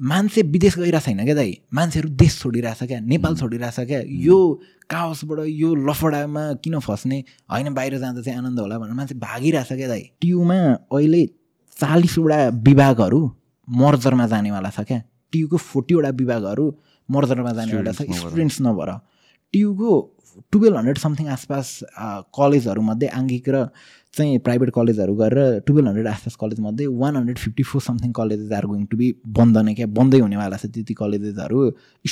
मान्छे विदेश गइरहेको छैन क्या दाइ। मान्छेहरू देश छोडिरहेछ क्या नेपाल छोडिरहेछ क्या। यो काओसबाट यो लफडामा किन फस्ने? होइन बाहिर जाँदा चाहिँ आनन्द होला भनेर मान्छे भागिरहेछ क्या दाइ। टियुमा अहिले चालिसवटा विभागहरू मर्जरमा जानेवाला छ क्या। टियुको फोर्टीवटा विभागहरू मर्जरमा जानेवाला छ। स्टुडेन्ट्स नभएर। टियुको टुवेल्भ हन्ड्रेड समथिङ आसपास कलेजहरूमध्ये आङ्गिक र चाहिँ प्राइभेट कलेजहरू गरेर टुवेल्भ हन्ड्रेड आसपास कलेजमध्ये one hundred fifty four something colleges are going to be बन्द नै क्या? बन्दै हुनेवाला छ त्यति कलेजेसहरू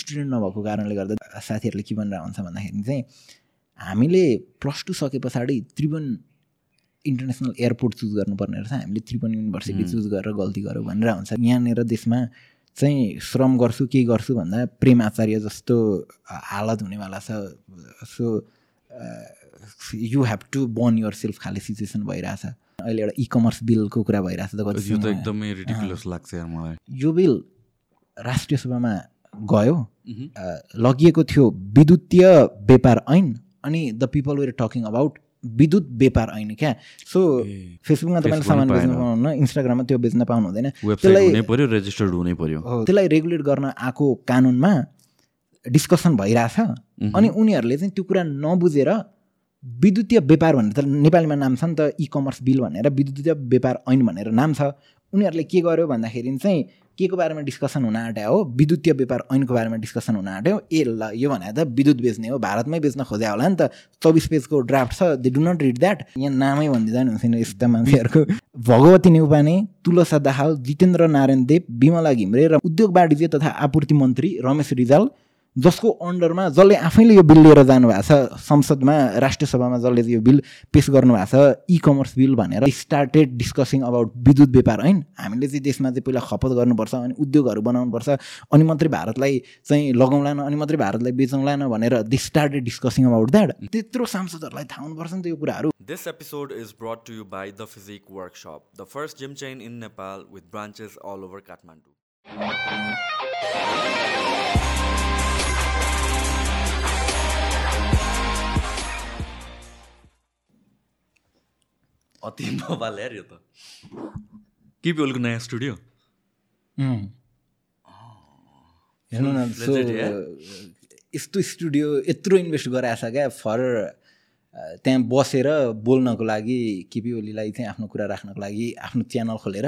स्टुडेन्ट नभएको कारणले गर्दा साथीहरूले के भनेर हुन्छ भन्दाखेरि चाहिँ हामीले प्लस टू सके पछाडि त्रिभुवन इन्टरनेसनल एयरपोर्ट चुज गर्नुपर्ने रहेछ। हामीले त्रिभुवन युनिभर्सिटी चुज गरेर गल्ती गऱ्यौँ भनेर हुन्छ यहाँनिर देशमा चाहिँ श्रम गर्छु के गर्छु भन्दा प्रेम आचार्य जस्तो हालत हुनेवाला छ। So you have to burn yourself खाले सिचुएसन भइरहेछ। अहिले एउटा इ कमर्स बिलको कुरा भइरहेछ यो त एकदमै लाग्छ मलाई। यो बिल राष्ट्रिय सभामा गयो। लगिएको थियो विद्युतीय व्यापार ऐन अनि the people were talking about विद्युत व्यापार ऐन क्या। सो फेसबुकमा तपाईँले सामान बेच्न पाउनुहुन्न इन्स्टाग्राममा त्यो बेच्न पाउनु हुँदैन त्यसलाई रेजिस्टर्ड हुनै पर्यो। त्यसलाई रेगुलेट गर्न आएको कानुनमा डिस्कसन भइरहेछ। अनि उनीहरूले चाहिँ त्यो कुरा नबुझेर विद्युतीय व्यापार भनेर त नेपालीमा नाम छ नि त इ कमर्स बिल भनेर विद्युतीय व्यापार ऐन भनेर नाम छ। उनीहरूले के गर्यो भन्दाखेरि चाहिँ के को बारेमा डिस्कसन हुन आँट्यो हो? विद्युतीय व्यापार ऐनको बारेमा डिस्कसन हुन आँट्यो। ए ल यो भने त विद्युत बेच्ने हो भारतमै बेच्न खोज्या होला नि त। चौबिस पेजको ड्राफ्ट छ they do not read that यहाँ नामै भनिदिँदा नि हुँदैन यस्ता मान्छेहरूको। भगवती नेउपाने तुलसा दाहाल जितेन्द्र नारायण देव विमला घिम्रे र उद्योग वाणिज्य तथा आपूर्ति मन्त्री रमेश रिजाल जसको अन्डरमा जसले आफैले यो बिल लिएर जानुभएको छ संसदमा राष्ट्रिय सभामा जसले यो बिल पेस गर्नुभएको छ इ कमर्स बिल भनेर स्टार्टेड डिस्कसिङ अबाउट विद्युत व्यापार होइन हामीले चाहिँ देशमा चाहिँ पहिला खपत गर्नुपर्छ अनि उद्योगहरू बनाउनुपर्छ अनि मात्रै भारतलाई चाहिँ लगाउँला अनि मात्रै भारतलाई बेचौँला भनेर they started discussing about that त्यत्रो सांसदहरूलाई थाहा हुनुपर्छ नि त यो कुराहरू। This episode is brought to you by the Physique Workshop the first gym chain in Nepal with branches all over Kathmandu अति यार यो त। केपी ओलीको नयाँ स्टुडियो? हेर्नु न यस्तो स्टुडियो यत्रो इन्भेस्ट गराएको छ क्या फर त्यहाँ बसेर बोल्नको लागि केपी ओलीलाई चाहिँ आफ्नो कुरा राख्नको लागि आफ्नो च्यानल खोलेर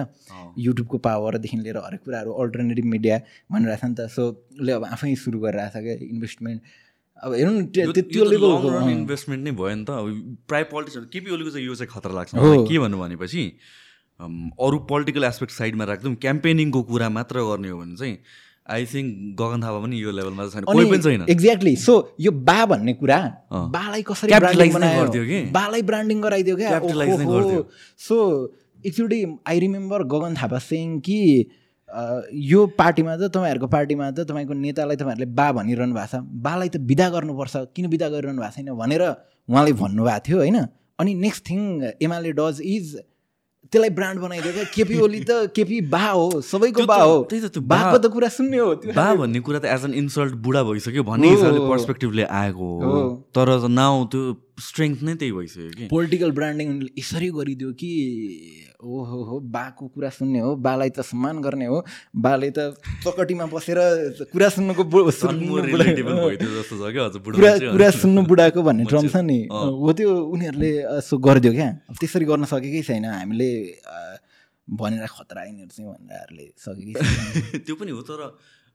युट्युबको पावरदेखि लिएर हरेक कुराहरू अल्टरनेटिभ मिडिया भनिरहेको छ नि त। सो उसले अब आफै सुरु गरिरहेको छ क्या इन्भेस्टमेन्ट अब हेर्नु त्यो लेभलको इन्भेस्टमेन्ट नै भयो नि त। अब प्रायः पोलिटिक्सहरू केपी ओलीको चाहिँ यो चाहिँ खतरा लाग्छ। के भन्नु भनेपछि अरू पोलिटिकल एस्पेक्ट साइडमा राख्दौँ क्याम्पेनिङको कुरा मात्र गर्ने हो भने चाहिँ आई थिङ्क गगन थापा पनि यो लेभलमा छैन। कोही पनि छैन। एक्ज्याक्टली सो यो बा भन्ने कुरा बालाई कसरी गरिदियो कि? बालाई ब्रान्डिङ गराइदियो क्या? सो एकचोटि आई रिमेम्बर गगन थापा सिंह कि यो पार्टीमा त तपाईँहरूको पार्टीमा त तपाईँको नेतालाई तपाईँहरूले बा भनिरहनु भएको छ। बालाई त विदा गर्नुपर्छ। किन विदा गरिरहनु भएको छैन भनेर उहाँले भन्नुभएको थियो होइन? अनि next thing UML does is त्यसलाई ब्रान्ड बनाइदियो क्या केपी ओली त केपी बा हो सबैको बा हो। त्यही त बाको त कुरा सुन्ने हो बा भन्ने कुरा त एज एन इन्सल्ट बुढा भइसक्यो भन्ने हिसाबले पर्सपेक्टिभले आएको हो। तर नाउ त्यो स्ट्रेङ्थ नै त्यही भइसक्यो कि। पोलिटिकल ब्रान्डिङ यसरी गरिदियो कि ओहो हो बाको कुरा सुन्ने हो बालाई त सम्मान गर्ने हो बाले त चकटीमा बसेर कुरा सुन्नुको कुरा सुन्नु बुढाको भन्ने ड्रम छ नि। हो त्यो उनीहरूले यसो गरिदियो क्या। त्यसरी गर्न सकेकै छैन हामीले भनेर खतरा यिनीहरू चाहिँ भनेरहरूले सकेकै त्यो पनि हो तर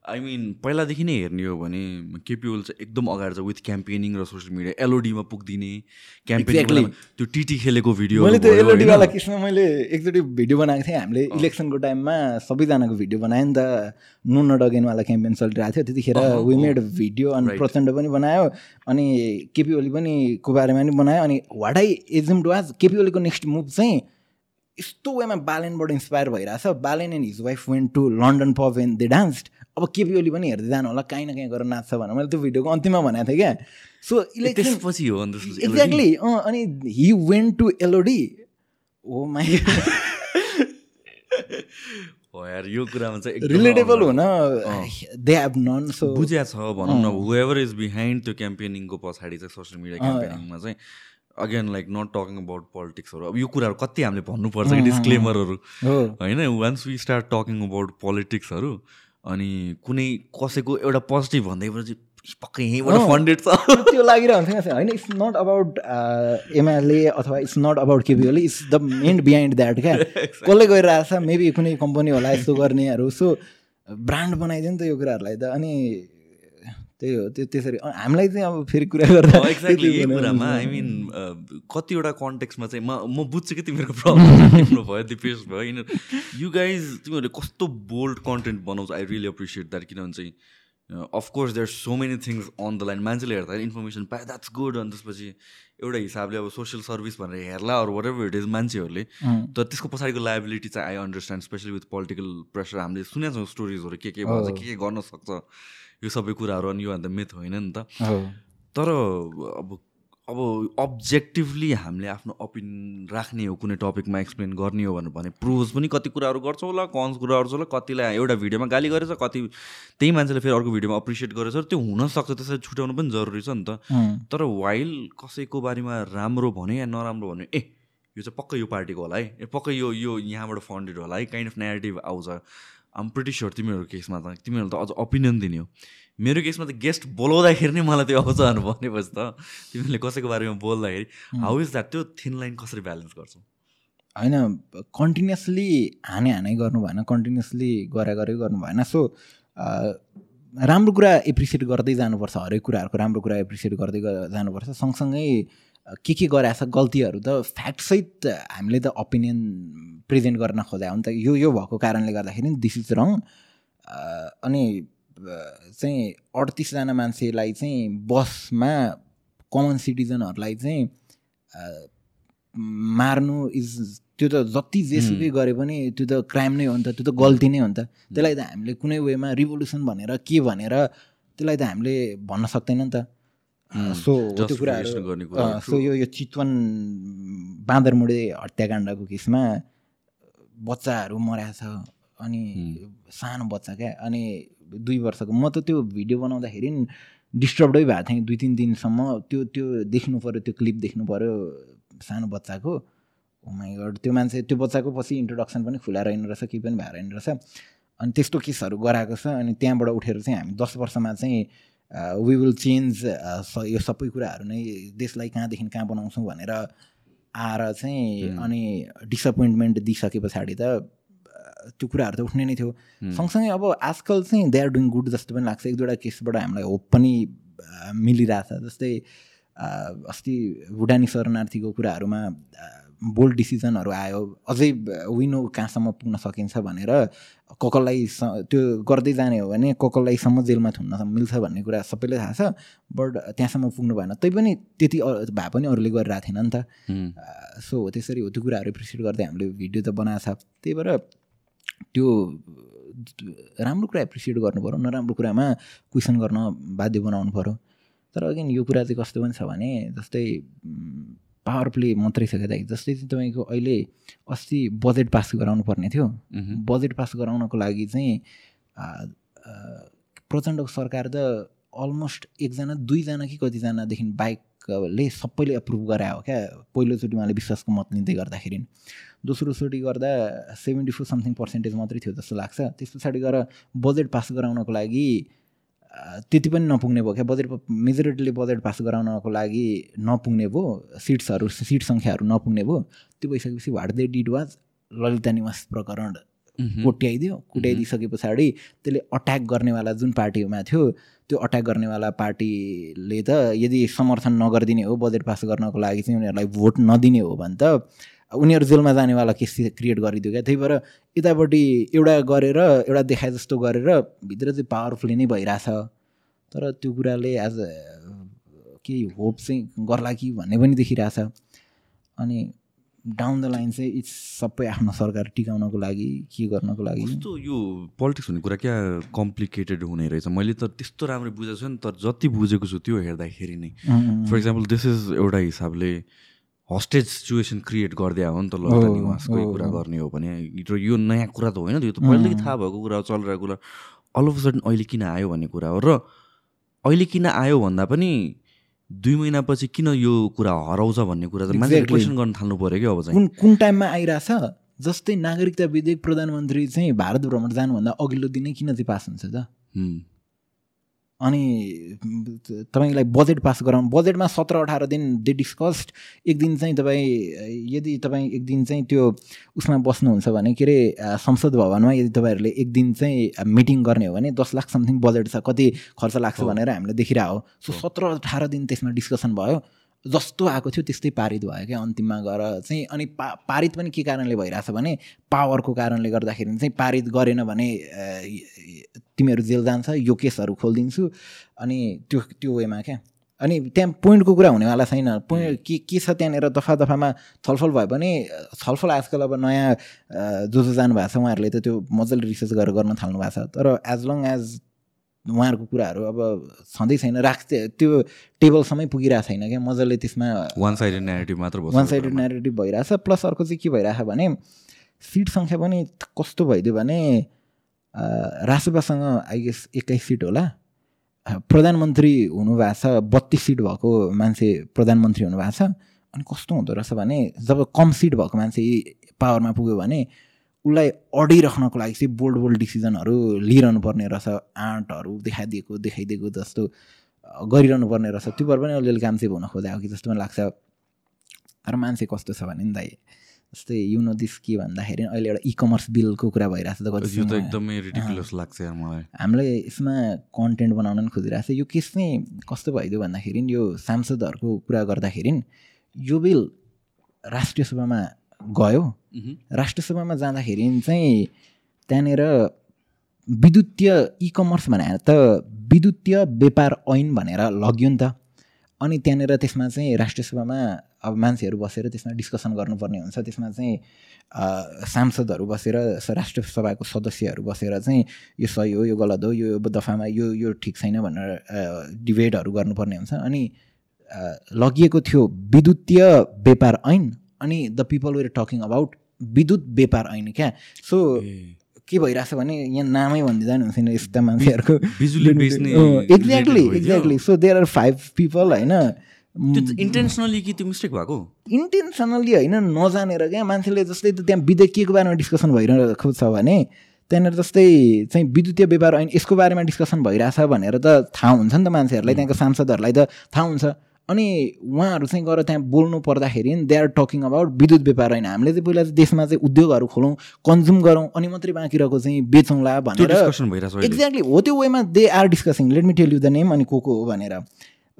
आई मिन पहिलादेखि नै हेर्ने हो भने केपी ओल चाहिँ एकदम अगाडि छ विथ क्याम्पेनिङ र सोसियल मिडिया एलओडीमा पुगिदिने क्याम्पेनिङ त्यो टिटी खेलेको भिडियो मैले त्यो एलओडीवाला केसमा मैले एकचोटि भिडियो बनाएको थिएँ। हामीले इलेक्सनको टाइममा सबैजनाको भिडियो बनायो नि त। नुन डगेनवाला क्याम्पेन चलिरहेको थियो। त्यतिखेर वी मेड भिडियो अनि प्रचण्ड पनि बनायो। अनि केपी ओली पनि को बारेमा पनि बनायो। अनि वाट आई एजम डु आज केपी ओलीको नेक्स्ट मुभ चाहिँ यस्तो वेमा बालेनबाट इन्सपायर भइरहेछ। Balen and his wife went to London pub and they danced अब केपी ओली पनि हेर्दै जानु होला काहीँ न काहीँ गरेर नाच्छ भनेर। मैले त्यो भिडियोको अन्तिममा भनेको थिएँ क्या। सो इलेक्सन पछि हो एक्ज्याक्टली अँ अनि हि वेन्ट टु एलोडी ओ माई यार यो कुरामा चाहिँ रिलेटेबल हुन दे हेभ नन सो बुझ्या छ भनौँ न। हुएभर इज बिहाइन्ड त्यो क्याम्पेनिङको पछाडि चाहिँ सोसियल मिडिया क्याम्पेनिङमा चाहिँ again like not talking about पोलिटिक्सहरू अब यो कुराहरू कति हामीले भन्नुपर्छ कि डिस्क्लेमरहरू होइन once we start talking about पोलिटिक्सहरू अनि कुनै कसैको एउटा पोजिटिभ भन्दैपछि पक्कै यहीँबाट फन्डेड छ। त्यो लागिरहन्छ होइन इट्स नट अबाउट एमएलए अथवा it's not about KP Oli it's the man behind that क्या? कसले गइरहेछ मेबी कुनै कम्पनी होला यस्तो गर्नेहरू। सो ब्रान्ड बनाइदियो नि त यो कुराहरूलाई त। अनि त्यही हो त्यो त्यसरी हामीलाई चाहिँ अब फेरि कुरा गर्दा एक्ज्याक्टली यही कुरामा आई मिन कतिवटा कन्टेक्समा चाहिँ म म बुझ्छु कि तिमीहरूको प्रब्लम भयो दिपेश भयो यिनीहरू। यु गाइज तिमीहरूले कस्तो बोल्ड कन्टेन्ट बनाउँछ आई रियली एप्रिसिएट द्याट किनभने चाहिँ of course there so many things on the line मान्छेले हेर्दा इन्फर्मेसन पाए द्याट्स गुड अनि त्यसपछि एउटा हिसाबले अब सोसियल सर्भिस भनेर हेर्ला अरू वाट एभर इट इज मान्छेहरूले तर त्यसको पछाडिको लाइबिलिटी चाहिँ I understand especially with political pressure हामीले सुनेको छौँ स्टोरिजहरू के के भन्छ के के गर्न सक्छ। यो सबै कुराहरू अनि योभन्दा मिथ होइन नि त। तर अब अब अब्जेक्टिभली हामीले आफ्नो ओपिनियन राख्ने हो कुनै टपिकमा एक्सप्लेन गर्ने हो भनेर भने प्रुभ्स पनि कति कुराहरू गर्छौँ होला कन्स कुराहरू छ होला कतिलाई एउटा भिडियोमा गाली गरेछ कति त्यही मान्छेले फेरि अर्को भिडियोमा अप्रिसिएट गरेछ त्यो हुनसक्छ त्यसरी छुट्याउनु पनि जरुरी छ नि त। तर वाइल कसैको बारेमा राम्रो भन्यो या नराम्रो भन्यो ए यो चाहिँ पक्कै यो पार्टीको होला है ए पक्कै यो यो यहाँबाट फन्डेड होला है काइन्ड अफ नेगेटिभ आउँछ। आम प्रिटी स्योर तिमीहरूको केसमा त तिमीहरू त अझ ओपिनियन दिने हो। मेरो केसमा त गेस्ट बोलाउँदाखेरि नै मलाई त्यो आउँछ भनेपछि त तिमीले कसैको बारेमा बोल्दाखेरि हाउ इज द्याट त्यो थिन लाइन कसरी ब्यालेन्स गर्छौ? होइन कन्टिन्युसली हाने हाने गर्नु भएन कन्टिन्युसली गरे गरे गर्नु भएन। सो राम्रो कुरा एप्रिसिएट गर्दै जानुपर्छ हरेक कुराहरूको राम्रो कुरा एप्रिसिएट गर्दै जानुपर्छ। सँगसँगै के के गराएको छ गल्तीहरू त फ्याक्टसहित हामीले त ओपिनियन प्रेजेन्ट गर्न खोजा हो नि त। यो यो भएको कारणले गर्दाखेरि दिस इज रङ। अनि चाहिँ अडतिसजना मान्छेलाई चाहिँ बसमा कमन सिटिजनहरूलाई चाहिँ मार्नु इज त्यो त जति जेसुकै गरे पनि त्यो त क्राइम नै हो नि त त्यो त गल्ती नै हो नि त। त्यसलाई त हामीले कुनै वेमा रिभोल्युसन भनेर के भनेर त्यसलाई त हामीले भन्न सक्दैन नि त। सो त्यो कुराहरू सो यो यो चितवन बाँदरमुडे हत्याकाण्डको केसमा बच्चाहरू मराएको छ अनि सानो बच्चा क्या अनि दुई वर्षको म त त्यो भिडियो बनाउँदाखेरि डिस्टर्बडै भएको थिएँ दुई तिन दिनसम्म त्यो त्यो देख्नु पऱ्यो त्यो क्लिप देख्नु पऱ्यो सानो बच्चाको गड त्यो मान्छे त्यो बच्चाको पछि इन्ट्रोडक्सन पनि खुलाएर हिँड्नु रहेछ केही पनि भएर हिँड्नु रहेछ अनि त्यस्तो केसहरू गराएको छ अनि त्यहाँबाट उठेर चाहिँ हामी दस वर्षमा चाहिँ वी विल चेन्ज यो सबै कुराहरू नै देशलाई कहाँदेखि कहाँ बनाउँछौँ भनेर आएर चाहिँ अनि डिसपोइन्टमेन्ट दिइसके पछाडि त त्यो कुराहरू त उठ्ने नै थियो। सँगसँगै अब आजकल चाहिँ दे आर डुइङ गुड जस्तो पनि लाग्छ। एक दुईवटा केसबाट हामीलाई होप पनि मिलिरहेछ। जस्तै अस्ति भुटानी शरणार्थीको कुराहरूमा बोल्ड डिसिजनहरू आयो। अझै विनो कहाँसम्म पुग्न सकिन्छ भनेर ककललाई त्यो गर्दै जाने हो भने ककललाईसम्म जेलमा थुन्न मिल्छ भन्ने कुरा सबैलाई थाहा छ बट त्यहाँसम्म पुग्नु भएन। तैपनि त्यति भए पनि अरूले गरिरहेको थिएन नि त। सो हो त्यसरी हो त्यो कुराहरू एप्रिसिएट गर्दै हामीले भिडियो त बनाएको छ। त्यही भएर त्यो राम्रो कुरा एप्रिसिएट गर्नु पऱ्यो नराम्रो कुरामा क्वेसन गर्न बाध्य बनाउनु पऱ्यो तर अगेन यो कुरा चाहिँ कस्तो पनि छ भने जस्तै पावर प्ले मात्रै छ क्या जस्तै चाहिँ तपाईँको अहिले अस्ति बजेट पास गराउनु पर्ने थियो। बजेट पास गराउनको लागि चाहिँ प्रचण्डको सरकार त अलमोस्ट एकजना दुईजना कि कतिजनादेखि बाइकले सबैले एप्रुभ गरायो क्या? पहिलोचोटि उहाँले विश्वासको मत लिँदै गर्दाखेरि। दोस्रोचोटि गर्दा सेभेन्टी फोर समथिङ पर्सेन्टेज मात्रै थियो जस्तो लाग्छ। त्यस पछाडि गएर बजेट पास गराउनको लागि त्यति पनि नपुग्ने भयो क्या। बजेट मेजोरिटीले बजेट पास गराउनको लागि नपुग्ने भयो। सिट्सहरू सिट सङ्ख्याहरू नपुग्ने भयो। त्यो भइसकेपछि what they did was Lalita Niwas प्रकरण कोट्याइदियो। कुट्याइदिइसके पछाडि त्यसले अट्याक गर्नेवाला जुन पार्टीमा थियो त्यो अट्याक गर्नेवाला पार्टीले त यदि समर्थन नगरिदिने हो बजेट पास गर्नको लागि चाहिँ उनीहरूलाई भोट नदिने हो भने त उनीहरू जेलमा जानेवाला केस क्रिएट गरिदियो क्या? त्यही भएर यतापट्टि एउटा गरेर एउटा देखाए जस्तो गरेर भित्र चाहिँ पावरफुली नै भइरहेछ। तर त्यो कुराले एज केही होप चाहिँ गर्ला कि भन्ने पनि देखिरहेछ। अनि डाउन द लाइन चाहिँ इट्स सबै आफ्नो सरकार टिकाउनको लागि के गर्नको लागि? कस्तो यो पोलिटिक्स भन्ने कुरा क्या कम्प्लिकेटेड हुने रहेछ। मैले त त्यस्तो राम्रो बुझेको छु नि तर जति बुझेको छु त्यो हेर्दाखेरि नै। फर इक्जाम्पल दिस इज एउटा हिसाबले हस्टेज सिचुएसन क्रिएट गरिदिया हो नि त ललिता निवासको कुरा गर्ने हो भने। यो नयाँ कुरा त होइन यो त पहिलेदेखि थाहा भएको कुरा हो चलिरहेको कुरा। अल अफ सडन अहिले किन आयो भन्ने कुरा हो। र अहिले किन आयो भन्दा पनि दुई महिनापछि किन यो कुरा हराउँछ भन्ने कुरा चाहिँ मान्छे क्वेसन गर्न थाल्नु पऱ्यो क्या अब चाहिँ। कुन कुन टाइममा आइरहेछ? जस्तै नागरिकता विधेयक प्रधानमन्त्री चाहिँ भारत भ्रमण जानुभन्दा अघिल्लो दिनै किन चाहिँ पास हुन्छ त। अनि तपाईँलाई बजेट पास गराउनु बजेटमा सत्र अठार दिन दे डिस्कस्ड एक दिन चाहिँ तपाईँ यदि तपाईँ एक दिन चाहिँ त्यो उसमा बस्नुहुन्छ भने के अरे संसद भवनमा यदि तपाईँहरूले एक दिन चाहिँ मिटिङ गर्ने हो भने दस लाख समथिङ बजेट छ कति खर्च लाग्छ। भनेर हामीले देखिरहेको हो सो। सत्र अठार दिन त्यसमा डिस्कसन भयो जस्तो आएको थियो त्यस्तै पारित भयो क्या अन्तिममा गएर। चाहिँ अनि पा पारित पनि के कारणले भइरहेछ भने पावरको कारणले गर्दाखेरि चाहिँ पारित गरेन भने तिमीहरू जेल जान्छ यो केसहरू खोलिदिन्छु। अनि त्यो त्यो वेमा क्या। अनि त्यहाँ पोइन्टको कुरा हुनेवाला छैन। पोइन्ट के के छ त्यहाँनिर दफा दफामा छलफल भयो भने छलफल आजकल अब नयाँ जो जो जानुभएको छ उहाँहरूले त त्यो मजाले रिसर्च गरेर गर्न थाल्नु भएको छ। तर एज लङ एज उहाँहरूको कुराहरू अब छँदै छैन राख त्यो टेबलसम्मै पुगिरहेको छैन क्या मजाले त्यसमा वान साइडेड नेगेटिभ मात्र वान साइडेड नेरेटिभ भइरहेछ प्लस अर्को चाहिँ के भइरहेछ भने सिट सङ्ख्या पनि कस्तो भइदियो भने अ, रासोपासँग आई गेस एक्काइस सिट होला। प्रधानमन्त्री हुनुभएको छ बत्तिस सिट भएको मान्छे प्रधानमन्त्री हुनुभएको छ। अनि कस्तो हुँदो रहेछ भने जब कम सिट भएको मान्छे पावरमा पुग्यो भने उसलाई अडिराख्नको लागि चाहिँ बोल्ड बोल्ड डिसिजनहरू लिइरहनु पर्ने रहेछ आँटहरू देखाइदिएको देखाइदिएको जस्तो गरिरहनु पर्ने रहेछ। त्यो भएर पनि अलिअलि काम चाहिँ हुन खोजेको कि जस्तो पनि लाग्छ। तर मान्छे कस्तो छ भने नि दाइ जस्तै यु नो दिस के भन्दाखेरि अहिले एउटा इ कमर्स बिलको कुरा भइरहेको छ त त एकदमै लाग्छ मलाई। हामीले यसमा कन्टेन्ट बनाउन पनि खोजिरहेको छ यो केस चाहिँ कस्तो भइदियो भन्दाखेरि यो सांसदहरूको कुरा गर्दाखेरि यो बिल राष्ट्रिय सभामा गयो। मह्म। राष्ट्रिय सभामा जाँदाखेरि चाहिँ त्यहाँनिर विद्युतीय इ कमर्स भनेर त विद्युतीय व्यापार ऐन भनेर लग्यो नि त। अनि त्यहाँनिर त्यसमा चाहिँ राष्ट्रिय सभामा अब मान्छेहरू बसेर त्यसमा डिस्कसन गर्नुपर्ने हुन्छ। त्यसमा चाहिँ सांसदहरू बसेर स- राष्ट्रिय सभाको सदस्यहरू बसेर चाहिँ यो सही हो यो गलत हो यो दफामा यो यो ठिक छैन भनेर डिबेटहरू गर्नुपर्ने हुन्छ। अनि लगिएको थियो विद्युतीय व्यापार ऐन। अनि the people were talking about विद्युत व्यापार ऐन क्या। सो के भइरहेछ भने यहाँ नामै भनिदिँदा नि हुन्थेन यस्ता मान्छेहरूको। बिजुली बेच्ने exactly. Exactly so there are five people होइन। इन्टेन्सनली कि त्यो मिस्टेक भएको? इन्टेन्सनली होइन नजानेर क्या मान्छेले जस्तै त्यहाँ विधेयक के को बारेमा डिस्कसन भइरहेको छ भने त्यहाँनिर जस्तै चाहिँ विद्युतीय व्यापार ऐन यसको बारेमा डिस्कसन भइरहेछ भनेर त थाहा हुन्छ नि त मान्छेहरूलाई त्यहाँको सांसदहरूलाई त थाहा हुन्छ। अनि उहाँहरू चाहिँ गएर त्यहाँ बोल्नु पर्दाखेरि दे आर टकिङ अबाउट विद्युत व्यापार ऐन हामीले चाहिँ पहिला चाहिँ देशमा चाहिँ उद्योगहरू खोलौँ कन्ज्युम गरौँ अनि मात्रै बाँकी रहेको चाहिँ बेचौँला भनेर एक्ज्याक्टली हो त्यो वेमा they are discussing let me tell you the name अनि को को हो भनेर।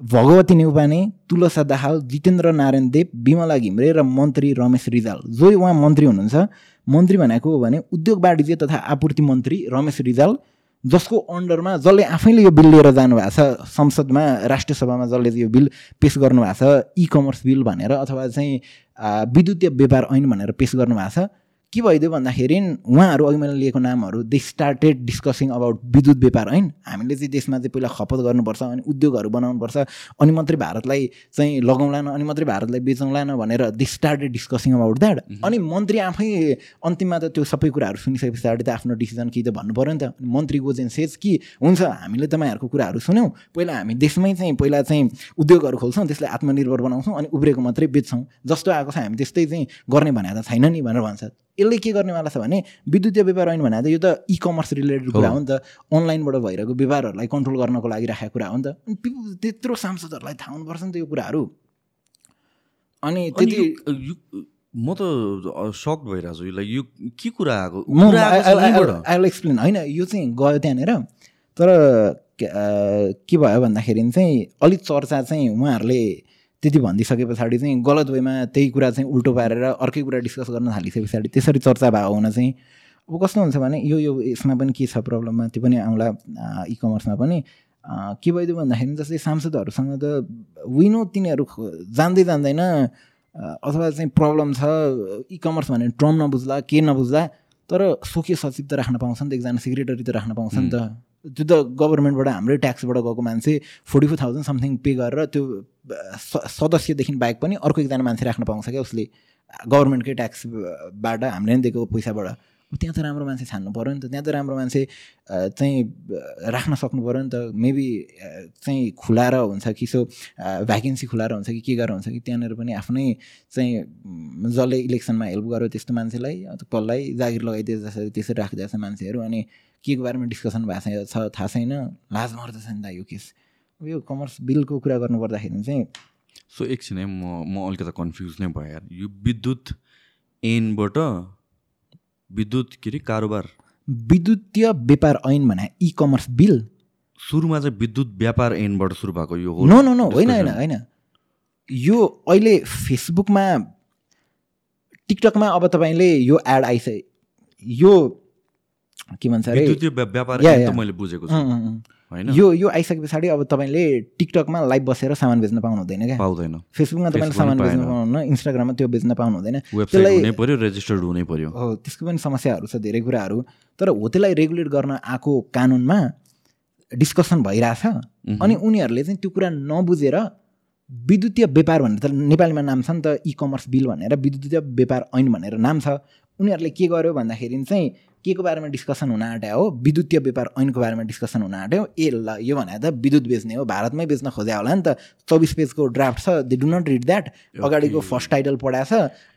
भगवती नेउपाने तुलसा दाहाल जितेन्द्र नारायण देव विमला घिम्रे र मन्त्री रमेश रिजाल। जो उहाँ मन्त्री हुनुहुन्छ मन्त्री भनेको हो भने उद्योग वाणिज्य तथा आपूर्ति मन्त्री रमेश रिजाल जसको अन्डरमा जसले आफैले यो बिल लिएर जानुभएको छ संसदमा राष्ट्रिय सभामा जसले यो बिल पेस गर्नुभएको छ इ कमर्स बिल भनेर अथवा चाहिँ विद्युतीय व्यापार ऐन भनेर पेस गर्नुभएको छ के भइदियो भन्दाखेरि उहाँहरू अघि मैले लिएको नामहरू दे स्टार्टेड डिस्कसिङ अबाउट विद्युत व्यापार ऐन हामीले चाहिँ देशमा चाहिँ पहिला खपत गर्नुपर्छ अनि उद्योगहरू बनाउनुपर्छ अनि मात्रै भारतलाई चाहिँ लगाउँला न अनि मात्रै भारतलाई बेचौँला न भनेर they started discussing about that अनि मन्त्री आफै अन्तिममा त त्यो सबै कुराहरू सुनिसके पछाडि त आफ्नो डिसिजन केही त भन्नु पऱ्यो नि त? अनि मन्त्री गोजेन सेज कि? हुन्छ हामीले तपाईँहरूको कुराहरू सुन्यौँ। पहिला हामी देशमै चाहिँ पहिला चाहिँ उद्योगहरू खोल्छौँ त्यसलाई आत्मनिर्भर बनाउँछौँ अनि उब्रेको मात्रै बेच्छौँ। जस्तो आएको छ हामी त्यस्तै चाहिँ गर्ने भने त छैन नि भनेर भन्छ। यसले के गर्नेवाला छ भने विद्युतीय व्यापार ऐन भने त यो त इ कमर्स रिलेटेड कुरा हो। नि त। अनलाइनबाट भइरहेको व्यापारहरूलाई कन्ट्रोल गर्नको लागि राखेको कुरा हो नि त। त्यत्रो सांसदहरूलाई थाहा हुनुपर्छ नि त यो कुराहरू। अनि त्यति म त सक भइरहेको छु। लाइक यो के कुरा आएको। आई एक्सप्लेन होइन यो चाहिँ गयो त्यहाँनिर। तर के भयो भन्दाखेरि चाहिँ अलिक चर्चा चाहिँ उहाँहरूले त्यति भनिदिइसके पछाडि चाहिँ गलत वेमा त्यही कुरा चाहिँ उल्टो पारेर अर्कै कुरा डिस्कस गर्न थालिसके पछाडि त्यसरी चर्चा भएको हुन चाहिँ अब कस्तो हुन्छ भने यो यो यसमा पनि के छ प्रब्लममा त्यो पनि आउँला इ कमर्समा पनि। के भइदियो भन्दाखेरि जस्तै सांसदहरूसँग त विनो तिनीहरू जान्दै जान्दैन। अथवा चाहिँ प्रब्लम छ इ कमर्स भने ट्रम नबुझ्ला के नबुझ्ला तर सोके सचिव त राख्न पाउँछ नि त एकजना सेक्रेटरी त राख्न पाउँछ नि त। त्यो त गभर्मेन्टबाट हाम्रै ट्याक्सबाट गएको मान्छे forty four thousand something pay गरेर त्यो सदस्यदेखि बाहेक पनि अर्को एकजना मान्छे राख्न पाउँछ क्या उसले। गभर्मेन्टकै ट्याक्सबाट हामीले नि दिएको पैसाबाट। त्यहाँ त राम्रो मान्छे छान्नु पऱ्यो नि त। त्यहाँ त राम्रो मान्छे चाहिँ राख्न सक्नु पऱ्यो नि त। मेबी चाहिँ खुलाएर हुन्छ कि सो भ्याकेन्सी खुलाएर हुन्छ कि के गरेर हुन्छ कि त्यहाँनिर पनि आफ्नै चाहिँ जसले इलेक्सनमा हेल्प गर्यो त्यस्तो मान्छेलाई कसलाई जागिर लगाइदिए त्यसरी राखिदिएको छ मान्छेहरू। अनि के को बारेमा डिस्कसन भएको छ थाहा छैन। लाज मर्दछ नि त यो केस यो कमर्स बिलको कुरा गर्नु पर्दाखेरि चाहिँ सो एकछिन है म म अलिकति कन्फ्युज नै भयो यार। यो विद्युत ऐनबाट विद्युत के अरे कारोबार? विद्युतीय व्यापार ऐन भने इ कमर्स बिल? सुरुमा चाहिँ विद्युत व्यापार ऐनबाट सुरु भएको यो हो नो नो नो होइन होइन होइन। यो अहिले फेसबुकमा टिकटकमा अब तपाईँले यो एड आइसके यो के भन्छ अरे व्यापार मैले बुझेको छु। होइन? यो यो आइसके पछाडि अब तपाईँले टिकटकमा लाइभ बसेर सामान बेच्न पाउनु हुँदैन क्या। पाउँदैन। फेसबुकमा तपाईँले सामान बेच्न पाउनुहुन्न इन्स्टाग्राममा त्यो बेच्न पाउनु हुँदैन। त्यसलाई रेजिस्टर्ड हुनै पर्यो। हो त्यसको पनि समस्याहरू छ धेरै कुराहरू। तर हो त्यसलाई रेगुलेट गर्न आएको कानुनमा डिस्कसन भइरहेछ। अनि उनीहरूले चाहिँ त्यो कुरा नबुझेर विद्युतीय व्यापार भनेर त नेपालीमा नाम छ नि त इ कमर्स बिल भनेर विद्युतीय व्यापार ऐन भनेर नाम छ। उनीहरूले के गर्यो भन्दाखेरि चाहिँ के को बारेमा डिस्कसन हुन आँट्यो हो? विद्युतीय व्यापार ऐनको बारेमा डिस्कसन हुन आँट्यो ए ल यो भने त विद्युत बेच्ने हो भारतमै बेच्न खोज्या होला नि त। चौबिस पेजको ड्राफ्ट छ they do not read that अगाडिको फर्स्ट टाइटल पढाएछ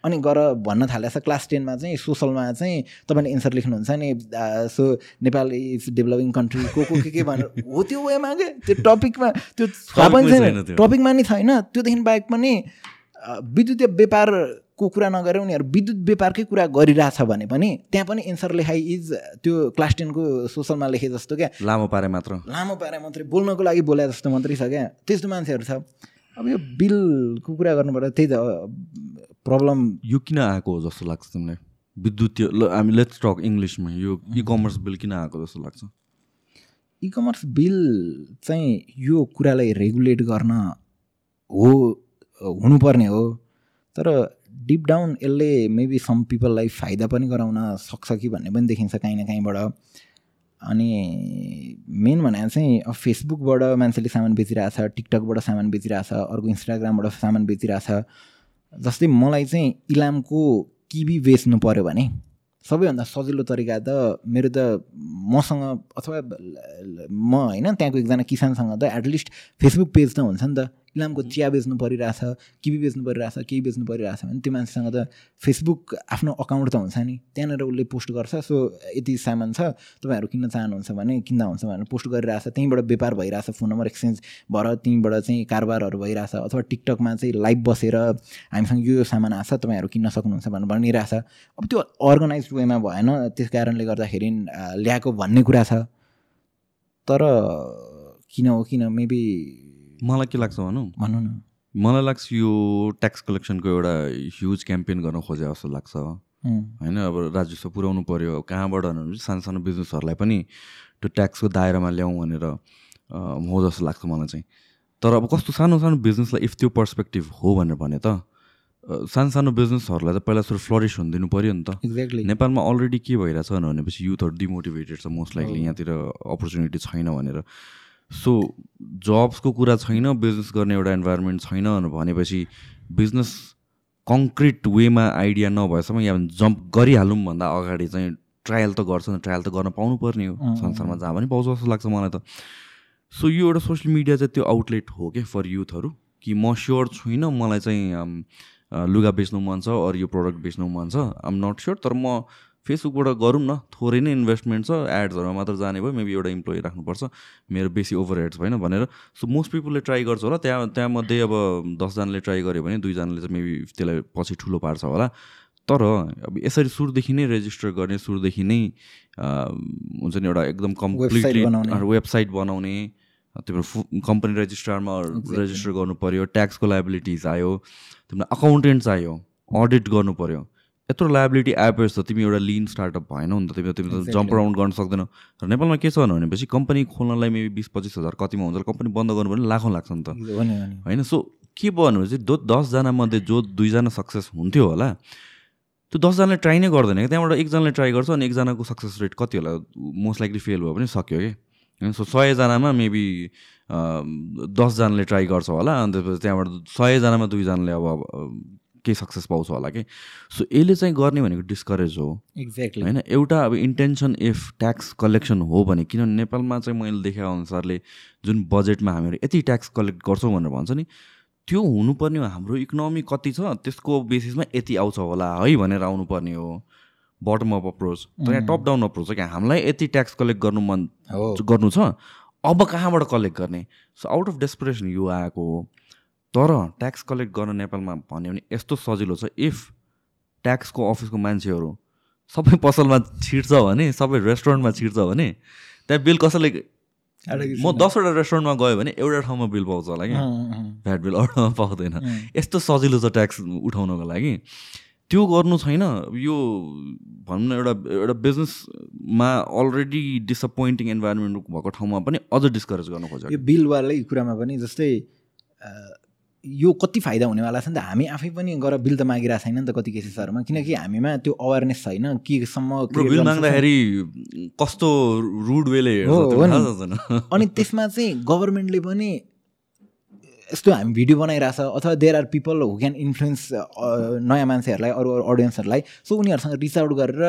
अनि गर भन्न थालेछ क्लास टेनमा चाहिँ सोसलमा चाहिँ तपाईँले एन्सर लेख्नुहुन्छ नि so Nepal is developing country को को के के भनेर। हो त्यो वेमा के त्यो टपिकमा त्यो थाहा पनि छैन टपिकमा नि छैन त्योदेखि बाहेक पनि विद्युतीय व्यापार को कुरा नगरेर उनीहरू विद्युत व्यापारकै कुरा गरिरहेछ भने पनि त्यहाँ पनि एन्सर लेखाइ इज त्यो क्लास टेनको सोसलमा लेखे जस्तो क्या। लामो पारे मात्र। लामो पारे मात्रै बोल्नको लागि बोले जस्तो मात्रै छ क्या। त्यस्तो मान्छेहरू छ। अब यो बिलको कुरा गर्नुपर्दा त्यही त प्रब्लम यो किन आएको हो जस्तो लाग्छ तिमीलाई? विद्युतीय हामी लेट्स टक इङ्ग्लिसमा यो इ कमर्स बिल किन आएको जस्तो लाग्छ? इ कमर्स बिल चाहिँ यो कुरालाई रेगुलेट गर्न हो हुनुपर्ने हो। तर डिप डाउन यसले मेबी सम पिपललाई फाइदा पनि गराउन सक्छ कि भन्ने पनि देखिन्छ काहीँ न काहीँबाट। अनि मेन भने चाहिँ अब फेसबुकबाट मान्छेले सामान बेचिरहेछ टिकटकबाट सामान बेचिरहेछ अर्को इन्स्टाग्रामबाट सामान बेचिरहेछ। जस्तै मलाई चाहिँ इलामको किबी बेच्नु पऱ्यो भने सबैभन्दा सजिलो तरिका त मेरो त मसँग अथवा म होइन त्यहाँको एकजना किसानसँग त एटलिस्ट फेसबुक पेज त हुन्छ नि त। इलामको चिया बेच्नु परिरहेछ किबी बेच्नु परिरहेछ केही बेच्नु परिरहेछ भने त्यो मान्छेसँग त फेसबुक आफ्नो अकाउन्ट त हुन्छ नि। त्यहाँनिर उसले पोस्ट गर्छ सो यति सामान छ तपाईँहरू किन्न चाहनुहुन्छ भने किन्दा हुन्छ भनेर पोस्ट गरिरहेछ। त्यहीँबाट व्यापार भइरहेछ फोन नम्बर एक्सचेन्ज भएर त्यहीँबाट चाहिँ कारोबारहरू भइरहेछ अथवा टिकटकमा चाहिँ लाइभ बसेर हामीसँग यो यो सामान आएको छ तपाईँहरू किन्न सक्नुहुन्छ भनेर भनिरहेछ। अब त्यो अर्गनाइज वेमा भएन त्यस कारणले गर्दाखेरि ल्याएको भन्ने कुरा छ। तर किन हो किन? मेबी मलाई के लाग्छ भनौँ? भनौँ न। मलाई लाग्छ यो ट्याक्स कलेक्सनको एउटा ह्युज क्याम्पेन गर्न खोजे जस्तो लाग्छ। होइन अब राजस्व पुऱ्याउनु पऱ्यो कहाँबाट सानो सानो बिजनेसहरूलाई पनि त्यो ट्याक्सको दायरामा ल्याउँ भनेर हो जस्तो लाग्छ मलाई चाहिँ। तर अब कस्तो सानो सानो बिजनेसलाई इफ त्यो पर्सपेक्टिभ हो भनेर भने त सानो सानो बिजनेसहरूलाई त पहिला सुरु फ्लरिस हुनु पऱ्यो नि त। एक्ज्याक्टली नेपालमा अलरेडी के भइरहेछ भनेपछि युथहरू डिमोटिभेटेड छ मोस्ट लाइकली यहाँतिर अपर्च्युनिटी छैन भनेर। सो जब्सको कुरा छैन बिजनेस गर्ने एउटा इन्भाइरोमेन्ट छैन भनेपछि बिजनेस कङ्क्रिट वेमा आइडिया नभएसम्म या जम्प गरिहालौँ भन्दा अगाडि चाहिँ ट्रायल त गर्छ नि ट्रायल त गर्न पाउनु पर्ने हो संसारमा जहाँ पनि पाउँछ जस्तो लाग्छ मलाई त। सो यो एउटा सोसियल मिडिया चाहिँ त्यो आउटलेट हो क्या फर युथहरू कि म स्योर छुइनँ मलाई चाहिँ लुगा बेच्नु मन छ अरू यो प्रडक्ट बेच्नु मन छ आम नट स्योर तर म फेसबुकबाट गरौँ न थोरै नै इन्भेस्टमेन्ट छ एड्सहरूमा मात्र जाने भयो मेबी एउटा इम्प्लोइ राख्नुपर्छ। मेरो बेसी ओभर हेड्स भएन भनेर। सो मोस्ट पिपलले ट्राई गर्छ होला। त्यहाँ त्यहाँमध्ये अब दसजनाले ट्राई गर्यो भने दुईजनाले चाहिँ मेबी त्यसलाई पछि ठुलो पार्छ होला। तर अब यसरी सुरुदेखि नै रेजिस्टर गर्ने सुरुदेखि नै हुन्छ नि एउटा एकदम कम्प्लिटली वेबसाइट बनाउने। तिम्रो कम्पनी रेजिस्ट्रारमा रेजिस्टर गर्नु पऱ्यो ट्याक्सको लाइबिलिटिज आयो तिमीलाई अकाउन्टेन्ट चाहियो अडिट गर्नु पऱ्यो यत्रो लाइबिलिटी आएपछि त तिमी एउटा लिन स्टार्टअप भएनौ नि त तिमी तिमी त जम्प राउन्ड गर्न सक्दैनौ। र नेपालमा के छ भनेपछि कम्पनी खोल्नलाई मेबी बिस पच्चिस हजार कतिमा हुन्छ कम्पनी बन्द गर्नु पनि लाखौँ लाग्छ नि त होइन सो के भयो भनेपछि दो दसजना मध्ये जो दुईजना सक्सेस हुन्थ्यो होला त्यो दसजनाले ट्राई नै गर्दैन। क्या त्यहाँबाट एकजनाले ट्राई गर्छ अनि एकजनाको सक्सेस रेट कति होला? मोस्ट लाइकली फेल भयो भने सक्यो कि? होइन सो सयजनामा मेबी दसजनाले ट्राई गर्छ होला अन्त त्यहाँबाट सयजनामा दुईजनाले अब केही सक्सेस पाउँछ होला कि? सो यसले चाहिँ गर्ने भनेको डिस्करेज हो। एक्ज्याक्टली होइन? एउटा अब इन्टेन्सन इफ ट्याक्स कलेक्सन हो भने किनभने नेपालमा चाहिँ मैले देखेको अनुसारले जुन बजेटमा हामीहरू यति ट्याक्स कलेक्ट गर्छौँ भनेर भन्छ नि त्यो हुनुपर्ने हो। हाम्रो इकोनोमी कति छ त्यसको बेसिसमा यति आउँछ होला है भनेर आउनुपर्ने हो। बटम अप अप्रोच तर यहाँ टप डाउन अप्रोच हो कि हामीलाई यति ट्याक्स कलेक्ट गर्नु मन गर्नु छ अब कहाँबाट कलेक्ट गर्ने? सो आउट अफ डेस्परेसन यो आएको हो। तर ट्याक्स कलेक्ट गर्न नेपालमा भन्यो भने यस्तो सजिलो छ। इफ ट्याक्सको अफिसको मान्छेहरू सबै पसलमा छिर्छ भने सबै रेस्टुरेन्टमा छिर्छ भने त्यहाँ बिल कसैले म दसवटा रेस्टुरेन्टमा गयो भने एउटा ठाउँमा बिल पाउँछ होला कि? भ्याट बिल अरू ठाउँमा पाउँदैन। यस्तो सजिलो छ ट्याक्स उठाउनको लागि। त्यो गर्नु छैन। यो भनौँ न एउटा एउटा बिजनेसमा अलरेडी डिसपोइन्टिङ इन्भाइरोमेन्ट भएको ठाउँमा पनि अझ डिस्करेज गर्नु खोज्छ यो बिलवालै कुरामा पनि जस्तै यो कति फाइदा हुनेवाला छ नि त? हामी आफै पनि गएर बिल त मागिरहेको छैन नि त कति केसेसहरूमा किनकि हामीमा त्यो अवेरनेस छैन। केसम्म बिल माग्दाखेरि कस्तो रुड वेले? अनि त्यसमा चाहिँ गभर्मेन्टले पनि यस्तो हामी भिडियो बनाइरहेछ अथवा there are people who can influence नयाँ मान्छेहरूलाई अरू अरू अडियन्सहरूलाई सो उनीहरूसँग रिच आउट गरेर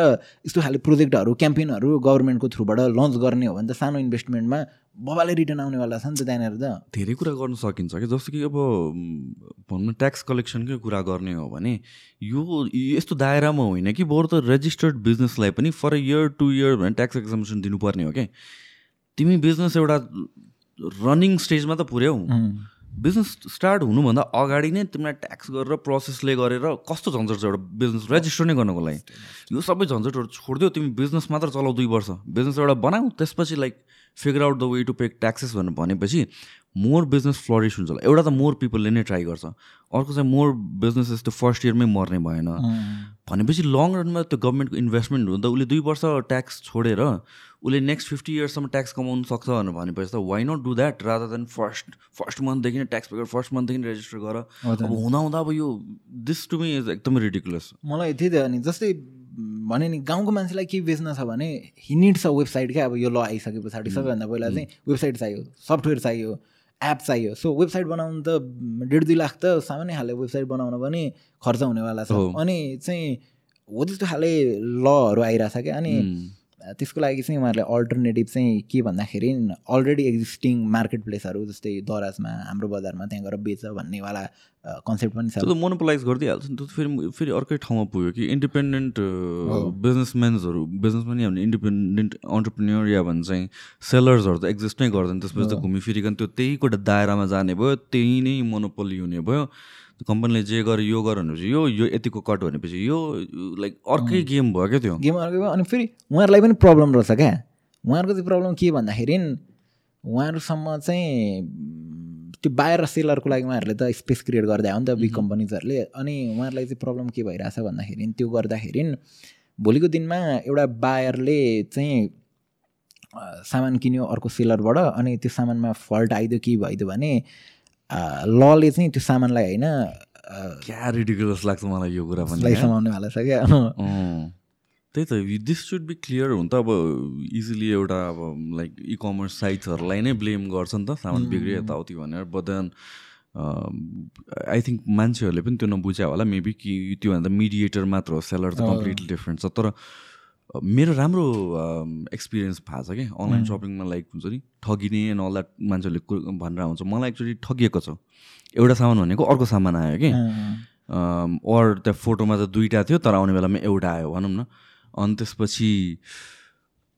यस्तो खाले प्रोजेक्टहरू क्याम्पेनहरू गभर्मेन्टको थ्रुबाट लन्च गर्ने हो भने त सानो इन्भेस्टमेन्टमा बबाले रिटर्न आउनेवाला छ नि त त्यहाँनिर त। धेरै कुरा गर्न सकिन्छ कि? जस्तो कि अब भनौँ ट्याक्स कलेक्सनकै कुरा गर्ने हो भने यो यस्तो दायरामा होइन कि बरु त रेजिस्टर्ड बिजनेसलाई पनि for a year to year भने ट्याक्स एक्जाम्सन दिनुपर्ने हो क्या तिमी बिजनेस एउटा रनिङ स्टेजमा त पुर्याउ बिजनेस स्टार्ट हुनुभन्दा अगाडि नै तिमीलाई ट्याक्स गरेर प्रोसेसले गरेर कस्तो झन्झट छ एउटा बिजनेस रेजिस्टर नै गर्नको लागि? यो सबै झन्झटहरू छोडिदियो तिमी बिजनेस मात्र चलाउ दुई वर्ष। बिजनेस एउटा बनाऊ त्यसपछि like figure out the way to pay taxes भनेर भनेपछि मोर बिजनेस फ्लरिस हुन्छ होला। एउटा त मोर पिपलले नै ट्राई गर्छ। अर्को चाहिँ मोर बिजनेसेस त्यो फर्स्ट इयरमै मर्ने भएन। भनेपछि लङ रनमा त्यो गभर्मेन्टको इन्भेस्टमेन्ट हुँदा उसले दुई वर्ष ट्याक्स छोडेर उसले नेक्स्ट फिफ्टी इयर्ससम्म ट्याक्स कमाउनु सक्छ भनेर भनेपछि त why not do that rather than first first मन्थदेखि नै ट्याक्स पे फर्स्ट मन्थदेखि रेजिस्टर गर। अब हुँदा हुँदा अब यो दिस टु मी इज एकदमै रिडिकुलस मलाई त्यही त अनि जस्तै भने नि गाउँको मान्छेलाई केही बेच्न छ भने हिनिड छ वेबसाइट क्या अब यो ल आइसके पछाडि सबैभन्दा पहिला चाहिँ वेबसाइट चाहियो सफ्टवेयर चाहियो एप चाहियो। सो वेबसाइट बनाउनु त डेढ दुई लाख त सामान्य खाले वेबसाइट बनाउन पनि खर्च हुनेवाला छ। अनि चाहिँ हो त्यस्तो खाले लहरू आइरहेछ क्या। अनि त्यसको लागि चाहिँ उहाँहरूले अल्टरनेटिभ चाहिँ के भन्दाखेरि अलरेडी एक्जिस्टिङ मार्केट प्लेसहरू जस्तै दराजमा हाम्रो बजारमा त्यहाँ गएर बेच भन्नेवाला कन्सेप्ट पनि छ। मोनोपोलाइज गरिदिइहाल्छ नि त्यो त फेरि फेरि अर्कै ठाउँमा पुग्यो कि इन्डिपेन्डेन्ट बिजनेसम्यान्सहरू बिजनेसम्यान या भने इन्डिपेन्डेन्ट अन्टरप्रिन्योर या भने चाहिँ सेलर्सहरू त एक्जिस्ट नै गर्दैन। त्यसपछि त घुमिफिरिकन त्यो त्यहीको दायरामा जाने भयो त्यही नै मोनोपोली हुने भयो। कम्पनीले जे गर्यो यो गर्यो भनेपछि यो यो यतिको कट भनेपछि यो लाइक अर्कै गेम भयो क्या त्यो? गेम अर्कै भयो। अनि फेरि उहाँहरूलाई पनि प्रब्लम रहेछ क्या? उहाँहरूको चाहिँ प्रब्लम के भन्दाखेरि उहाँहरूसम्म चाहिँ त्यो बायर र सेलरको लागि उहाँहरूले त स्पेस क्रिएट गर्दै हो नि त बिग कम्पनीजहरूले। अनि उहाँहरूलाई चाहिँ प्रब्लम के भइरहेछ भन्दाखेरि त्यो गर्दाखेरि भोलिको दिनमा एउटा बायरले चाहिँ सामान किन्यो अर्को सेलरबाट अनि त्यो सामानमा फल्ट आइदियो के भइदियो भने लले चाहिँ त्यो सामानलाई होइन क्या रिडिकुलस लाग्छ मलाई यो कुरा पनि। समाउनेवाला छ क्या। त्यही त दिस सुड बी क्लियर हुन त अब इजिली एउटा अब लाइक इ कमर्स साइट्सहरूलाई नै ब्लेम गर्छ नि त सामान बिग्रियो यताउति भनेर बट देन आई थिङ्क मान्छेहरूले पनि त्यो नबुझ्या होला मेबी कि त्योभन्दा मिडिएटर मात्र हो सेलर त कम्प्लिटली डिफ्रेन्ट छ तर मेरो राम्रो एक्सपिरियन्स भएको छ क्या अनलाइन सपिङमा लाइक हुन्छ नि ठगिने एन्ड अल द्याट मान्छेहरूले भनेर आउँछ। मलाई एक्चुली ठगिएको छ। एउटा सामान भनेको अर्को सामान आयो कि? अर त्यहाँ फोटोमा त दुइटा थियो तर आउने बेलामा एउटा आयो भनौँ न। अनि त्यसपछि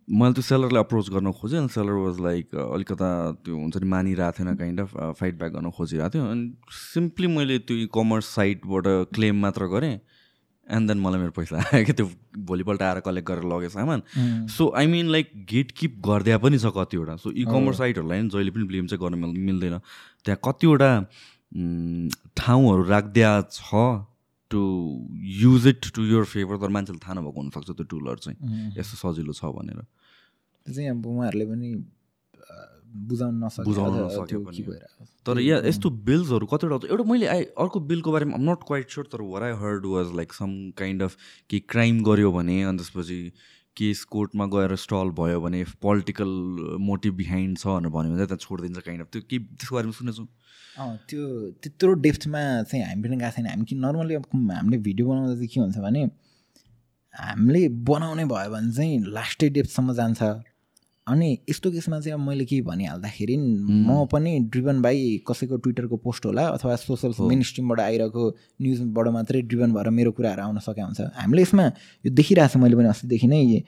मैले त्यो सेलरलाई अप्रोच गर्न खोजेँ अनि सेलर वाज लाइक अलिकता त्यो हुन्छ नि मानिरहेको थिएन काइन्ड अफ फाइट ब्याक गर्न खोजिरहेको थियो। अनि सिम्पली मैले त्यो इ कमर्स साइटबाट क्लेम मात्र गरेँ। एन्ड देन मलाई मेरो पैसा आयो क्या त्यो भोलिपल्ट आएर कलेक्ट गरेर लगेँ सामान। So I mean like gatekeep गरिदिया पनि छ कतिवटा। सो इ कमर्स साइटहरूलाई जहिले पनि ब्लेम चाहिँ गर्न मिल- मिल्दैन। त्यहाँ कतिवटा उम्, ठाउँहरू राखिदिया छ to use it to your favour तर मान्छेले थाहा नभएको हुनसक्छ त्यो टुलहरू चाहिँ। अँ। यस्तो सजिलो छ भनेर। त्यो चाहिँ अब उहाँहरूले पनि बुझाउन नसके बुझाउन अथवा नसके त्यो पनि। के भइरहेको छ। तर या यस्तो बिल्सहरू कतिवटा एउटा मैले आइ अर्को बिलको बारेमा नट क्वाइट स्योर तर what I heard was like some kind of कि क्राइम गऱ्यो भने अनि त्यसपछि केस कोर्टमा गएर स्टल भयो भने पोलिटिकल मोटिभ बिहाइन्ड छ भनेर भन्यो भने त्यहाँ छोडिदिन्छ काइन्ड अफ त्यो के त्यसको बारेमा सुनेछौँ त्यो त्यत्रो डेप्थमा चाहिँ हामी पनि गएको छैन हामी कि नर्मली अब हामीले भिडियो बनाउँदा चाहिँ के हुन्छ भने हामीले बनाउने भयो भने चाहिँ लास्टै डेप्थसम्म जान्छ अनि यस्तो केसमा चाहिँ अब मैले के भनिहाल्दाखेरि म पनि ड्रिभन बाई कसैको ट्विटरको पोस्ट होला अथवा सोसल मेन स्ट्रिमबाट आइरहेको न्युजबाट मात्रै ड्रिभन भएर मेरो कुराहरू आउन सकेका हुन्छ। हामीले यसमा यो देखिरहेको छ मैले पनि अस्तिदेखि नै।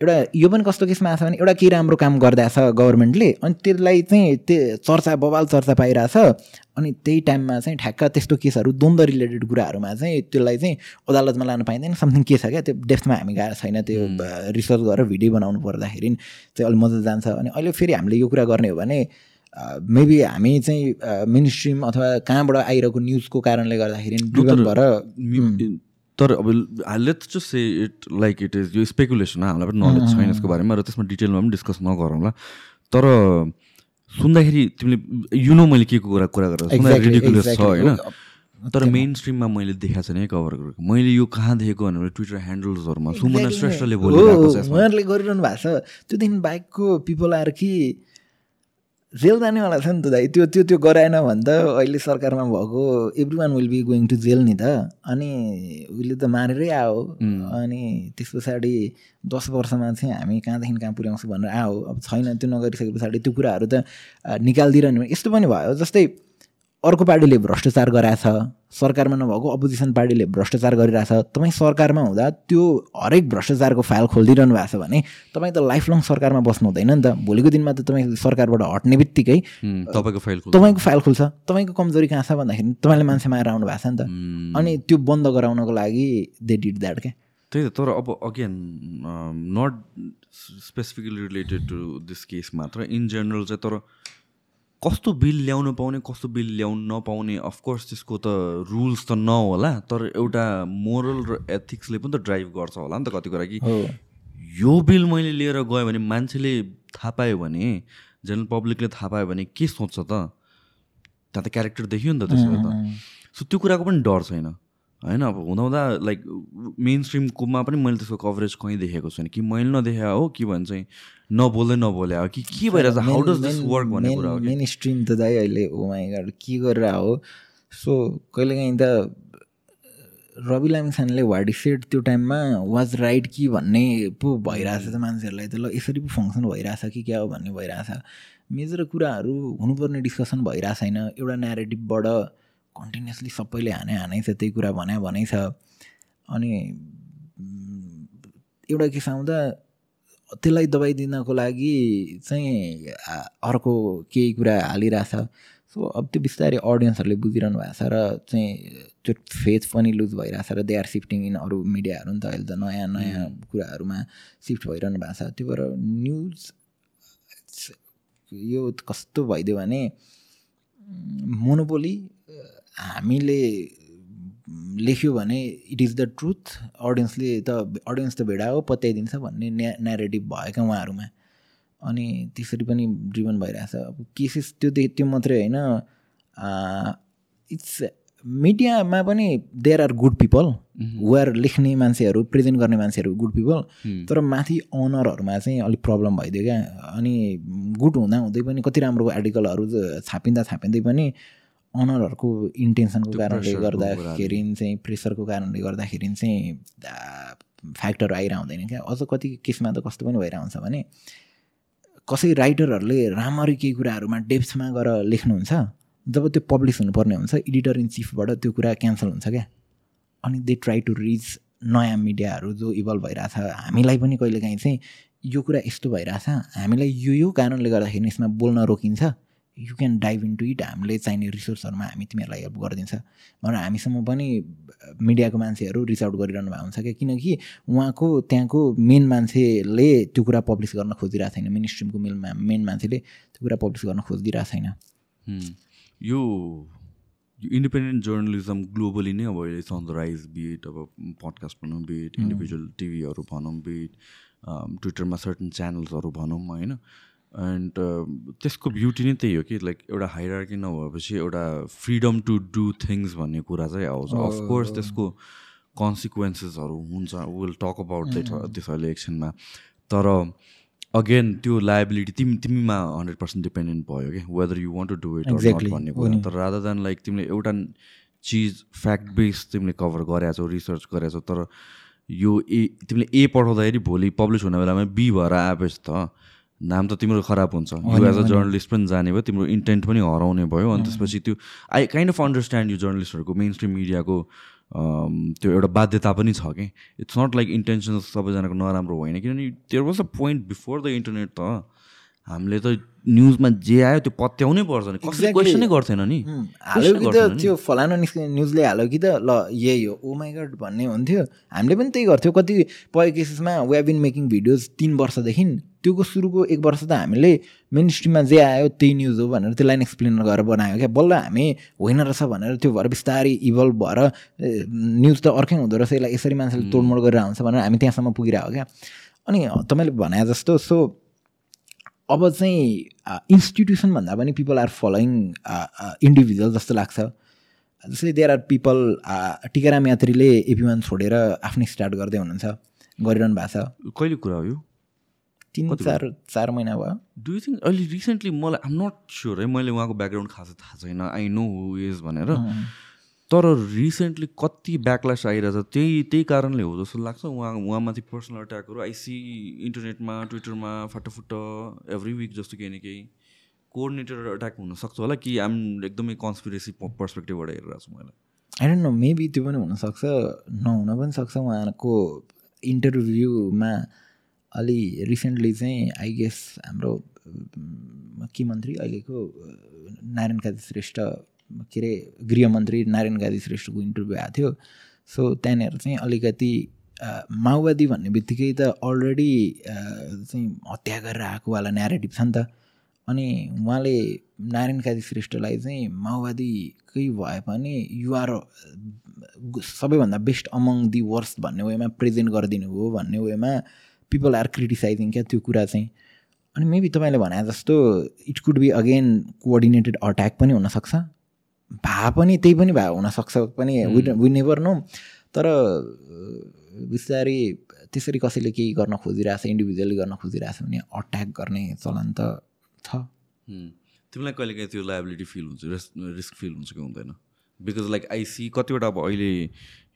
एउटा यो पनि कस्तो केसमा आएको छ भने एउटा केही राम्रो काम गरिरहेछ गभर्मेन्टले अनि त्यसलाई चाहिँ त्यो चर्चा बबाल चर्चा पाइरहेछ अनि त्यही टाइममा चाहिँ ठ्याक्क त्यस्तो केसहरू द्वन्द रिलेटेड कुराहरूमा चाहिँ त्यसलाई चाहिँ अदालतमा लानु पाइँदैन समथिङ के छ क्या? त्यो डेप्थमा हामी गएको छैन त्यो रिसर्च गरेर भिडियो बनाउनु पर्दाखेरि चाहिँ अलिक मजा जान्छ अनि अहिले फेरि हामीले यो कुरा गर्ने हो भने मेबी हामी चाहिँ मेन स्ट्रिम अथवा कहाँबाट आइरहेको न्युजको कारणले गर्दाखेरि भएर तर अब let's just say it like it is यो स्पेकुलेसन हामीलाई पनि नलेज छैन यसको बारेमा र त्यसमा डिटेलमा पनि डिस्कस नगरौँला तर सुन्दाखेरि तिमीले यु नो मैले के को कुरा कुरा गरेर रिडिकुलस छ होइन? तर मेन स्ट्रिममा मैले देखाएको छैन है कभर गरेको। मैले यो कहाँ देखेको भने ट्विटर ह्यान्डल्सहरूमा सुमना श्रेष्ठले बोलिरहेको छ उहाँहरूले गरिरहनु भएको छ। त्यो दिन बाइकको पिपल आएर कि जेल जानेवाला छ नि त दाइ। त्यो त्यो त्यो गराएन भने त अहिले सरकारमा भएको everyone will be going to jail नि त। अनि उसले त मारेरै आयो। अनि त्यस पछाडि दस वर्षमा चाहिँ हामी कहाँदेखि कहाँ पुर्याउँछौँ भनेर आयो। अब छैन त्यो नगरिसके पछाडि त्यो कुराहरू त निकालिदिइरहने यस्तो पनि भयो जस्तै अर्को पार्टीले भ्रष्टाचार गराएछ सरकारमा नभएको अपोजिसन पार्टीले भ्रष्टाचार गरिरहेछ तपाईँ सरकारमा हुँदा त्यो हरेक भ्रष्टाचारको फाइल खोलिदिइरहनु भएको छ भने तपाईँ त लाइफ लङ सरकारमा बस्नु हुँदैन नि त। भोलिको दिनमा त तपाईँ सरकारबाट हट्ने बित्तिकै तपाईँको फाइल तपाईँको फाइल खुल्छ। तपाईँको कमजोरी कहाँ छ भन्दाखेरि तपाईँले मान्छे माएर आउनु भएको छ नि त। अनि त्यो बन्द गराउनको लागि दे डिड द्याट क्या त्यही त तर अब again not specifically related to this case मात्र इन जेनरल चाहिँ तर कस्तो बिल ल्याउनु पाउने कस्तो बिल ल्याउनु नपाउने अफकोर्स त्यसको त रुल्स त नहोला तर एउटा मोरल र एथिक्सले पनि त ड्राइभ गर्छ होला नि त कति कुरा कि यो बिल मैले लिएर गएँ भने मान्छेले थाहा पायो भने जेनरल पब्लिकले थाहा पायो भने के सोच्छ त? त्यहाँ त क्यारेक्टर देखियो नि त त्यसमा त। सो त्यो कुराको पनि डर छैन। होइन अब हुँदा हुँदा लाइक मेन स्ट्रिमकोमा पनि मैले त्यसको कभरेज कहीँ देखेको छैन कि मैले नदेखा हो कि भन्छ चाहिँ नबोल्दै नबोले हो कि के भइरहेछ? हाउ डज दिस वर्क भन्ने कुरा हो मेन स्ट्रिम त दाइ अहिले गाड के गरेर हो? सो कहिलेकाहीँ त रवि लामिछानेले वाट सेट त्यो टाइममा वाज राइट कि भन्ने पो भइरहेछ त मान्छेहरूलाई त। ल यसरी पो फङ्सन भइरहेछ कि क्या हो भन्ने भइरहेछ। मेजर कुराहरू हुनुपर्ने डिस्कसन भइरहेको छैन। एउटा नेरेटिभबाट कन्टिन्युसली सबैले हाने हानै छ त्यही कुरा भने भनै छ। अनि एउटा केस आउँदा त्यसलाई दबाई दिनको लागि चाहिँ अर्को केही कुरा हालिरहेछ। सो अब त्यो बिस्तारै अडियन्सहरूले बुझिरहनु भएको छ र चाहिँ त्यो फेज पनि लुज भइरहेछ र दे आर सिफ्टिङ इन अरू मिडियाहरू नि त अहिले त नयाँ नयाँ कुराहरूमा सिफ्ट भइरहनु भएको छ। त्यो भएर न्युज यो कस्तो भइदियो भने मोनोपोली हामीले लेख्यो भने इट इज द ट्रुथ अडियन्सले त अडियन्स त भेडा हो पत्याइदिन्छ भन्ने न्या नेरेटिभ भयो क्या उहाँहरूमा। अनि त्यसरी पनि ड्रिभन भइरहेछ। अब केसेस त्यो त्यो मात्रै होइन। इट्स मिडियामा पनि there are good people where लेख्ने मान्छेहरू प्रेजेन्ट गर्ने मान्छेहरू गुड पिपल तर माथि अनरहरूमा चाहिँ अलिक प्रब्लम भइदियो क्या। अनि गुड हुँदा हुँदै पनि कति राम्रो आर्टिकलहरू छापिँदा छापिँदै पनि अनरहरूको इन्टेन्सनको कारणले गर्दाखेरि चाहिँ प्रेसरको कारणले गर्दाखेरि चाहिँ फ्याक्टर आइरह हुँदैन क्या। अझ कति केसमा त कस्तो पनि भइरहेको हुन्छ भने कसै राइटरहरूले राम्ररी केही कुराहरूमा डेप्समा गएर लेख्नुहुन्छ जब त्यो पब्लिस हुनुपर्ने हुन्छ एडिटर इन चिफबाट त्यो कुरा क्यान्सल हुन्छ क्या। अनि दे ट्राई टु रिच नयाँ मिडियाहरू जो इभल्भ भइरहेछ। हामीलाई पनि कहिलेकाहीँ चाहिँ यो कुरा यस्तो भइरहेछ। हामीलाई यो यो कारणले गर्दाखेरि यसमा बोल्न रोकिन्छ। You can dive into it हामीले चाहिने रिसोर्सहरूमा हामी तिमीहरूलाई हेल्प गरिदिन्छ। भनेर हामीसम्म पनि मिडियाको मान्छेहरू रिच आउट गरिरहनु भएको हुन्छ क्या? किनकि उहाँको त्यहाँको मेन मान्छेले त्यो कुरा पब्लिस गर्न खोजिरहेको छैन। मेन स्ट्रिमको मेन मेन मान्छेले त्यो कुरा पब्लिस गर्न खोजिदिरहेको छैन। यो इन्डिपेन्डेन्ट जर्नलिजम ग्लोबली नै अब अहिले छ राइज बिट अब पडकास्ट भनौँ बिट इन्डिभिजुअल टिभीहरू भनौँ बिट ट्विटरमा सर्टन च्यानल्सहरू भनौँ होइन? एन्ड uh, त्यसको ब्युटी नै त्यही हो कि लाइक एउटा हाइरार्की नभएपछि एउटा फ्रिडम टु डु थिङ्स भन्ने कुरा चाहिँ आउँछ। अफकोर्स त्यसको कन्सिक्वेन्सेसहरू हुन्छ। विल टक अबाउट द्याट त्यस इलेक्सनमा तर अगेन त्यो लाइबिलिटी तिमी तिमीमा हन्ड्रेड पर्सेन्ट डिपेन्डेन्ट भयो क्या whether you want to do it. भन्ने कुरा। तर रादर देन लाइक तिमीले एउटा चिज फ्याक्ट बेस तिमीले कभर गरेका छौ रिसर्च गरेका छौ तर यो ए तिमीले ए पठाउँदाखेरि भोलि पब्लिस हुने बेलामा बी भएर आएपछि त नाम त तिम्रो खराब हुन्छ। यु एज अ जर्नलिस्ट पनि जाने भयो तिम्रो इन्टेन्ट पनि हराउने भयो। अनि त्यसपछि त्यो आई काइन्ड अफ अन्डरस्ट्यान्ड यो जर्नलिस्टहरूको मेन स्ट्रिम मिडियाको त्यो एउटा बाध्यता पनि छ कि। इट्स नट लाइक इन्टेन्सन सबैजनाको नराम्रो होइन। किनभने there was a point before the internet त हामीले त न्युजमा जे आयो त्यो पत्याउनै पर्छ नि कसैले. क्वेसनै गर्थेन नि। हाल्यो कि त त्यो फलानु निस्क न्युजले हाल्यो कि त ल यही हो। ओ माई गड भन्ने हुन्थ्यो। हामीले पनि त्यही गर्थ्यौँ। कतिपय केसेसमा वी बिन मेकिङ भिडियोज तिन वर्षदेखि त्योको सुरुको एक वर्ष त हामीले मेन स्ट्रिममा जे आयो त्यही न्युज हो भनेर त्यसलाई एक्सप्लेन गरेर बनायो क्या। बल्ल हामी होइन रहेछ भनेर त्यो भएर बिस्तारै इभल्भ भएर न्युज त अर्कै हुँदो रहेछ यसलाई यसरी मान्छेले तोडमोड गरेर आउँछ भनेर हामी त्यहाँसम्म पुगिरहेको क्या। अनि तपाईँले भने जस्तो सो अब चाहिँ इन्स्टिट्युसन भन्दा पनि पिपल आर फलोइङ इन्डिभिजुअल जस्तो लाग्छ। जस्तै देयर आर पिपल टिकाराम यात्रीले एपी वान छोडेर आफ्नै स्टार्ट गर्दै हुनुहुन्छ गरिरहनु भएको छ। कहिले कुरा हो यो? तिन चार चार महिना भयो। डु यु थिङ्क अहिले रिसेन्टली मलाई आम नट स्योर है मैले उहाँको ब्याकग्राउन्ड खासै थाहा छैन। आई नो हु इज भनेर। तर रिसेन्टली कति ब्याकल्यास आइरहेछ त्यही त्यही कारणले हो जस्तो लाग्छ। उहाँ उहाँमाथि पर्सनल अट्याकहरू आइसी इन्टरनेटमा ट्विटरमा फाटोफुट्ट एभ्री विक जस्तो केही न केही कोअर्डिनेटर अट्याक हुनसक्छ होला कि आम एकदमै कन्सपिरेसी पर्सपेक्टिभबाट हेरिरहेको छु मैले। आई डोन्ट नो मेबी त्यो पनि हुनसक्छ नहुन पनि सक्छ उहाँको इन्टरभ्यूमा अलि रिसेन्टली चाहिँ आई गेस हाम्रो के मन्त्री अहिलेको नारायण काजी श्रेष्ठ के अरे गृहमन्त्री नारायण काजी श्रेष्ठको इन्टरभ्यू आएको थियो। सो त्यहाँनिर चाहिँ अलिकति माओवादी भन्ने बित्तिकै त अलरेडी चाहिँ हत्या गरेर आएकोवाला न्यारेटिभ छ नि त। अनि उहाँले नारायण काजी श्रेष्ठलाई चाहिँ माओवादीकै भए पनि युआर सबैभन्दा बेस्ट अमङ दि वर्स्ट भन्ने वेमा प्रेजेन्ट गरिदिनु हो भन्ने वेमा पिपल आर क्रिटिसाइजिङ क्या त्यो कुरा चाहिँ? अनि मेबी तपाईँले भने जस्तो it could be again coordinated attack पनि हुनसक्छ। भए पनि त्यही पनि भए हुनसक्छ पनि वी नेभर नो तर बिस्तारै त्यसरी कसैले केही गर्न खोजिरहेछ इन्डिभिजुअली गर्न खोजिरहेछ भने अट्याक गर्ने चलन त छ। तिमीलाई कहिले काहीँ त्यो लाइबिलिटी फिल हुन्छ रिस्क रिस्क फिल हुन्छ कि हुँदैन। बिकज लाइक आई सी कतिवटा अब अहिले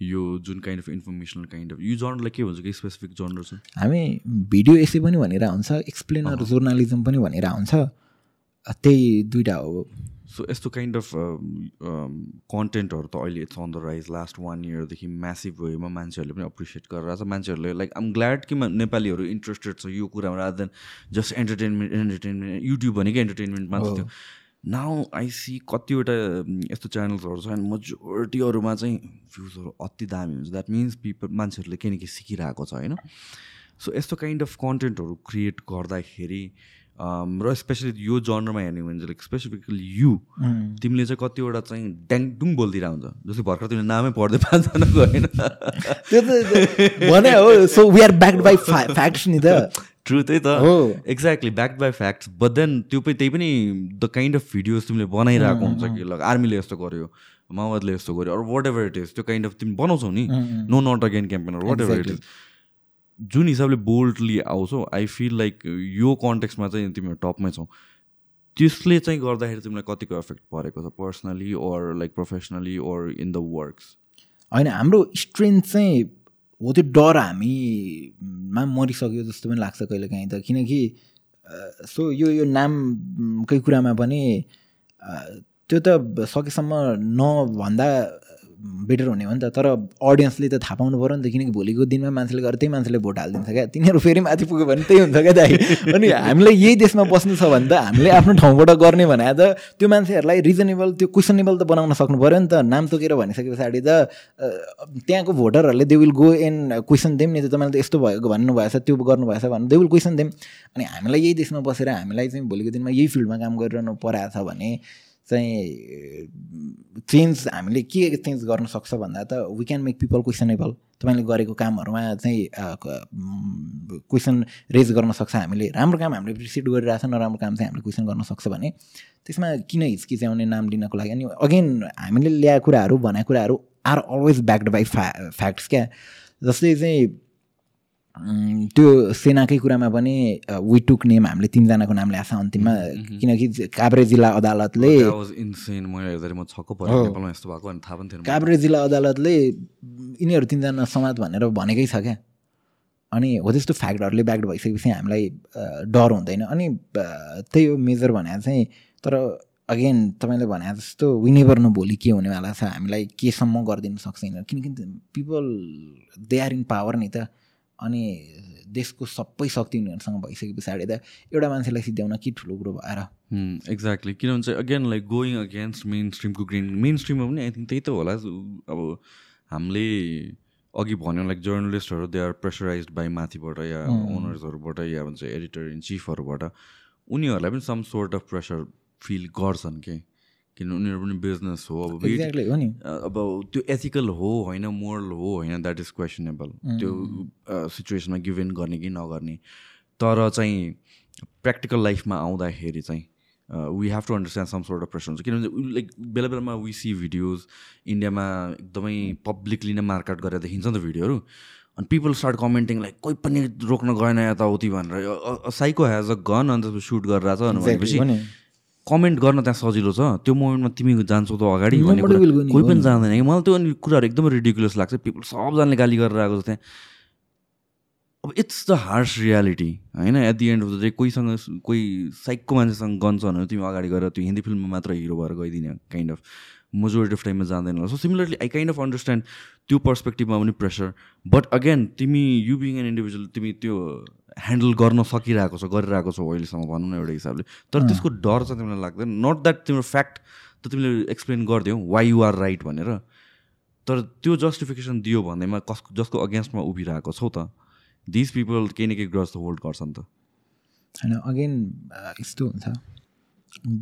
यो जुन kind of informational kind of यो जर्नरलाई के भन्छ? कि स्पेसिफिक जर्नर छ? हामी भिडियो एसे पनि भनेर हुन्छ एक्सप्लेनर जर्नालिजम पनि भनेर हुन्छ। त्यही दुइटा हो। सो यस्तो काइन्ड अफ कन्टेन्टहरू त अहिले it's on the rise last one इयरदेखि massive वेमा मान्छेहरूले पनि एप्रिसिएट गरेर छ। मान्छेहरूले लाइक आम ग्ल्याड कि नेपालीहरू इन्ट्रेस्टेड छ यो कुरामा rather than just entertainment entertainment YouTube भनेकै एन्टरटेनमेन्ट मात्र थियो। नाउ आई सी कतिवटा यस्तो च्यानल्सहरू छन् मेजोरिटीहरूमा चाहिँ भ्युजहरू अति दामी हुन्छ। द्याट मिन्स पिपल मान्छेहरूले केही न केही सिकिरहेको छ होइन? सो यस्तो काइन्ड अफ कन्टेन्टहरू क्रिएट गर्दाखेरि र स्पेसली यो जनरमा हेर्ने हो भने चाहिँ लाइक स्पेसिफिकली यु तिमीले चाहिँ कतिवटा चाहिँ ड्याङडुङ बोलिदिरहेको हुन्छ जस्तै भर्खर तिमीले नामै पढ्दै पाँचजनाको होइन? ट्रु त्यही त। Exactly back by facts but then त्यो पनि त्यही पनि द काइन्ड अफ भिडियोज तिमीले बनाइरहेको हुन्छ कि ल आर्मीले यस्तो गर्यो माओवादीले यस्तो गर्यो अरू वाट एभर इट इज त्यो काइन्ड अफ तिमी बनाउँछौ नि। No not again campaign whatever it is जुन हिसाबले बोल्डली आउँछौ आई फिल लाइक यो कन्टेक्समा चाहिँ तिमीहरू टपमै छौ। त्यसले चाहिँ गर्दाखेरि तिमीलाई कतिको इफेक्ट परेको छ personally or like professionally or in the works होइन हाम्रो स्ट्रेन्थ चाहिँ हो त्यो डर हामीमा मरिसक्यो जस्तो पनि लाग्छ कहिले काहीँ त। किनकि सो यो यो नामकै कुरामा पनि त्यो त सकेसम्म नभन्दा बेटर हुने हो नि त। तर अडियन्सले त थाहा पाउनु पऱ्यो नि त किनकि भोलिको दिनमा मान्छेले गरेर त्यही मान्छेले भोट हालिदिन्छ क्या। तिनीहरू फेरि माथि पुग्यो भने त्यही हुन्छ क्या दाइ। अनि हामीलाई यही देशमा बस्नु छ भने त हामीले आफ्नो ठाउँबाट गर्ने भने त त्यो मान्छेहरूलाई रिजनेबल त्यो क्वेसनेबल त बनाउन सक्नु पऱ्यो नि त। नाम तोकेर भनिसके पछाडि त त्यहाँको भोटरहरूले they will go and question them नि त तपाईँले त यस्तो भएको भन्नुभएछ त्यो गर्नुभएछ भने दे विल क्वेसन देम अनि हामीलाई यही देशमा बसेर हामीलाई चाहिँ भोलिको दिनमा यही फिल्डमा काम गरिरहनु परेको छ भने चाहिँ चेन्ज हामीले के चेन्ज गर्न सक्छ भन्दा त we can make people questionable तपाईँले गरेको कामहरूमा चाहिँ क्वेसन रेज गर्न सक्छ हामीले। राम्रो काम हामीले एप्रिसिएट गरिरहेछ नराम्रो काम चाहिँ हामीले क्वेसन गर्न सक्छ भने। त्यसमा किन हिचकिच्याउने नाम लिनको लागि अनि अगेन हामीले ल्याएको कुराहरू भनेको कुराहरू आर अलवेज ब्याक्ड बाई फ्या फ्याक्ट्स क्या। जस्तै चाहिँ त्यो सेनाकै कुरामा पनि वी टुक नेम हामीले तिनजनाको नाम ल्याएको छ अन्तिममा किनकि काभ्रे जिल्ला अदालतले काभ्रे जिल्ला अदालतले यिनीहरू तिनजना समाज भनेर भनेकै छ क्या। अनि हो त्यस्तो फ्याक्टहरूले ब्याक्ड भइसकेपछि हामीलाई डर हुँदैन। अनि त्यही हो मेजर भने चाहिँ तर अगेन तपाईँले भने जस्तो विनेभर न भोलि के हुनेवाला छ हामीलाई केसम्म गरिदिनु सक्छ किनकि people they are in power नि त। अनि देशको सबै शक्ति उनीहरूसँग भइसके पछाडि त एउटा मान्छेलाई सिद्ध्याउन के ठुलो कुरो भएर। एक्ज्याक्टली किनभने चाहिँ again like going against main स्ट्रिमको green main स्ट्रिममा पनि आई थिङ्क त्यही त होला अब हामीले अघि भन्यो लाइक जर्नलिस्टहरू दे आर प्रेसराइज बाई माथिबाट या ओनर्सहरूबाट या भन्छ एडिटर इन चिफहरूबाट उनीहरूलाई पनि some sort of pressure feel गर्छन् कि? किन उनीहरू पनि बिजनेस हो अब अब त्यो एथिकल हो होइन मोरल हो होइन द्याट इज क्वेसनेबल त्यो सिचुएसनमा गिभेन गर्ने कि नगर्ने। तर चाहिँ प्र्याक्टिकल लाइफमा आउँदाखेरि चाहिँ we have to understand some sort of pressure हुन्छ। किनभने लाइक बेला बेलामा वी सी भिडियोज इन्डियामा एकदमै पब्लिकली नै मार्कआउट गरेर देखिन्छ नि त भिडियोहरू अनि पिपल स्टार्ट कमेन्टिङ लाइक कोही पनि रोक्न गएन यताउति भनेर। साइको हेज अ गन अन्त सुट गरिरहेछ भनेपछि कमेन्ट गर्न त्यहाँ सजिलो छ। त्यो मोमेन्टमा तिमी जान्छौ त अगाडि भन्ने कोही पनि जाँदैन। कि मलाई त्यो अनि कुराहरू एकदमै रिडिकुलस लाग्छ। पिपल सबजनाले गाली गरेर आएको छ त्यहाँ अब इट्स द हार्स रियालिटी होइन? At the end of the day कोहीसँग कोही साइकको मान्छेसँग गन्छ भने तिमी अगाडि गएर त्यो हिन्दी फिल्ममा मात्र हिरो भएर गइदिने काइन्ड अफ मेजोरिटी अफ टाइममा जाँदैन so similarly I kind of understand त्यो पर्सपेक्टिभमा पनि प्रेसर बट अगेन तिमी यु बिङ एन इन्डिभिजुअल तिमी त्यो ह्यान्डल गर्न सकिरहेको छ गरिरहेको छौ अहिलेसम्म भनौँ न एउटा हिसाबले। तर त्यसको डर चाहिँ तिमीलाई लाग्दैन। नट द्याट तिम्रो फ्याक्ट त तिमीले एक्सप्लेन गरिदियौ वाइ यु आर राइट भनेर। तर त्यो जस्टिफिकेसन दियो भन्दैमा कस जसको अगेन्स्टमा उभिरहेको छौ त दिस पिपल केही न केही ग्रस त होल्ड गर्छ नि त। होइन अगेन यस्तो हुन्छ।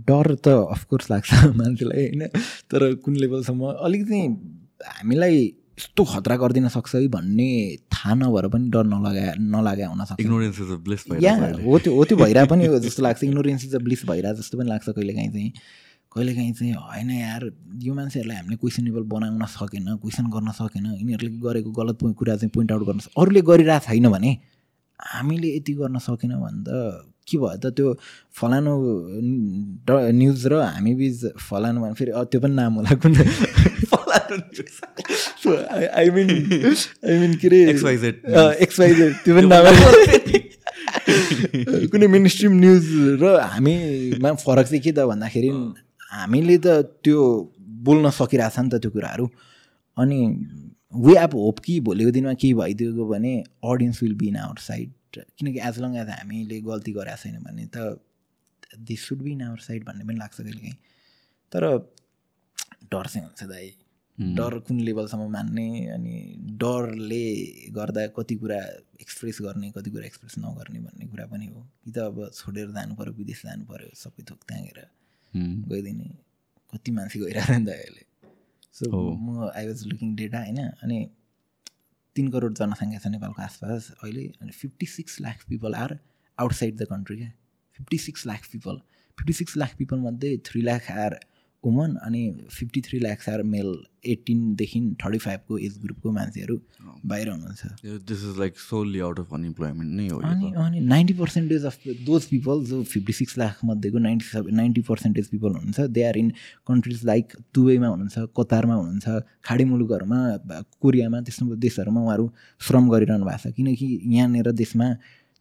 डर त अफकोर्स लाग्छ मान्छेलाई होइन। तर कुन लेभलसम्म अलिकति हामीलाई यस्तो खतरा गरिदिन सक्छ है भन्ने थाहा नभएर पनि डर नलगा नलागा हुनसक्छ या हो त्यो हो त्यो भइरहेको पनि जस्तो लाग्छ। इग्नोरेन्स इज अ ब्लिस भइरहेको जस्तो पनि लाग्छ कहिलेकाहीँ चाहिँ। कहिलेकाहीँ चाहिँ होइन यार यो मान्छेहरूलाई हामीले क्वेसनेबल बनाउन सकेन क्वेसन गर्न सकेन। यिनीहरूले गरेको गलत कुरा चाहिँ पोइन्ट आउट गर्न अरूले गरिरहेको छैन भने हामीले यति गर्न सकेन भने त के भयो त? त्यो फलानु न्युज र हामी बिच फलानु भने फेरि त्यो पनि नाम होला कुन। आई मिन आई मिन के अरे एक्सवाइजेड त्यो पनि नाम कुनै मेन स्ट्रिम न्युज र हामीमा फरक चाहिँ के त भन्दाखेरि हामीले त त्यो बोल्न सकिरहेछ नि त त्यो कुराहरू अनि वे अब होप कि भोलिको दिनमा केही भइदिएको भने audience will be in our side किनकि एज लङ एज हामीले गल्ती गरेको छैन भने त this should be in our side भन्ने पनि लाग्छ कहिले काहीँ तर डर चाहिँ हुन्छ दाइ डर कुन लेभलसम्म मान्ने अनि डरले गर्दा कति कुरा एक्सप्रेस गर्ने कति कुरा एक्सप्रेस नगर्ने भन्ने कुरा पनि हो। कि त अब छोडेर जानु पऱ्यो विदेश जानु पऱ्यो सबै थोक त्यहाँ गएर गइदिने कति मान्छे गइरहेको नि त अहिले। सो म आई वाज लुकिङ डेटा होइन अनि तिन करोड जनसङ्ख्या छ नेपालको आसपास अहिले अनि fifty six lakh people are outside the country क्या? Fifty six lakh people fifty six lakh पिपलमध्ये three lakh are woman अनि fifty three lakhs are male एटिनदेखि thirty फाइभको एज ग्रुपको मान्छेहरू बाहिर हुनुहुन्छ। This is like solely out of unemployment नै हो अनि अनि ninety percentage of those people जो फिफ्टी सिक्स लाख मध्येको ninety seven ninety percentage people हुनुहुन्छ they are in countries like दुबईमा हुनुहुन्छ कतारमा हुनुहुन्छ खाडी मुलुकहरूमा कोरियामा त्यस्तो देशहरूमा उहाँहरू श्रम गरिरहनु भएको छ। किनकि यहाँनिर देशमा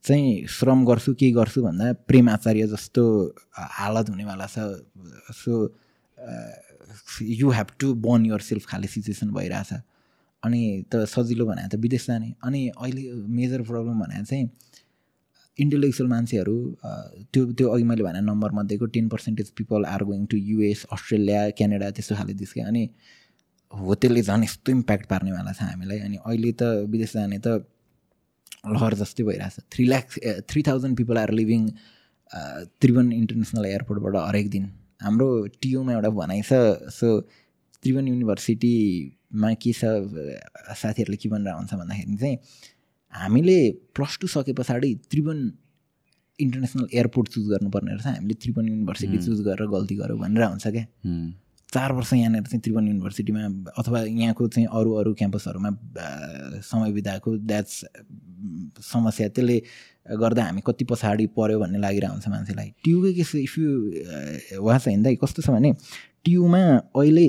चाहिँ श्रम गर्छु के गर्छु भन्दा प्रेम आचार्य जस्तो हालत हुनेवाला छ। So you have to burn yourself खाले सिचुएसन भइरहेछ। अनि त सजिलो भने त विदेश जाने। अनि अहिले मेजर प्रब्लम भने चाहिँ इन्टेलेक्चुअल मान्छेहरू त्यो त्यो अघि मैले भने नम्बरमध्येको ten percentage people are going to US Australia Canada त्यस्तो खाले देश अनि हो त्यसले झन् यस्तो इम्प्याक्ट पार्नेवाला छ हामीलाई। अनि अहिले त विदेश जाने त लहर जस्तै भइरहेछ। Three lakhs three thousand people are leaving Tribhuvan International एयरपोर्टबाट हरेक दिन। हाम्रो टियुमा एउटा भनाइ छ सो त्रिभुवन युनिभर्सिटीमा के छ साथीहरूले के भनेर हुन्छ भन्दाखेरि चाहिँ हामीले प्लस टू सके पछाडि त्रिभुवन इन्टरनेसनल एयरपोर्ट चुज गर्नुपर्ने रहेछ। हामीले त्रिभुवन युनिभर्सिटी चुज गरेर गल्ती गऱ्यौँ भनेर हुन्छ क्या। चार वर्ष यहाँनिर चाहिँ त्रिभुवन युनिभर्सिटीमा अथवा यहाँको चाहिँ अरू अरू क्याम्पसहरूमा समय बिताएको द्याट्स समस्या। त्यसले गर्दा हामी कति पछाडि पऱ्यो भन्ने लागिरहेको हुन्छ मान्छेलाई। ट्युकै के इफ यु वा छ हिँड्दा कस्तो छ भने ट्युमा अहिले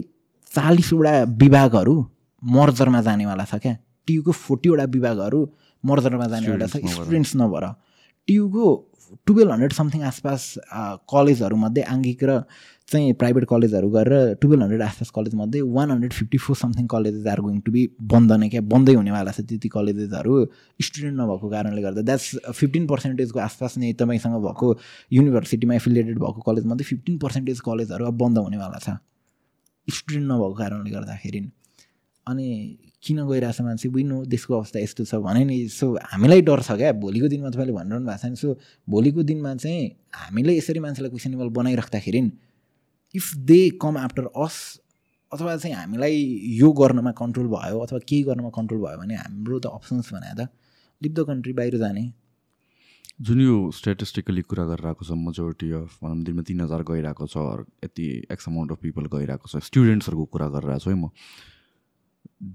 चालिसवटा विभागहरू मर्जरमा जानेवाला छ क्या। ट्युको फोर्टीवटा विभागहरू मर्जरमा जानेवाला छ। स्टुडेन्ट्स नभएर। ट्युको टुवेल्भ हन्ड्रेड समथिङ आसपास कलेजहरूमध्ये आङ्गिक र चाहिँ प्राइभेट कलेजहरू गरेर टुवेल्भ हन्ड्रेड आसपास कलेजमध्ये one hundred fifty four something colleges are going to be बन्द नै क्या? बन्दै हुनेवाला छ त्यति कलेजेसहरू स्टुडेन्ट नभएको कारणले गर्दा द्याट्स फिफ्टिन पर्सेन्टेजको आसपास नै तपाईँसँग भएको युनिभर्सिटीमा एफिलिएटेड भएको कलेजमध्ये फिफ्टिन पर्सेन्टेज कलेजहरू अब बन्द हुनेवाला छ। स्टुडेन्ट नभएको कारणले गर्दाखेरि। अनि किन गइरहेछ मान्छे? बुझ्नु देशको अवस्था यस्तो छ भने नि। सो हामीलाई डर छ क्या? भोलिको दिनमा तपाईँले भनिरहनु भएको छ नि। सो भोलिको दिनमा चाहिँ हामीले यसरी मान्छेलाई questionable बनाइराख्दाखेरि if they come after us अथवा चाहिँ हामीलाई यो गर्नमा कन्ट्रोल भयो अथवा केही गर्नमा कन्ट्रोल भयो भने हाम्रो त अप्सन्स भने त लिभ द कन्ट्री बाहिर जाने। जुन यो स्ट्याटिस्टिकली कुरा गरिरहेको छ मेजोरिटी अफ भनौँ दिनमा तिन हजार गइरहेको छ यति एक्स अमाउन्ट अफ पिपल गइरहेको छ स्टुडेन्ट्सहरूको कुरा गरिरहेको छु है म।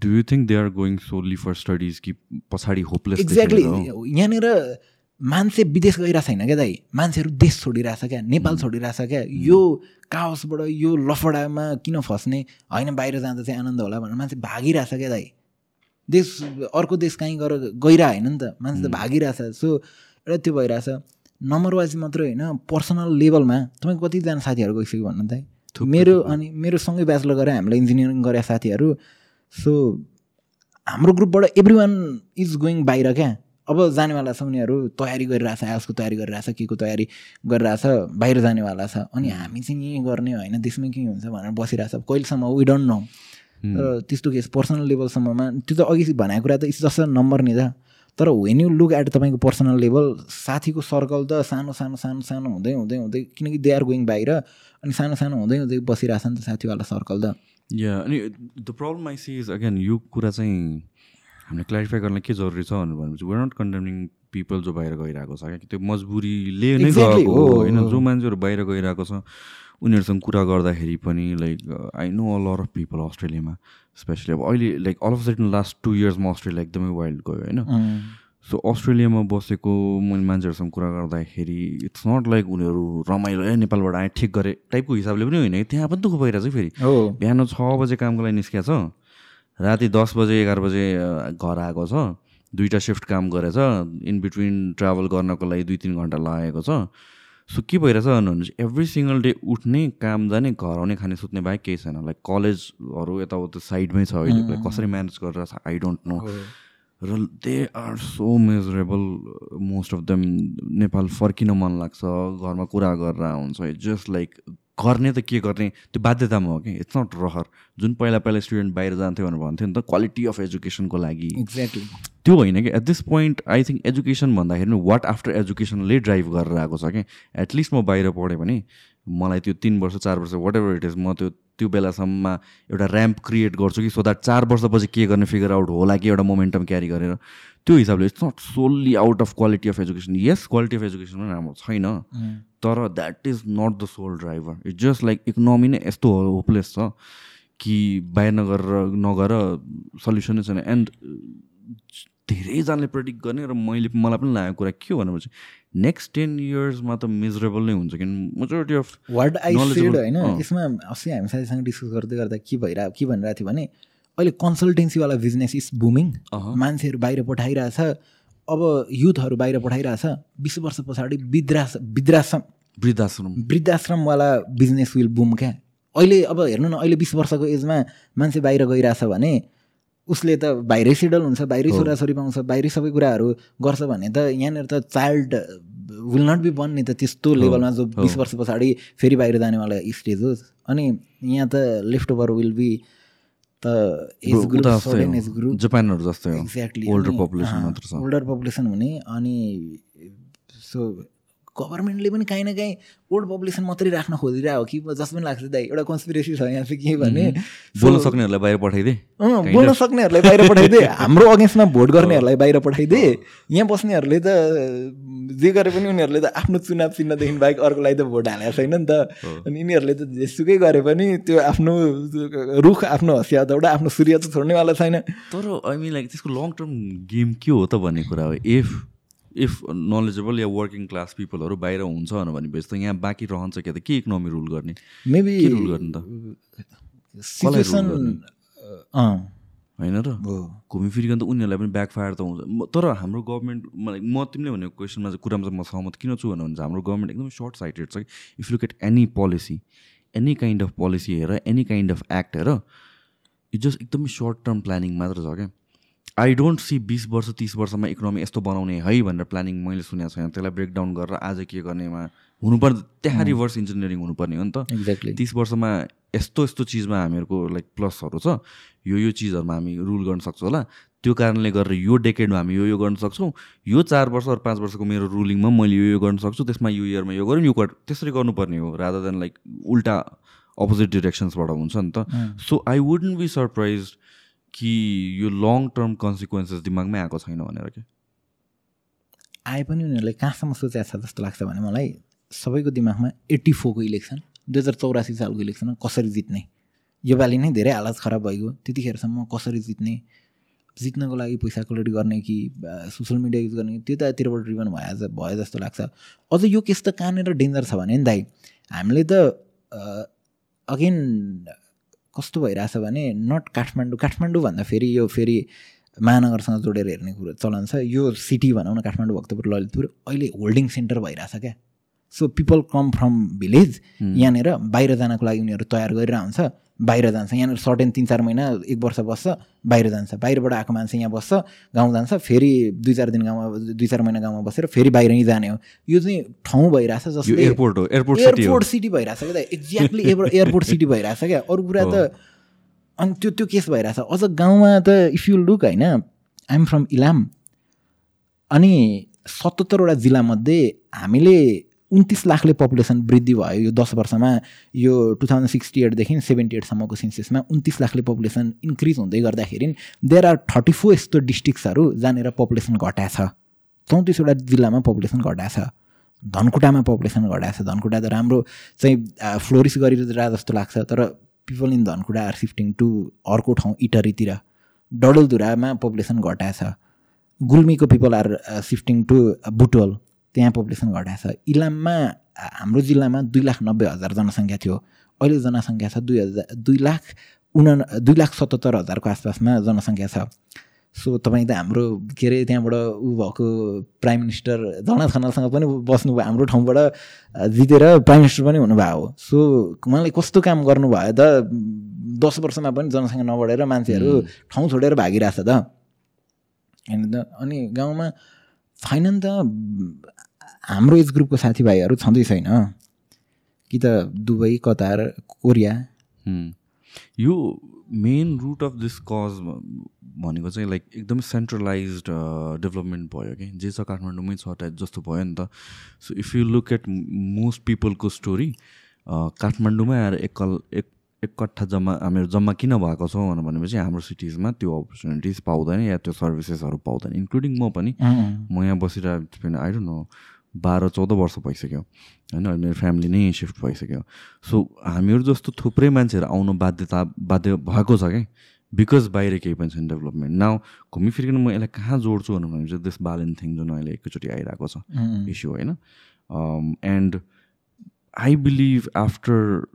Do you think they are going solely for studies कि पछाडि होपलेस एक्ज्याक्टली यहाँनिर मान्छे विदेश गइरहेको छैन क्या दाइ। मान्छेहरू देश छोडिरहेछ क्या नेपाल छोडिरहेछ क्या। यो काओसबाट यो लफडामा किन फस्ने? होइन बाहिर जाँदा चाहिँ आनन्द होला भनेर मान्छे भागिरहेछ क्या दाइ। देश अर्को देश कहीँ गएर गइरह होइन नि त। मान्छे त भागिरहेछ। सो एउटा त्यो भइरहेछ। नम्बर वाइज मात्रै होइन पर्सनल लेभलमा तपाईँको कतिजना साथीहरू गइसक्यो भन्नु त मेरो अनि मेरो सँगै ब्याचलर गरेर हामीलाई इन्जिनियरिङ गरे साथीहरू। सो हाम्रो ग्रुपबाट एभ्री वान इज गोइङ बाहिर क्या। अब जानेवाला छ उनीहरू तयारी गरिरहेछ आइएसको तयारी गरिरहेछ के को तयारी गरिरहेछ बाहिर जानेवाला छ। अनि हामी चाहिँ यहीँ गर्ने होइन त्यसमा के हुन्छ भनेर बसिरहेछ। कहिलेसम्म वी डोन्ट नो तर त्यस्तो केस पर्सनल लेभलसम्ममा त्यो त अघि भनेको कुरा त इट्स जस्ट नम्बर नि त। तर वेन यु लुक एट तपाईँको पर्सनल लेभल साथीको सर्कल त सानो सानो सानो सानो हुँदै हुँदै हुँदै किनकि दे आर गोइङ बाहिर अनि सानो सानो हुँदै हुँदै बसिरहेछ नि त साथीवाला सर्कल त। या अनि the problem I see is again यो कुरा चाहिँ हामीले क्ल्यारिफाई गर्न के जरुरी छ भनेर भनेपछि वेयर नट कन्डेमिङ पिपल जो बाहिर गइरहेको छ क्या? त्यो मजबुरीले नै गएको हो। होइन जो मान्छेहरू बाहिर गइरहेको छ उनीहरूसँग कुरा गर्दाखेरि पनि like I know or of people अस्ट्रेलियामा स्पेसली अब अहिले like all of sudden last two इयर्समा Australia एकदमै वाइल्ड गयो होइन? सो अस्ट्रेलियामा बसेको मैले मान्छेहरूसँग कुरा गर्दाखेरि इट्स नट लाइक उनीहरू रमाइलो ए नेपालबाट आएँ ठिक गरेँ टाइपको हिसाबले पनि होइन। त्यहाँ पनि दुःख भइरहेको छ फेरि। बिहान छ बजे कामको लागि निस्किया छ राति दस बजे एघार बजे घर आएको छ। दुइटा सिफ्ट काम गरेछ। इन बिट्विन ट्राभल गर्नको लागि दुई तिन घन्टा लागेको छ। सो के भइरहेछ भन्नुहुन्छ एभ्री सिङ्गल डे उठ्ने काम जाने घर आउने खाने सुत्ने बाहेक केही छैन। लाइक कलेजहरू यताउता साइडमै छ अहिले। कसरी म्यानेज गरेर आई डोन्ट नो र they are so miserable most of them Nepal फर्किन मन लाग्छ। घरमा कुरा गरेर हुन्छ जस्ट लाइक गर्ने त के गर्ने? त्यो बाध्यतामा हो कि? इट्स नट रहर जुन पहिला पहिला स्टुडेन्ट बाहिर जान्थ्यो भनेर भन्थ्यो नि त क्वालिटी अफ एजुकेसनको लागि। एक्ज्याक्टली त्यो होइन कि? At this point I think education भन्दाखेरि वाट आफ्टर एजुकेसनले ड्राइभ गरेर आएको छ कि? एटलिस्ट म बाहिर पढेँ भने मलाई त्यो तिन वर्ष चार वर्ष वाट एभर इट इज म त्यो त्यो बेलासम्म एउटा ऱ्याम्प क्रिएट गर्छु कि सो द्याट चार वर्षपछि के गर्ने फिगर आउट होला कि एउटा मोमेन्टम क्यारी गरेर। त्यो हिसाबले it's not solely out of quality of education yes quality of education पनि राम्रो छैन। तर that is not the sole driver it's just like economy नै यस्तो होपलेस छ कि बाहिर नगरेर नगएर सल्युसनै छैन एन्ड धेरैजनाले प्रेडिक्ट गर्ने र मैले मलाई पनि लागेको कुरा के हो भनेपछि नेक्स्ट टेन इयर्समा त मिजरेबल नै हुन्छ किन majority of what I said होइन यसमा अस्ति हामी साथीसँग डिस्कस गर्दै गर्दा के भइरहेको के भनिरहेको थियो भने अहिले कन्सल्टेन्सीवाला बिजनेस इज बुमिङ मान्छेहरू बाहिर पठाइरहेछ अब युथहरू बाहिर पठाइरहेछ बिस वर्ष पछाडि वृद्धाश्र वृद्धाश्रम वृद्धाश्रम। वृद्धाश्रमवाला बिजनेस विल बुम क्या? अहिले अब हेर्नु न अहिले बिस वर्षको एजमा मान्छे बाहिर गइरहेछ भने उसले त बाहिरै सेडल हुन्छ बाहिरै छोराछोरी पाउँछ बाहिरै सबै कुराहरू गर्छ भने त यहाँनिर त चाइल्ड विल नट बी बन्ने त त्यस्तो लेभलमा जो बिस वर्ष पछाडि फेरि बाहिर जानेवाला स्टेज होस्। अनि यहाँ त लेफ्ट ओभर विल बी त एज ग्रुप एज ग्रुप जापानहरू जस्तै एक्ज्याक्टली ओल्डर पपुलेसन मात्र छ। ओल्डर पपुलेसन हुने अनि सो गभर्मेन्टले पनि काहीँ न काहीँ ओल्ड पपुलेसन मात्रै राख्न खोजिरहेको हो कि जस्तो पनि लाग्छ दाइ एउटा कन्सपिरेसी छ यहाँ चाहिँ के भने बोल्न सक्नेहरूलाई बाहिर पठाइदिए अँ बोल्न सक्नेहरूलाई बाहिर पठाइदिए हाम्रो अगेन्स्टमा भोट गर्नेहरूलाई बाहिर पठाइदिए यहाँ बस्नेहरूले त जे गरे पनि उनीहरूले त आफ्नो चुनाव चिन्हदेखि बाहेक अर्कोलाई त भोट हालेको छैन नि त। अनि यिनीहरूले त जेसुकै गरे पनि त्यो आफ्नो रुख आफ्नो हँसियाबाट आफ्नो सूर्य त छोड्नेवाला छैन। तर आई मिन लाइक त्यसको लङ टर्म गेम के हो त भन्ने कुरा हो? इफ इफ नलेजेबल या वर्किङ क्लास पिपलहरू बाहिर हुन्छ भनेपछि त यहाँ बाँकी रहन्छ क्या त? के इकोनोमी रुल गर्ने? मेबी रुल गर्ने त? होइन र? घुमिफिरिकन त उनीहरूलाई पनि ब्याकफायर त हुन्छ। तर हाम्रो गभर्मेन्ट मलाई म तिमीले भनेको क्वेसनमा चाहिँ कुरामा चाहिँ म सहमत किन छु भने हाम्रो गभर्मेन्ट एकदमै सर्ट साइटेड छ कि। If look at any policy any kind of policy हेर एनी काइन्ड अफ एक्ट हेर यो जस्ट एकदमै सर्ट टर्म प्लानिङ मात्र छ क्या। आई डोन्ट सी बिस वर्ष तिस वर्षमा इकोनोमी यस्तो बनाउने है भनेर प्लानिङ मैले सुनेको छैन। त्यसलाई ब्रेकडाउन गरेर आज के गर्नेमा हुनुपर्ने त्यहाँ रिभर्स इन्जिनियरिङ हुनुपर्ने हो नि त। एक्ज्याक्टली तिस वर्षमा यस्तो यस्तो चिजमा हामीहरूको लाइक प्लसहरू छ। यो यो चिजहरूमा हामी रुल गर्न सक्छौँ होला। त्यो कारणले गरेर यो डेकेडमा हामी यो यो गर्न सक्छौँ। यो चार वर्ष अरू पाँच वर्षको मेरो रुलिङमा मैले यो यो गर्न सक्छु। त्यसमा यो इयरमा यो गरौँ यो त्यसरी गर्नुपर्ने हो रादर देन लाइक उल्टा अपोजिट डिरेक्सन्सबाट हुन्छ नि त। So I wouldn't be surprise कि यो लङ टर्म कन्सिक्वेन्सेस दिमागमै आएको छैन भनेर क्या आए पनि उनीहरूले कहाँसम्म सोचेको छ जस्तो लाग्छ भने मलाई सबैको दिमागमा एट्टी फोरको इलेक्सन दुई हजार चौरासी सालको इलेक्सनमा कसरी जित्ने? योपालि नै धेरै हालत खराब भइगयो। त्यतिखेरसम्म कसरी जित्ने? जित्नको लागि पैसा कलेक्ट गर्ने कि सोसियल मिडिया युज गर्ने? त्यो त यतिबाट ड्रिभन भए भयो जस्तो लाग्छ। अझ यो केस त कहाँनिर डेन्जर छ भने नि दाइ हामीले त अगेन कस्तो भइरहेछ भने नट काठमाडौँ काठमाडौँ भन्दा फेरि यो फेरि महानगरसँग जोडेर हेर्ने कुरो चलन छ। यो सिटी भनौँ न काठमाडौँ भक्तपुर ललितपुर अहिले होल्डिङ सेन्टर भइरहेछ क्या। So people come from village यहाँनिर बाहिर जानको लागि उनीहरू तयार गरेर हुन्छ बाहिर जान्छ। यहाँनिर सर्टेन तिन चार महिना एक वर्ष बस्छ बाहिर जान्छ। बाहिरबाट आएको मान्छे यहाँ बस्छ गाउँ जान्छ फेरि दुई चार दिन गाउँमा दुई चार महिना गाउँमा बसेर फेरि बाहिर नै जाने हो। यो चाहिँ ठाउँ भइरहेछ जस्तो एयरपोर्ट हो एयरपोर्ट एयरपोर्ट सिटी भइरहेछ क्या एक्ज्याक्टली एयरपोर्ट सिटी भइरहेछ क्या। अरू कुरा त अनि त्यो त्यो केस भइरहेछ। अझ गाउँमा त इफ यु लुक होइन आइएम फ्रम इलाम। अनि सतहत्तरवटा जिल्लामध्ये हामीले उन्तिस लाखले पपुलेसन वृद्धि भयो। यो दस वर्षमा यो टु थाउजन्ड सिक्सटी एटदेखि सेभेन्टी एटसम्मको सेन्सेसमा उन्तिस लाखले पपुलेसन इन्क्रिज हुँदै गर्दाखेरि देयर आर थर्टी फोर यस्तो डिस्ट्रिक्ट्सहरू जहाँनिर पपुलेसन घटाएको छ चौतिसवटा जिल्लामा पपुलेसन घटाएको छ धनकुटामा पपुलेसन घटाएको छ धनकुटा त राम्रो चाहिँ फ्लोरिस गरिरहेको जस्तो लाग्छ तर people in Dhankuta are shifting to अर्को ठाउँ इटरीतिर। डडलधुरामा पपुलेसन घटाएको छ गुल्मीको people are shifting to Butwal त्यहाँ पपुलेसन घटाएको छ। इलाममा हाम्रो जिल्लामा दुई लाख नब्बे हजार जनसङ्ख्या थियो। अहिले जनसङ्ख्या छ दुई हजार दुई लाख उना दुई लाख सतहत्तर हजारको आसपासमा जनसङ्ख्या छ। सो तपाईँ त हाम्रो के अरे त्यहाँबाट ऊ भएको प्राइम मिनिस्टर जगन्नाथ खनालसँग पनि बस्नुभयो हाम्रो ठाउँबाट जितेर प्राइम मिनिस्टर पनि हुनुभएको हो सो उहाँले कस्तो काम गर्नुभयो त? दस वर्षमा पनि जनसङ्ख्या नबढेर मान्छेहरू ठाउँ छोडेर भागिरहेछ त। होइन त? अनि गाउँमा छैन नि त. हाम्रो एज ग्रुपको साथीभाइहरू छँदै छैन। कि त दुबई कतार कोरिया। यो main route of this cause भनेको चाहिँ लाइक एकदमै सेन्ट्रलाइज डेभलपमेन्ट भयो कि। जे छ काठमाडौँमै छ टाइप जस्तो भयो नि त। So if you look at most पिपलको story काठमाडौँमै आएर एकल एक एक कट्ठा जम्मा हामीहरू जम्मा किन भएको छौँ भनेर भनेपछि हाम्रो सिटिजमा त्यो अपर्च्युनिटिज पाउँदैन या त्यो सर्भिसेसहरू पाउँदैन इन्क्लुडिङ म पनि। म यहाँ बसिरहेको आई डोन्ट नो बाह्र चौध वर्ष भइसक्यो होइन? मेरो फ्यामिली नै सिफ्ट भइसक्यो। सो हामीहरू जस्तो थुप्रै मान्छेहरू आउनु बाध्यता बाध्य भएको छ क्या। बिकज बाहिर केही पनि छैन डेभलपमेन्ट नाउ घुमिफिर्किन म यसलाई कहाँ जोड्छु भनेर भने चाहिँ दिस बालन थिङ जुन अहिले एकैचोटि आइरहेको छ। इस्यु होइन? And I believe after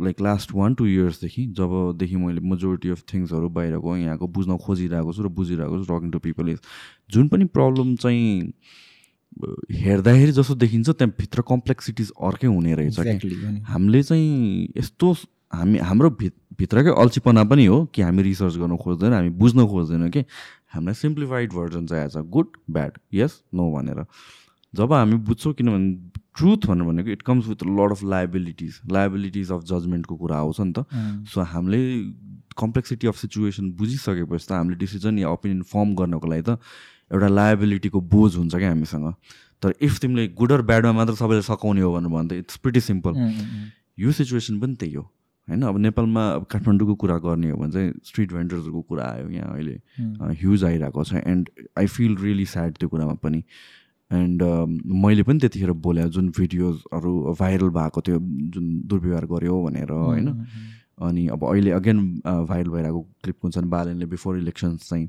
like last one two इयर्सदेखि जबदेखि मैले मेजोरिटी अफ थिङ्सहरू बाहिरको यहाँको बुझ्न खोजिरहेको छु र बुझिरहेको छु टकिङ टु पिपल इज जुन पनि प्रब्लम चाहिँ हेर्दाखेरि जस्तो देखिन्छ त्यहाँभित्र कम्प्लेक्सिटिज अर्कै हुने रहेछ हामीले चाहिँ यस्तो हामी हाम्रो भित भित्रकै अल्छीपना पनि हो कि हामी रिसर्च गर्न खोज्दैन हामी बुझ्न खोज्दैनौँ कि। हामीलाई सिम्प्लिफाइड भर्जन चाहिँ आएछ गुड ब्याड यस नो भनेर। जब हामी बुझ्छौँ किनभने ट्रुथ भनेर भनेको it comes with lot of liabilities liabilities of जजमेन्टको कुरा आउँछ नि त। सो हामीले कम्प्लेक्सिटी अफ सिचुएसन बुझिसकेपछि त हामीले डिसिजन या ओपिनियन फर्म गर्नको लागि त एउटा लायबिलिटीको बोझ हुन्छ क्या हामीसँग। तर इफ तिमीले गुड अर ब्याडमा मात्र सबैले सकाउने हो भनेर भन्दा इट्स प्रिटी सिम्पल यो सिचुएसन पनि त्यही हो। होइन अब नेपालमा अब काठमाडौँको कुरा गर्ने हो भने चाहिँ स्ट्रिट भेन्डर्सहरूको कुरा आयो यहाँ अहिले। ह्युज आइरहेको छ। And I feel really sad त्यो कुरामा पनि। एन्ड मैले पनि त्यतिखेर बोले जुन भिडियोजहरू भाइरल भएको थियो जुन दुर्व्यवहार गऱ्यो भनेर होइन? अनि अब अहिले अगेन भाइरल भइरहेको क्लिप हुन्छ नि बालनले बिफोर इलेक्सन्स चाहिँ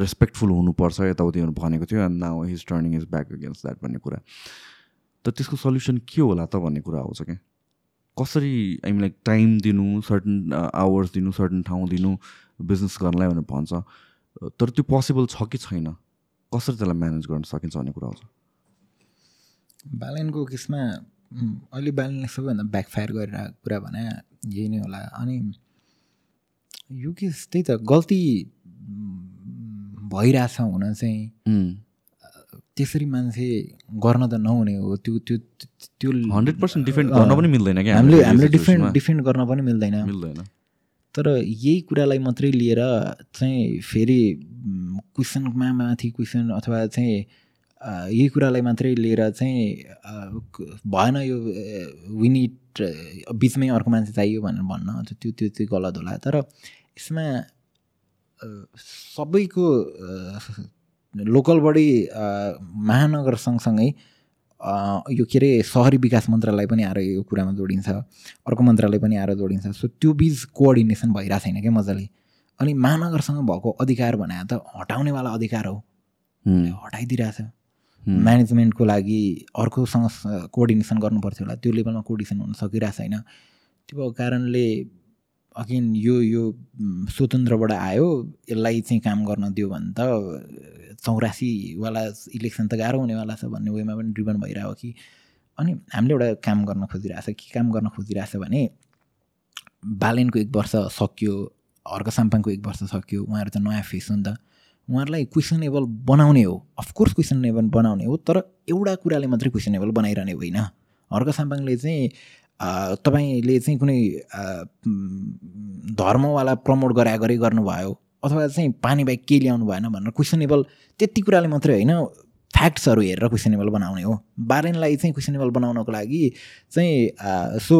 रेस्पेक्टफुल हुनुपर्छ यताउति भनेको थियो and now his turning is back against that भन्ने कुरा। त त्यसको सल्युसन के होला त भन्ने कुरा आउँछ क्या? कसरी हामीलाई टाइम दिनु सर्टन आवर्स दिनु सर्टन ठाउँ दिनु बिजनेस गर्नलाई भनेर भन्छ। तर त्यो पोसिबल छ कि छैन? कसरी त्यसलाई म्यानेज गर्न सकिन्छ भन्ने कुरा आउँछ? बालनको केसमा अहिले बालनले सबैभन्दा ब्याकफायर गरेर कुरा भने यही नै होला। अनि यो केस त्यही त गल्ती भइरहेछ हुन चाहिँ। त्यसरी मान्छे गर्न त नहुने हो। त्यो त्यो त्यो हन्ड्रेड पर्सेन्ट डिफेन्ड गर्न पनि मिल्दैन क्या हामीले हामीले डिफेन्ड डिफेन्ड गर्न पनि मिल्दैन। मिल्दैन। तर यही कुरालाई मात्रै लिएर चाहिँ फेरि क्वेसनमा माथि क्वेसन अथवा चाहिँ यही कुरालाई मात्रै लिएर चाहिँ भएन यो विनिट बिचमै अर्को मान्छे चाहियो भनेर भन्न त्यो त्यो चाहिँ गलत होला। तर यसमा सबैको लोकल बडी महानगर सँगसँगै यो के अरे सहरी विकास मन्त्रालय पनि आएर यो कुरामा जोडिन्छ। अर्को मन्त्रालय पनि आएर जोडिन्छ। सो त्यो बिच कोअर्डिनेसन भइरहेको छैन क्या मजाले। अनि महानगरसँग भएको अधिकार भने त हटाउनेवाला अधिकार हो। हटाइदिइरहेछ। म्यानेजमेन्टको लागि अर्कोसँग कोअर्डिनेसन गर्नुपर्थ्यो होला। त्यो लेभलमा कोअर्डिनेसन हुन सकिरहेको छैन। त्यो कारणले अगेन यो यो स्वतन्त्रबाट आयो यसलाई चाहिँ काम गर्न दियो भने त चौरासीवाला इलेक्सन त गाह्रो हुनेवाला छ भन्ने वेमा पनि ड्रिभन भइरहेको कि। अनि हामीले एउटा काम गर्न खोजिरहेछ के काम गर्न खोजिरहेछ भने बालेनको एक वर्ष सकियो हर्क साम्पाङको एक वर्ष सक्यो उहाँहरू त नयाँ फेस हो नि त। उहाँहरूलाई क्वेसनेबल बनाउने हो। अफकोर्स क्वेसनेबल बनाउने हो तर एउटा कुराले मात्रै क्वेसनेबल बनाइरहने होइन। हर्क साम्पाङले चाहिँ तपाईँले चाहिँ कुनै धर्मवाला प्रमोट गराए गरी गर्नुभयो अथवा चाहिँ पानी बाहेक के ल्याउनु भएन भनेर क्वेसनेबल त्यति कुराले मात्रै होइन फ्याक्ट्सहरू हेरेर क्वेसनेबल बनाउने हो। बारेनलाई चाहिँ क्वेसनेबल बनाउनको लागि चाहिँ सो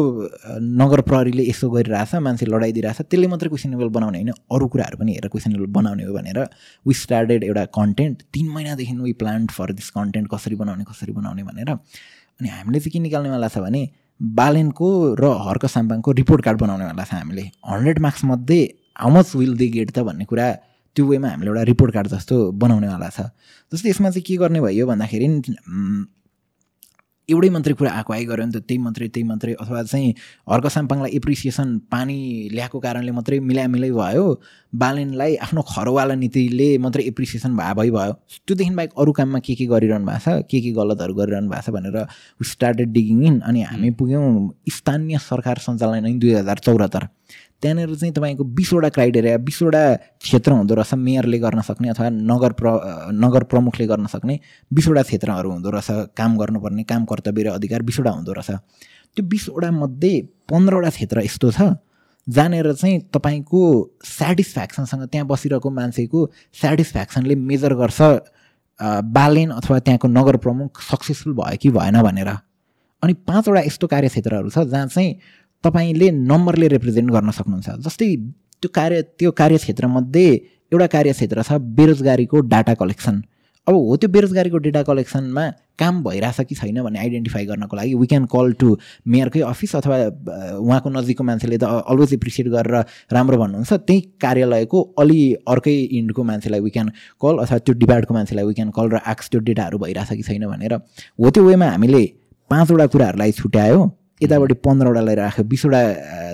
नगर प्रहरीले यसो गरिरहेछ मान्छे लडाइदिइरहेछ त्यसले मात्रै क्वेसनेबल बनाउने होइन अरू कुराहरू पनि हेरेर क्वेसनेबल बनाउने हो भनेर वी स्टार्टेड एउटा कन्टेन्ट तिन महिनादेखि we planned for this content कसरी बनाउने कसरी बनाउने भनेर। अनि हामीले चाहिँ के निकाल्नेवाला छ भने बालेनको र हर्क साम्पाङको रिपोर्ट कार्ड बनाउनेवाला छ हामीले hundred मार्क्समध्ये how much will they get त भन्ने कुरा त्यो वेमा हामीले एउटा रिपोर्ट कार्ड जस्तो बनाउनेवाला छ। जस्तै यसमा चाहिँ के गर्ने भयो भन्दाखेरि एउटै मात्रै कुरा आएको आइ गऱ्यो नि त त्यही मात्रै त्यही मात्रै अथवा चाहिँ हर्क साम्पाङलाई एप्रिसिएसन पानी ल्याएको कारणले मात्रै मिलामिलै भयो बालेनलाई आफ्नो खरवाला नीतिले मात्रै एप्रिसिएसन भए भइ भयो त्योदेखि बाहेक अरू काममा के के गरिरहनु भएको छ के के गलतहरू गरिरहनु भएको छ भनेर स्टार्टेड डिगिङ इन अनि हामी पुग्यौँ स्थानीय सरकार सञ्चालन दुई हजार चौहत्तर त्यहाँनिर चाहिँ तपाईँको बिसवटा क्राइटेरिया बिसवटा क्षेत्र हुँदो रहेछ मेयरले गर्न सक्ने अथवा नगर प्र नगर प्रमुखले गर्न सक्ने बिसवटा क्षेत्रहरू हुँदो रहेछ काम गर्नुपर्ने काम कर्तव्य र अधिकार बिसवटा हुँदो रहेछ। त्यो बिसवटा मध्ये पन्ध्रवटा क्षेत्र यस्तो छ जहाँनिर चाहिँ तपाईँको सेटिस्फ्याक्सनसँग त्यहाँ बसिरहेको मान्छेको सेटिस्फ्याक्सनले मेजर गर्छ बालेन अथवा त्यहाँको नगर प्रमुख सक्सेसफुल भयो कि भएन भनेर। अनि पाँचवटा यस्तो कार्यक्षेत्रहरू छ जहाँ चाहिँ तपाईँले नम्बरले रिप्रेजेन्ट गर्न सक्नुहुन्छ। जस्तै त्यो कार्य त्यो कार्यक्षेत्रमध्ये एउटा कार्यक्षेत्र छ बेरोजगारीको डाटा कलेक्सन। अब हो त्यो बेरोजगारीको डेटा कलेक्सनमा काम भइरहेछ कि छैन भन्ने आइडेन्टिफाई गर्नको लागि वी क्यान कल टु मेयरकै अफिस अथवा उहाँको नजिकको मान्छेले त अलवेज एप्रिसिएट गरेर राम्रो भन्नुहुन्छ। त्यही कार्यालयको अलि अर्कै इन्डको मान्छेलाई वी क्यान कल अथवा त्यो डिपार्टको मान्छेलाई वी क्यान कल र आक्स त्यो डेटाहरू भइरहेछ कि छैन भनेर हो त्यो वेमा हामीले पाँचवटा कुराहरूलाई छुट्यायो। यतापट्टि पन्ध्रवटालाई राख्यो। बिसवटा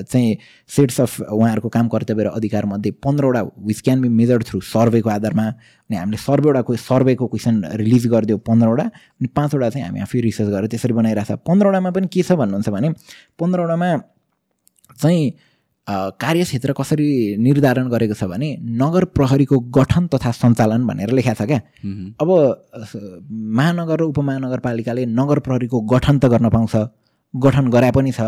चाहिँ सेट्स अफ उहाँहरूको काम कर्तव्य र अधिकारमध्ये पन्ध्रवटा which can be measured through सर्वेको आधारमा अनि हामीले सर्वेवटा सर्वेको क्वेसन रिलिज गरिदियो पन्ध्रवटा अनि पाँचवटा चाहिँ हामी आफै रिसर्च गरेर त्यसरी बनाइरहेको छ। पन्ध्रवटामा पनि के छ भन्नुहुन्छ भने पन्ध्रवटामा चाहिँ कार्यक्षेत्र कसरी निर्धारण गरेको छ भने नगर प्रहरीको गठन तथा सञ्चालन भनेर लेखाएको छ क्या। अब महानगर र उपमहानगरपालिकाले नगर प्रहरीको गठन त गर्न पाउँछ। गठन गराए पनि छ।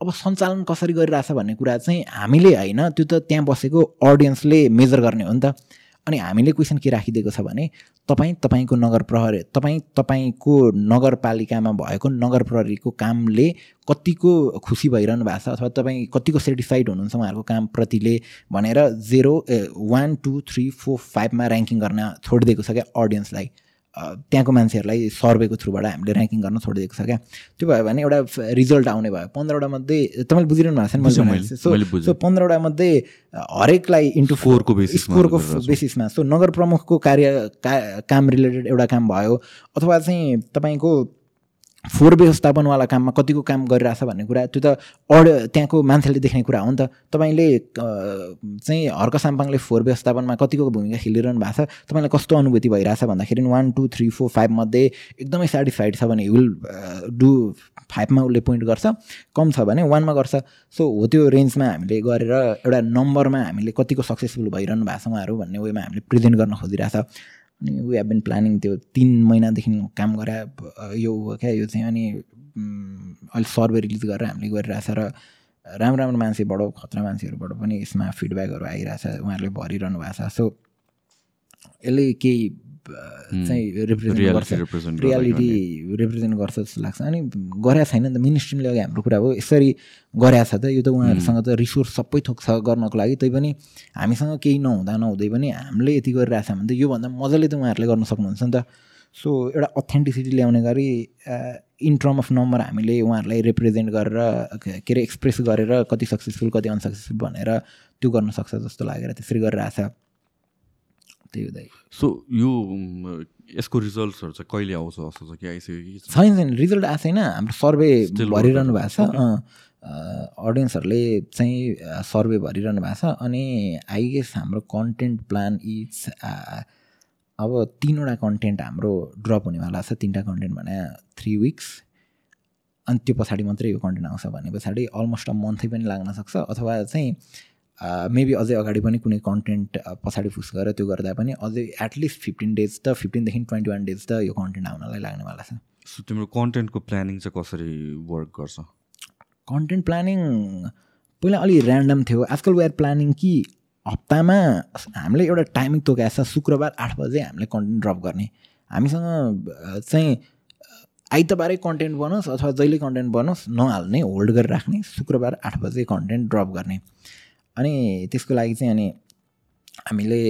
अब सञ्चालन कसरी गरिरहेछ भन्ने कुरा चाहिँ हामीले होइन त्यो त त्यहाँ बसेको अडियन्सले मेजर गर्ने हो नि त। अनि हामीले क्वेसन के राखिदिएको छ भने तपाईँ तपाईँको नगर प्रहरी तपाईँ तपाईँको नगरपालिकामा भएको नगर प्रहरीको कामले कतिको खुसी भइरहनु भएको छ अथवा तपाईँ कतिको सेटिस्फाइड हुनुहुन्छ उहाँहरूको कामप्रतिले भनेर zero one two three four फाइभमा ऱ्याङ्किङ गर्न छोडिदिएको छ क्या अडियन्सलाई त्यहाँको मान्छेहरूलाई सर्वेको थ्रुबाट हामीले ऱ्याङ्किङ गर्न छोडिदिएको छ क्या? त्यो भयो भने एउटा रिजल्ट आउने भयो। पन्ध्रवटा मध्ये तपाईँले बुझिरहनु भएको छ नि सो सो पन्ध्रवटा मध्ये हरेकलाई इन्टु फोरको बेसिस स्कोरको बेसिसमा सो नगर प्रमुखको कार्य का काम रिलेटेड एउटा काम भयो अथवा चाहिँ तपाईँको फोहोर व्यवस्थापनवाला काममा कतिको काम गरिरहेछ भन्ने कुरा त्यो त अड त्यहाँको मान्छेले देख्ने कुरा हो नि त। तपाईँले चाहिँ हर्क साम्पाङले फोहोर व्यवस्थापनमा कतिको भूमिका खेलिरहनु भएको छ? तपाईँलाई कस्तो अनुभूति भइरहेछ भन्दाखेरि वान टू थ्री फोर फाइभमध्ये एकदमै सेटिस्फाइड छ भने विल डु फाइभमा उसले पोइन्ट गर्छ कम छ भने वानमा गर्छ। सो हो त्यो रेन्जमा हामीले गरेर एउटा नम्बरमा हामीले कतिको सक्सेसफुल भइरहनु भएको छ उहाँहरू भन्ने वेमा हामीले प्रेजेन्ट गर्न खोजिरहेछ। अनि वी हेभ बिन प्लानिङ त्यो तिन महिनादेखि काम गरे यो क्या यो चाहिँ अनि अहिले सर्वे रिलिज गरेर हामीले गरिरहेछ र राम्रो राम्रो मान्छेबाट खतरा मान्छेहरूबाट पनि यसमा फिडब्याकहरू आइरहेछ उहाँहरूले भरिरहनु भएको छ। सो यसले केही चाहिँ रिप्रेजेन्ट गर्छ। रियालिटी रिप्रेजेन्ट गर्छ जस्तो लाग्छ। अनि गरेका छैन नि त मिनिस्ट्रीले अघि हाम्रो कुरा हो। यसरी गरेका छ त यो त उहाँहरूसँग त रिसोर्स सबै थोक छ गर्नको लागि। तै पनि हामीसँग केही नहुँदा नहुँदै पनि हामीले यति गरिरहेको छ भने त योभन्दा मजाले त उहाँहरूले गर्न सक्नुहुन्छ नि त। सो एउटा अथेन्टिसिटी ल्याउने गरी इन टर्म अफ नम्बर हामीले उहाँहरूलाई रिप्रेजेन्ट गरेर के अरे एक्सप्रेस गरेर कति सक्सेसफुल कति अनसक्सेसफुल भनेर त्यो गर्न सक्छ जस्तो लागेर त्यसरी गरिरहेछ। त्यही हुँदै सो यो यसको रिजल्ट्सहरू चाहिँ कहिले आउँछ जस्तो छ कि आइसक्यो कि छैन छैन रिजल्ट आएको छैन। हाम्रो सर्वे भरिरहनु भएको छ। अडियन्सहरूले चाहिँ सर्वे भरिरहनु भएको छ। अनि आई गेस हाम्रो कन्टेन्ट प्लान इज अब तिनवटा कन्टेन्ट हाम्रो ड्रप हुनेवाला छ। तिनवटा कन्टेन्ट भने थ्री विक्स अनि त्यो पछाडि मात्रै यो कन्टेन्ट आउँछ भने पछाडि अलमोस्ट अ मन्थै पनि लाग्न सक्छ। अथवा चाहिँ मेबी अझै अगाडि पनि कुनै कन्टेन्ट पछाडि फुस गरेर त्यो गर्दा पनि अझै एटलिस्ट फिफ्टिन डेज त फिफ्टिनदेखि ट्वेन्टी वान डेज त यो कन्टेन्ट आउनलाई लाग्नेवाला छ। सो तिम्रो कन्टेन्टको प्लानिङ चाहिँ कसरी वर्क गर्छ? कन्टेन्ट प्लानिङ पहिला अलि ऱ्यान्डम थियो। आजकल वेआर प्लानिङ कि हप्तामा हामीले एउटा टाइमिङ तोकाएको छ शुक्रबार आठ बजे हामीले कन्टेन्ट ड्रप गर्ने। हामीसँग चाहिँ आइतबारै कन्टेन्ट बनोस् अथवा जहिले कन्टेन्ट बनोस् नहाल्ने होल्ड गरेर राख्ने शुक्रबार आठ बजे कन्टेन्ट ड्रप गर्ने। अनि त्यसको लागि चाहिँ अनि हामीले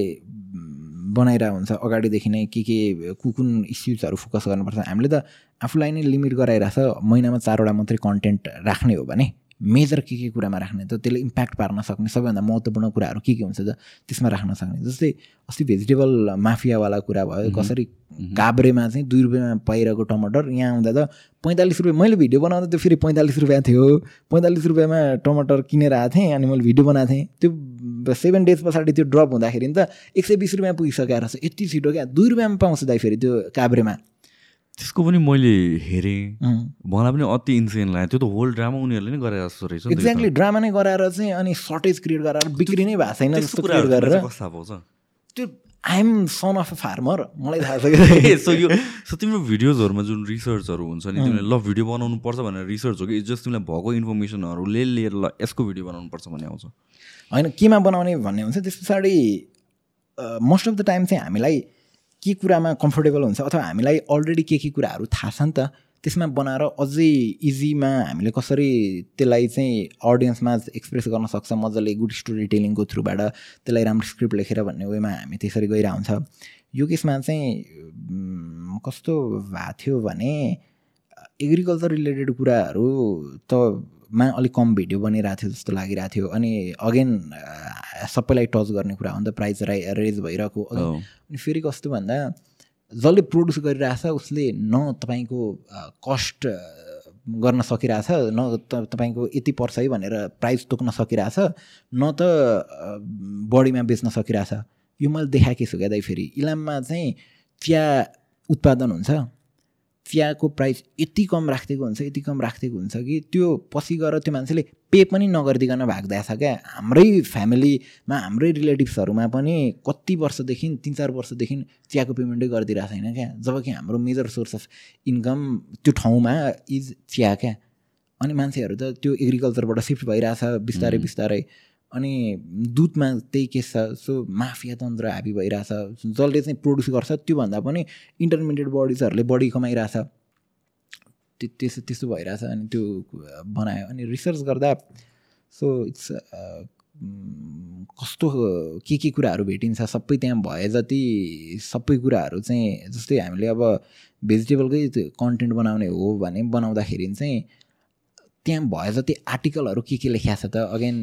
बनाइरहेको हुन्छ अगाडिदेखि नै के के कुन इस्युजहरू फोकस गर्नुपर्छ। हामीले त आफूलाई नै लिमिट गराइरहेको छ महिनामा चारवटा मात्रै कन्टेन्ट राख्ने हो भने। मेजर के के कुरामा राख्ने त त्यसले इम्प्याक्ट पार्न सक्ने सबैभन्दा महत्त्वपूर्ण कुराहरू के के हुन्छ त त्यसमा राख्न सक्ने। जस्तै अस्ति भेजिटेबल माफियावाला कुरा भयो कसरी काभ्रेमा चाहिँ दुई रुपियाँमा पाइरहेको टमाटर यहाँ आउँदा त पैँतालिस रुपियाँ मैले भिडियो बनाउँदा त्यो फेरि पैँतालिस रुपियाँ थियो। पैँतालिस रुपियाँमा टमाटर किनेर आएको थिएँ अनि मैले भिडियो बनाएको थिएँ। त्यो सेभेन डेज पछाडि त्यो ड्रप हुँदाखेरि त एक सय बिस रुपियाँ पुगिसकेर छ यति छिटो क्या? दुई रुपियाँमा पाउँछ दाइ फेरि त्यो काभ्रेमा। त्यसको पनि मैले हेरेँ। मलाई पनि अति इन्सेन लाग्यो। त्यो त होल ड्रामा उनीहरूले नै गरेर जस्तो रहेछ एक्ज्याक्टली ड्रामा नै गराएर चाहिँ अनि सर्टेज क्रिएट गरेर बिक्री नै भएको छैन जस्तो क्रिएट गरेर। कस्तो पाउँछ त्यो I'm son of a farmer मलाई थाहा छ सो यो सो तिम्रो भिडियोजहरूमा जुन रिसर्चहरू हुन्छ नि तिमीले ल भिडियो बनाउनु पर्छ भनेर रिसर्च हो कि जस्ट तिमीलाई भएको इन्फर्मेसनहरूले लिएर ल यसको भिडियो बनाउनु पर्छ भन्ने आउँछ? होइन केमा बनाउने भन्ने हुन्छ त्यस पछाडि मोस्ट अफ द टाइम चाहिँ हामीलाई के कुरामा कम्फोर्टेबल हुन्छ अथवा हामीलाई अलरेडी के के कुराहरू थाहा छ नि त त्यसमा बनाएर अझै इजीमा हामीले कसरी त्यसलाई चाहिँ अडियन्समा एक्सप्रेस गर्न सक्छ मजाले गुड स्टोरी टेलिङको थ्रुबाट त्यसलाई राम्रो स्क्रिप्ट लेखेर भन्ने वेमा हामी त्यसरी गइरहेको हुन्छ यो केसमा चाहिँ कस्तो भएको थियो भने एग्रिकल्चर रिलेटेड कुराहरू त मा अलिक कम भिडियो बनिरहेको थियो जस्तो लागिरहेको थियो। अनि अगेन सबैलाई टच गर्ने कुरा हो नि त प्राइज राइ रेज भइरहेको। अनि फेरि कस्तो भन्दा जसले प्रड्युस गरिरहेछ उसले न तपाईँको कस्ट गर्न सकिरहेछ न तपाईँको यति पर्छ है भनेर प्राइस तोक्न सकिरहेछ न त बडीमा बेच्न सकिरहेछ। यो मैले देखाएकै छु क्या दाइ फेरि। इलाममा चाहिँ चिया उत्पादन हुन्छ। चियाको प्राइस यति कम राखिदिएको हुन्छ यति कम राखिदिएको हुन्छ कि त्यो पछि गएर त्यो मान्छेले पे पनि नगरिदिकन भाग्दैछ क्या। हाम्रै फ्यामिलीमा हाम्रै रिलेटिभ्सहरूमा पनि कति वर्षदेखि तिन चार वर्षदेखि चियाको पेमेन्टै गरिदिरहेको छैन क्या। जब कि हाम्रो मेजर सोर्स अफ इन्कम त्यो ठाउँमा इज चिया क्या। अनि मान्छेहरू त त्यो एग्रिकल्चरबाट सिफ्ट भइरहेछ बिस्तारै बिस्तारै। अनि दुधमा त्यही केस छ सो माफिया तन्त्र हाबी भइरहेछ। जसले चाहिँ प्रड्युस गर्छ त्योभन्दा पनि इन्टरमिडिएट बडिजहरूले बढी कमाइरहेछ। त्यो त्यसो त्यस्तो भइरहेछ अनि त्यो बनायो। अनि रिसर्च गर्दा सो इट्स कस्तो के के कुराहरू भेटिन्छ सबै त्यहाँ भए जति सबै कुराहरू चाहिँ जस्तै हामीले अब भेजिटेबलकै कन्टेन्ट बनाउने हो भने बनाउँदाखेरि चाहिँ त्यहाँ भए जति आर्टिकलहरू के के लेखिया छ त again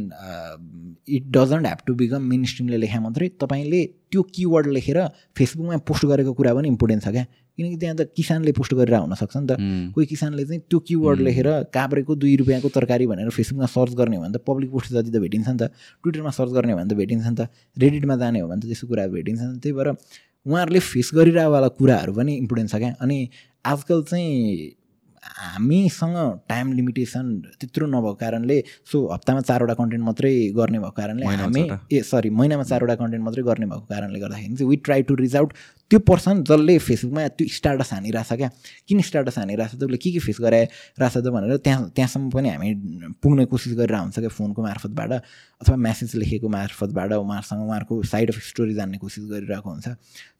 it doesn't have to become main स्ट्रिमले लेखा मात्रै तपाईँले त्यो किवर्ड लेखेर फेसबुकमा पोस्ट गरेको कुरा पनि इम्पोर्टेन्ट छ क्या? किनकि त्यहाँ त किसानले पोस्ट गरेर हुनसक्छ नि त। कोही किसानले चाहिँ त्यो किवर्ड लेखेर काभ्रेको दुई रुपियाँको तरकारी भनेर फेसबुकमा सर्च गर्ने हो भने त पब्लिक पोस्ट जति त भेटिन्छ नि त ट्विटरमा सर्च गर्ने हो भने त भेटिन्छ नि त रेडिटमा जाने हो भने त त्यस्तो कुराहरू भेटिन्छ नि त्यही भएर उहाँहरूले फेस गरिरहेवाला कुराहरू पनि इम्पोर्टेन्ट छ क्या। अनि आजकल चाहिँ हामीसँग टाइम लिमिटेसन त्यत्रो नभएको कारणले सो हप्तामा चारवटा कन्टेन्ट मात्रै गर्ने भएको कारणले हामी ए सरी महिनामा चारवटा कन्टेन्ट मात्रै गर्ने भएको कारणले गर्दाखेरि चाहिँ we try to reach out त्यो पर्सन जसले फेसबुकमा त्यो स्टाटस हानिरहेछ क्या। किन स्टाटस हानिरहेछ? त उसले के के फेस गराइरहेछ त भनेर त्यहाँ त्यहाँसम्म पनि हामी पुग्ने कोसिस गरिरहेको हुन्छ क्या फोनको मार्फतबाट अथवा म्यासेज लेखेको मार्फतबाट उहाँहरूसँग उहाँहरूको साइड अफ स्टोरी जान्ने कोसिस गरिरहेको हुन्छ।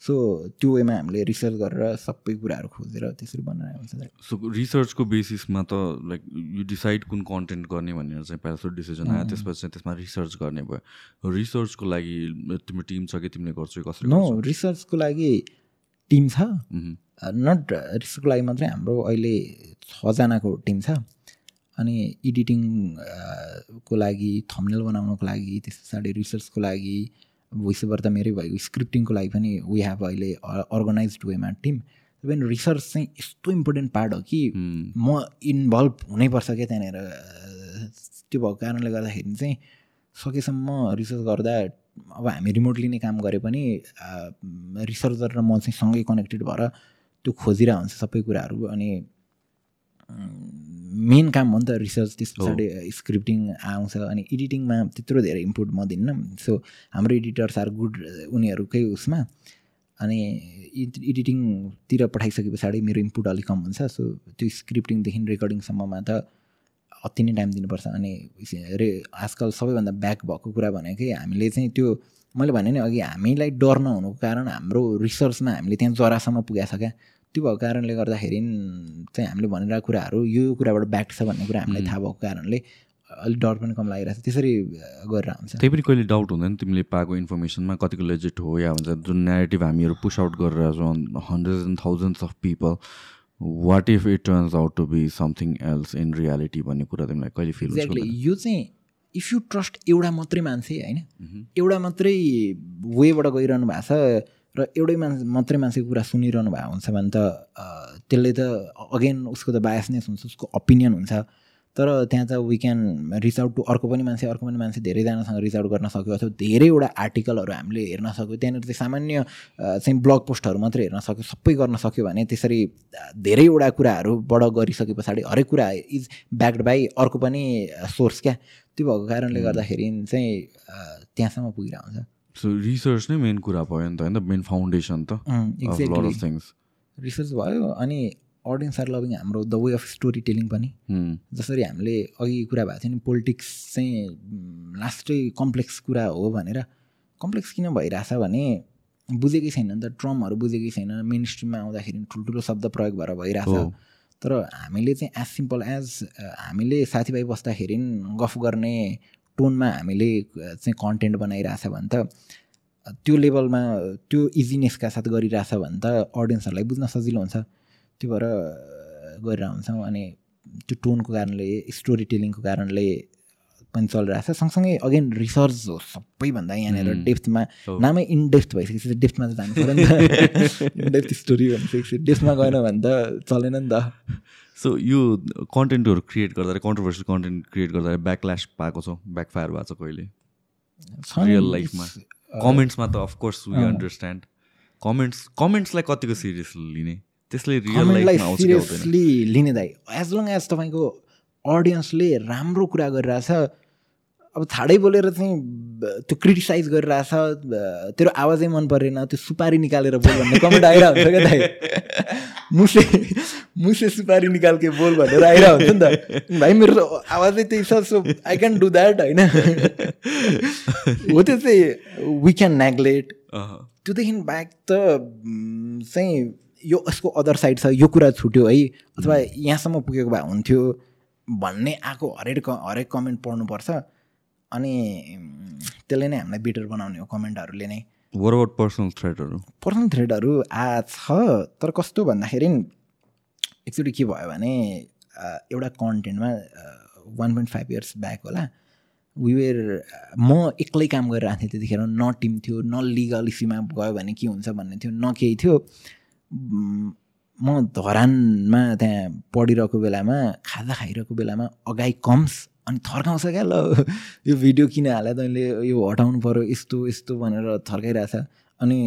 सो त्यो वेमा हामीले रिसर्च गरेर सबै कुराहरू खोजेर त्यसरी बनाएको हुन्छ। सो रिसर्चको बेसिसमा त लाइक यु डिसाइड कुन कन्टेन्ट गर्ने भनेर चाहिँ पहिला डिसिजन आयो त्यसपछि चाहिँ त्यसमा रिसर्च गर्ने भयो। रिसर्चको लागि तिम्रो टिम छ कि तिमीले गर्छौ कसरी नो रिसर्चको लागि टिम छ। नट रिसर्चको लागि मात्रै हाम्रो अहिले छजनाको टिम छ। अनि एडिटिङ को लागि थम्नेल बनाउनको लागि त्यस पछाडि रिसर्चको लागि भोइस ओभर त मेरै भएको स्क्रिप्टिङको लागि पनि वी हेभ अहिले अर्गनाइज वेमा टिम। इभन रिसर्च चाहिँ यस्तो इम्पोर्टेन्ट पार्ट हो कि म इन्भल्भ हुनैपर्छ क्या त्यहाँनिर। त्यो भएको कारणले गर्दाखेरि चाहिँ सकेसम्म रिसर्च गर्दा अब हामी रिमोटली नै काम गरे पनि रिसर्चर र म चाहिँ सँगै कनेक्टेड भएर त्यो खोजिरहेको हुन्छ सबै कुराहरू अनि मेन काम हो नि त रिसर्च त्यस पछाडि स्क्रिप्टिङ आउँछ अनि एडिटिङमा त्यत्रो धेरै इम्पुट म दिन्न। सो हाम्रो एडिटर्स आर गुड उनीहरूकै उसमा अनि एडिटिङतिर पठाइसके पछाडि मेरो इम्पुट अलिक कम हुन्छ। सो त्यो स्क्रिप्टिङदेखि रेकर्डिङसम्ममा त अति नै टाइम दिनुपर्छ। अनि रे आजकल सबैभन्दा ब्याक भएको कुरा भनेकै हामीले चाहिँ त्यो मैले भने नि अघि हामीलाई डर नहुनुको कारण हाम्रो रिसर्चमा हामीले त्यहाँ जरासम्म पुगेको छ क्या त्यो भएको कारणले गर्दाखेरि चाहिँ हामीले भनिरहेको कुराहरू यो कुराबाट ब्याक छ भन्ने कुरा हामीलाई थाहा भएको कारणले अलिक डर पनि कम लागिरहेको छ त्यसरी गरेर हुन्छ त्यही पनि कहिले डाउट हुँदैन तिमीले पाएको इन्फर्मेसनमा कतिको लेजिट हो या हुन्छ जुन नेगेटिभ हामीहरू पुस आउट गरेर छौँ hundreds and thousands of people what if it turns out to be something else in reality भन्ने कुरा तिमीलाई कहिले फिल एक्ज्याक्टली यो चाहिँ इफ यु ट्रस्ट एउटा मात्रै मान्छे होइन? Mhm. एउटा मात्रै वेबाट गइरहनु भएको छ र एउटै मान्छे मात्रै मान्छेको कुरा सुनिरहनु भएको हुन्छ भने त त्यसले त अगेन उसको त बायसनेस हुन्छ उसको ओपिनियन हुन्छ। तर त्यहाँ त we can reach out to अर्को पनि मान्छे अर्को पनि मान्छे धेरैजनासँग रिच आउट गर्न सक्यो अथवा धेरैवटा आर्टिकलहरू हामीले हेर्न सक्यो। त्यहाँनिर चाहिँ सामान्य चाहिँ ब्लग पोस्टहरू मात्रै हेर्न सक्यो। सबै गर्न सक्यो भने त्यसरी धेरैवटा कुराहरूबाट गरिसके पछाडि हरेक कुरा इज ब्याक्ड बाई अर्को पनि सोर्स क्या। त्यो भएको कारणले गर्दाखेरि चाहिँ त्यहाँसम्म पुगिरहेको हुन्छ सो रिसर्च नै मेन कुरा भयो नि त होइन? मेन फाउन्डेसन त रिसर्च भयो अनि अडियन्स आर लभिङ हाम्रो the way of story telling पनि जसरी हामीले अघि कुरा भएको थियो नि पोलिटिक्स चाहिँ लास्टै कम्प्लेक्स कुरा हो भनेर। कम्प्लेक्स किन भइरहेछ भने बुझेकै छैन नि त ट्रमहरू बुझेकै छैन मेन स्ट्रिममा आउँदाखेरि ठुल्ठुलो शब्द प्रयोग भएर भइरहेछ। तर हामीले चाहिँ एज सिम्पल एज हामीले साथीभाइ बस्दाखेरि गफ गर्ने टोनमा हामीले चाहिँ कन्टेन्ट बनाइरहेछ भने त त्यो लेभलमा त्यो इजिनेसका साथ गरिरहेछ भने त अडियन्सहरूलाई बुझ्न सजिलो हुन्छ। त्यो भएर गरेर हुन्छौँ अनि त्यो टोनको कारणले स्टोरी टेलिङको कारणले पनि चलिरहेको छ। सँगसँगै अगेन रिसर्च हो सबैभन्दा यहाँनिर डेप्थमा नामै इन डेप्थ भइसकेपछि डेप्थमा त जानु पऱ्यो नि त। डेप्थ स्टोरी भनिसकेपछि डेप्थमा गएन भने त चलेन नि त। सो यो कन्टेन्टहरू क्रिएट गर्दा कन्ट्रोभर्सियल कन्टेन्ट क्रिएट गर्दा ब्याकल्यास पाएको छ? ब्याकफायर भएको छ कहिले? रियल लाइफमा कमेन्ट्समा त of course we understand comments कमेन्ट्सलाई कतिको सिरियस लिने? त्यसले रियल सिरियसली लिने दाइ। एज लङ एज तपाईँको अडियन्सले राम्रो कुरा गरिरहेछ अब छाडै बोलेर चाहिँ त्यो क्रिटिसाइज गरिरहेछ तेरो आवाजै मन परेन त्यो सुपारी निकालेर बोल भन्ने कमेन्ट आइरहेको हुन्छ क्या दाइ? मुसे मुसे सुपारी निकाल के बोल भनेर आइरहेको हुन्छ नि त। भाइ मेरो आवाजै त्यही छ so I can do that होइन? हो त्यो चाहिँ वी क्यान नेग्लेक्ट त्योदेखि बाहेक त चाहिँ यो यसको अदर साइड छ यो कुरा छुट्यो है। अथवा यहाँसम्म पुगेको भए हुन्थ्यो भन्ने आएको हरेक हरेक कमेन्ट पढ्नुपर्छ। अनि त्यसले नै हामीलाई बेटर बनाउने हो कमेन्टहरूले नै। पर्सनल थ्रेडहरू पर्सनल थ्रेडहरू आ छ। तर कस्तो भन्दाखेरि एक्चुली के भयो भने एउटा कन्टेन्टमा one point five years back होला वेयर म एक्लै काम गरिरहेको थिएँ त्यतिखेर न टिम थियो न लिगल इस्युमा गयो भने के हुन्छ भन्ने थियो न केही थियो। म धरानमा त्यहाँ पढिरहेको बेलामा खाजा खाइरहेको बेलामा अगाइ कम्स अनि थर्काउँछ क्या ल यो भिडियो किन हाल्यो तैँले यो हटाउनु पऱ्यो यस्तो यस्तो भनेर थर्काइरहेछ। अनि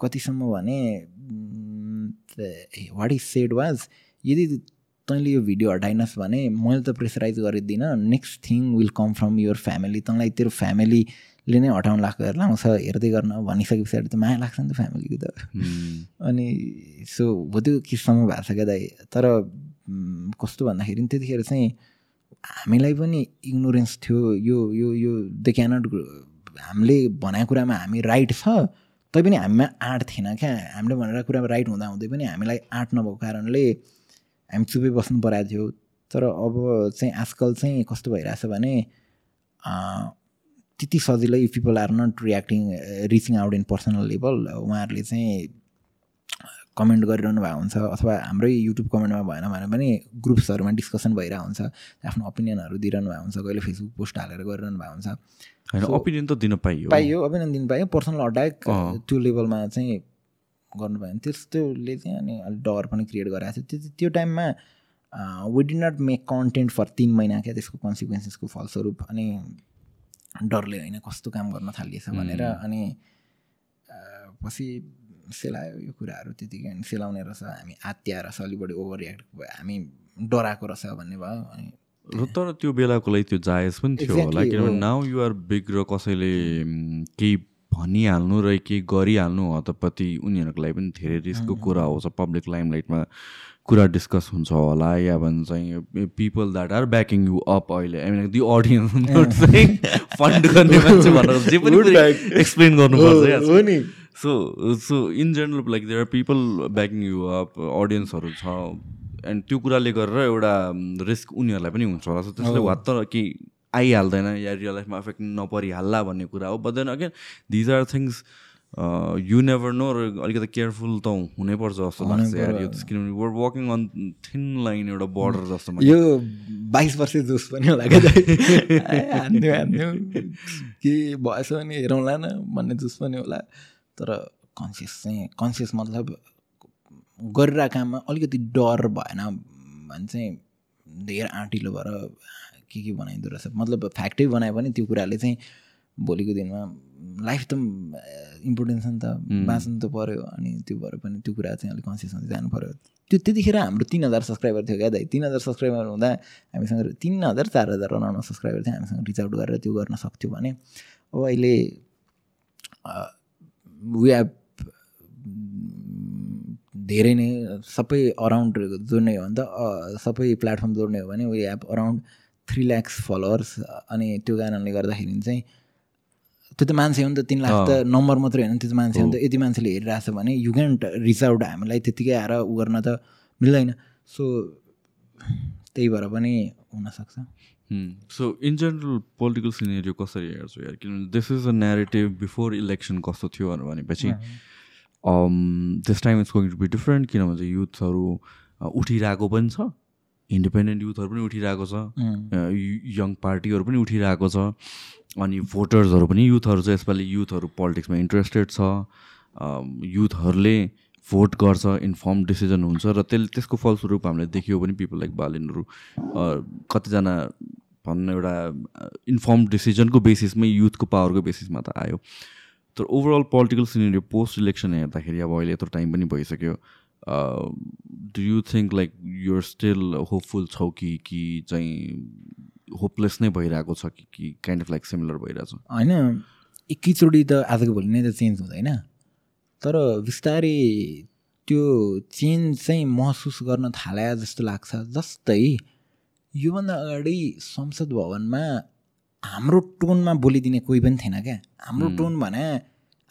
कतिसम्म भने वाट इज सेड वाज यदि तैँले यो भिडियो हटाइनस् भने मैले त pressurise गरिदिनँ next thing will come from your family तँलाई तेरो फ्यामिलीले नै हटाउनु लाग्छ लाउँछ हेर्दै गर्न भनिसके पछाडि त माया लाग्छ नि त फ्यामिलीको त। अनि सो हो त्यो किस्सामा भएको छ क्या दाइ। तर कस्तो भन्दाखेरि त्यतिखेर चाहिँ हामीलाई पनि इग्नोरेन्स थियो। यो यो यो दे क्यानट हामीले भनेको कुरामा हामी राइट छ तैपनि हामीमा आँट थिएन क्या। हामीले भनेर कुरामा राइट हुँदा हुँदै पनि हामीलाई आँट नभएको कारणले हामी चुपै बस्नु परेको थियो। तर अब चाहिँ आजकल चाहिँ कस्तो भइरहेछ भने त्यति सजिलै people are not reacting reaching out in personal level उहाँहरूले चाहिँ कमेन्ट गरिरहनु भएको हुन्छ अथवा हाम्रै युट्युब कमेन्टमा भएन भने पनि ग्रुप्सहरूमा डिस्कसन भइरहेको हुन्छ आफ्नो ओपिनियनहरू दिइरहनु भएको हुन्छ कहिले फेसबुक पोस्ट हालेर गरिरहनु भएको हुन्छ। होइन ओपिनियन त दिन पाइयो। पाइयो ओपिनियन दिनु पाइयो पर्सनल अट्याक त्यो लेभलमा चाहिँ गर्नु भने त्यस्तोले चाहिँ अनि अलिक डर पनि क्रिएट गराएको थियो त्यो त्यो टाइममा we did not make content for तिन महिना क्या त्यसको कन्सिक्वेन्सेसको फलस्वरूप। अनि डरले होइन कस्तो काम गर्न थालिएछ भनेर अनि पछि सेलायो यो कुराहरू त्यतिकै अनि सेलाउने रहेछ हामी आत्या रहेछ अलिक बढी ओभर रियाक्ट भयो हामी डराएको रहेछ भन्ने भयो अनि तर त्यो बेलाको लागि त्यो जायज पनि थियो होला किनभने नाउ युआर बिग र कसैले केही भनिहाल्नु र केही गरिहाल्नु हतपति उनीहरूको लागि पनि धेरै रिस्कको कुरा हो पब्लिक लाइमलाइटमा कुरा डिस्कस हुन्छ होला या भन्छ people that are backing you up अहिले. I mean the audience fund गर्ने मान्छे भनेर जे पनि एक्सप्लेन गर्नुपर्छ नि। So so in general like there are people backing you up अडियन्सहरू छ एन्ड त्यो कुराले गरेर एउटा रिस्क उनीहरूलाई पनि हुन्छ होला। सो त्यसले वात्त कि आइहाल्दैन या रियल लाइफमा इफेक्ट नपरिहाल्ला भन्ने कुरा हो। But then again these are things you never know र अलिकति केयरफुल त हुनैपर्छ जस्तो लाग्छ यार यो किनभने we're working on thin line एउटा बर्डर जस्तो यो बाइस वर्ष जोस पनि होला क्या के भएछ भने हेरौँला न भन्ने जोस पनि होला। तर कन्सियस चाहिँ कन्सियस मतलब गरिरहेको काममा अलिकति डर भएन भने चाहिँ धेरै आँटिलो भएर के के बनाइँदो रहेछ। मतलब फ्याक्टै बनायो भने त्यो कुराले चाहिँ भोलिको दिनमा लाइफ त इम्पोर्टेन्ट छ नि त बाँच्नु त पऱ्यो अनि त्यो भएर पनि त्यो कुरा चाहिँ अलिक कन्सियस हुँदै जानु पऱ्यो त्यो त्यतिखेर हाम्रो तिन हजार सब्सक्राइबर थियो क्या दाइ। तिन हजार सब्सक्राइबर हुँदा हामीसँग तिन हजार चार हजार अराउन्ड सब्सक्राइबर थियो। हामीसँग रिच आउट गरेर त्यो गर्न सक्थ्यो भने अब अहिले वी हेभ धेरै नै सबै अराउन्ड जोड्ने हो भने त सबै प्लेटफर्म जोड्ने हो भने we have around three lakhs followers अनि त्यो कारणले गर्दाखेरि चाहिँ त्यो त मान्छे हो नि त तिन लाख त नम्बर मात्रै होइन त्यो त मान्छे हो नि त यति मान्छेले हेरिरहेछ भने यु क्यान्ट रिच आउट हामीलाई त्यत्तिकै आएर उ गर्न त मिल्दैन। सो त्यही भएर पनि हुनसक्छ। So in general political scenario कसरी हेर्छु यार? किनभने this is a narrative before election कस्तो थियो भनेपछि this time it's going to be different किनभने युथहरू उठिरहेको पनि छ। इन्डिपेन्डेन्ट युथहरू पनि उठिरहेको छ। यङ पार्टीहरू पनि उठिरहेको छ। अनि भोटर्सहरू पनि युथहरू चाहिँ यसपालि युथहरू पोलिटिक्समा इन्ट्रेस्टेड छ। युथहरूले भोट गर्छ इन्फर्म डिसिजन हुन्छ र त्यसले त्यसको फलस्वरूप हामीले देखियो भने पिपल लाइक बालिनहरू कतिजना भन्न एउटा इन्फर्म डिसिजनको बेसिसमै युथको पावरको बेसिसमा त आयो। तर overall political scenario post election हेर्दाखेरि अब अहिले यत्रो टाइम पनि भइसक्यो। Do you think like you're still hopeful छौ कि कि चाहिँ होपलेस नै भइरहेको छ कि कि काइन्ड अफ लाइक सिमिलर भइरहेछ? होइन एकैचोटि त आजको भोलि नै त चेन्ज हुँदैन तर बिस्तारै त्यो चेन्ज चाहिँ महसुस गर्न थाले जस्तो लाग्छ। जस्तै योभन्दा अगाडि संसद भवनमा हाम्रो टोनमा बोलिदिने कोही पनि थिएन क्या। हाम्रो टोन भने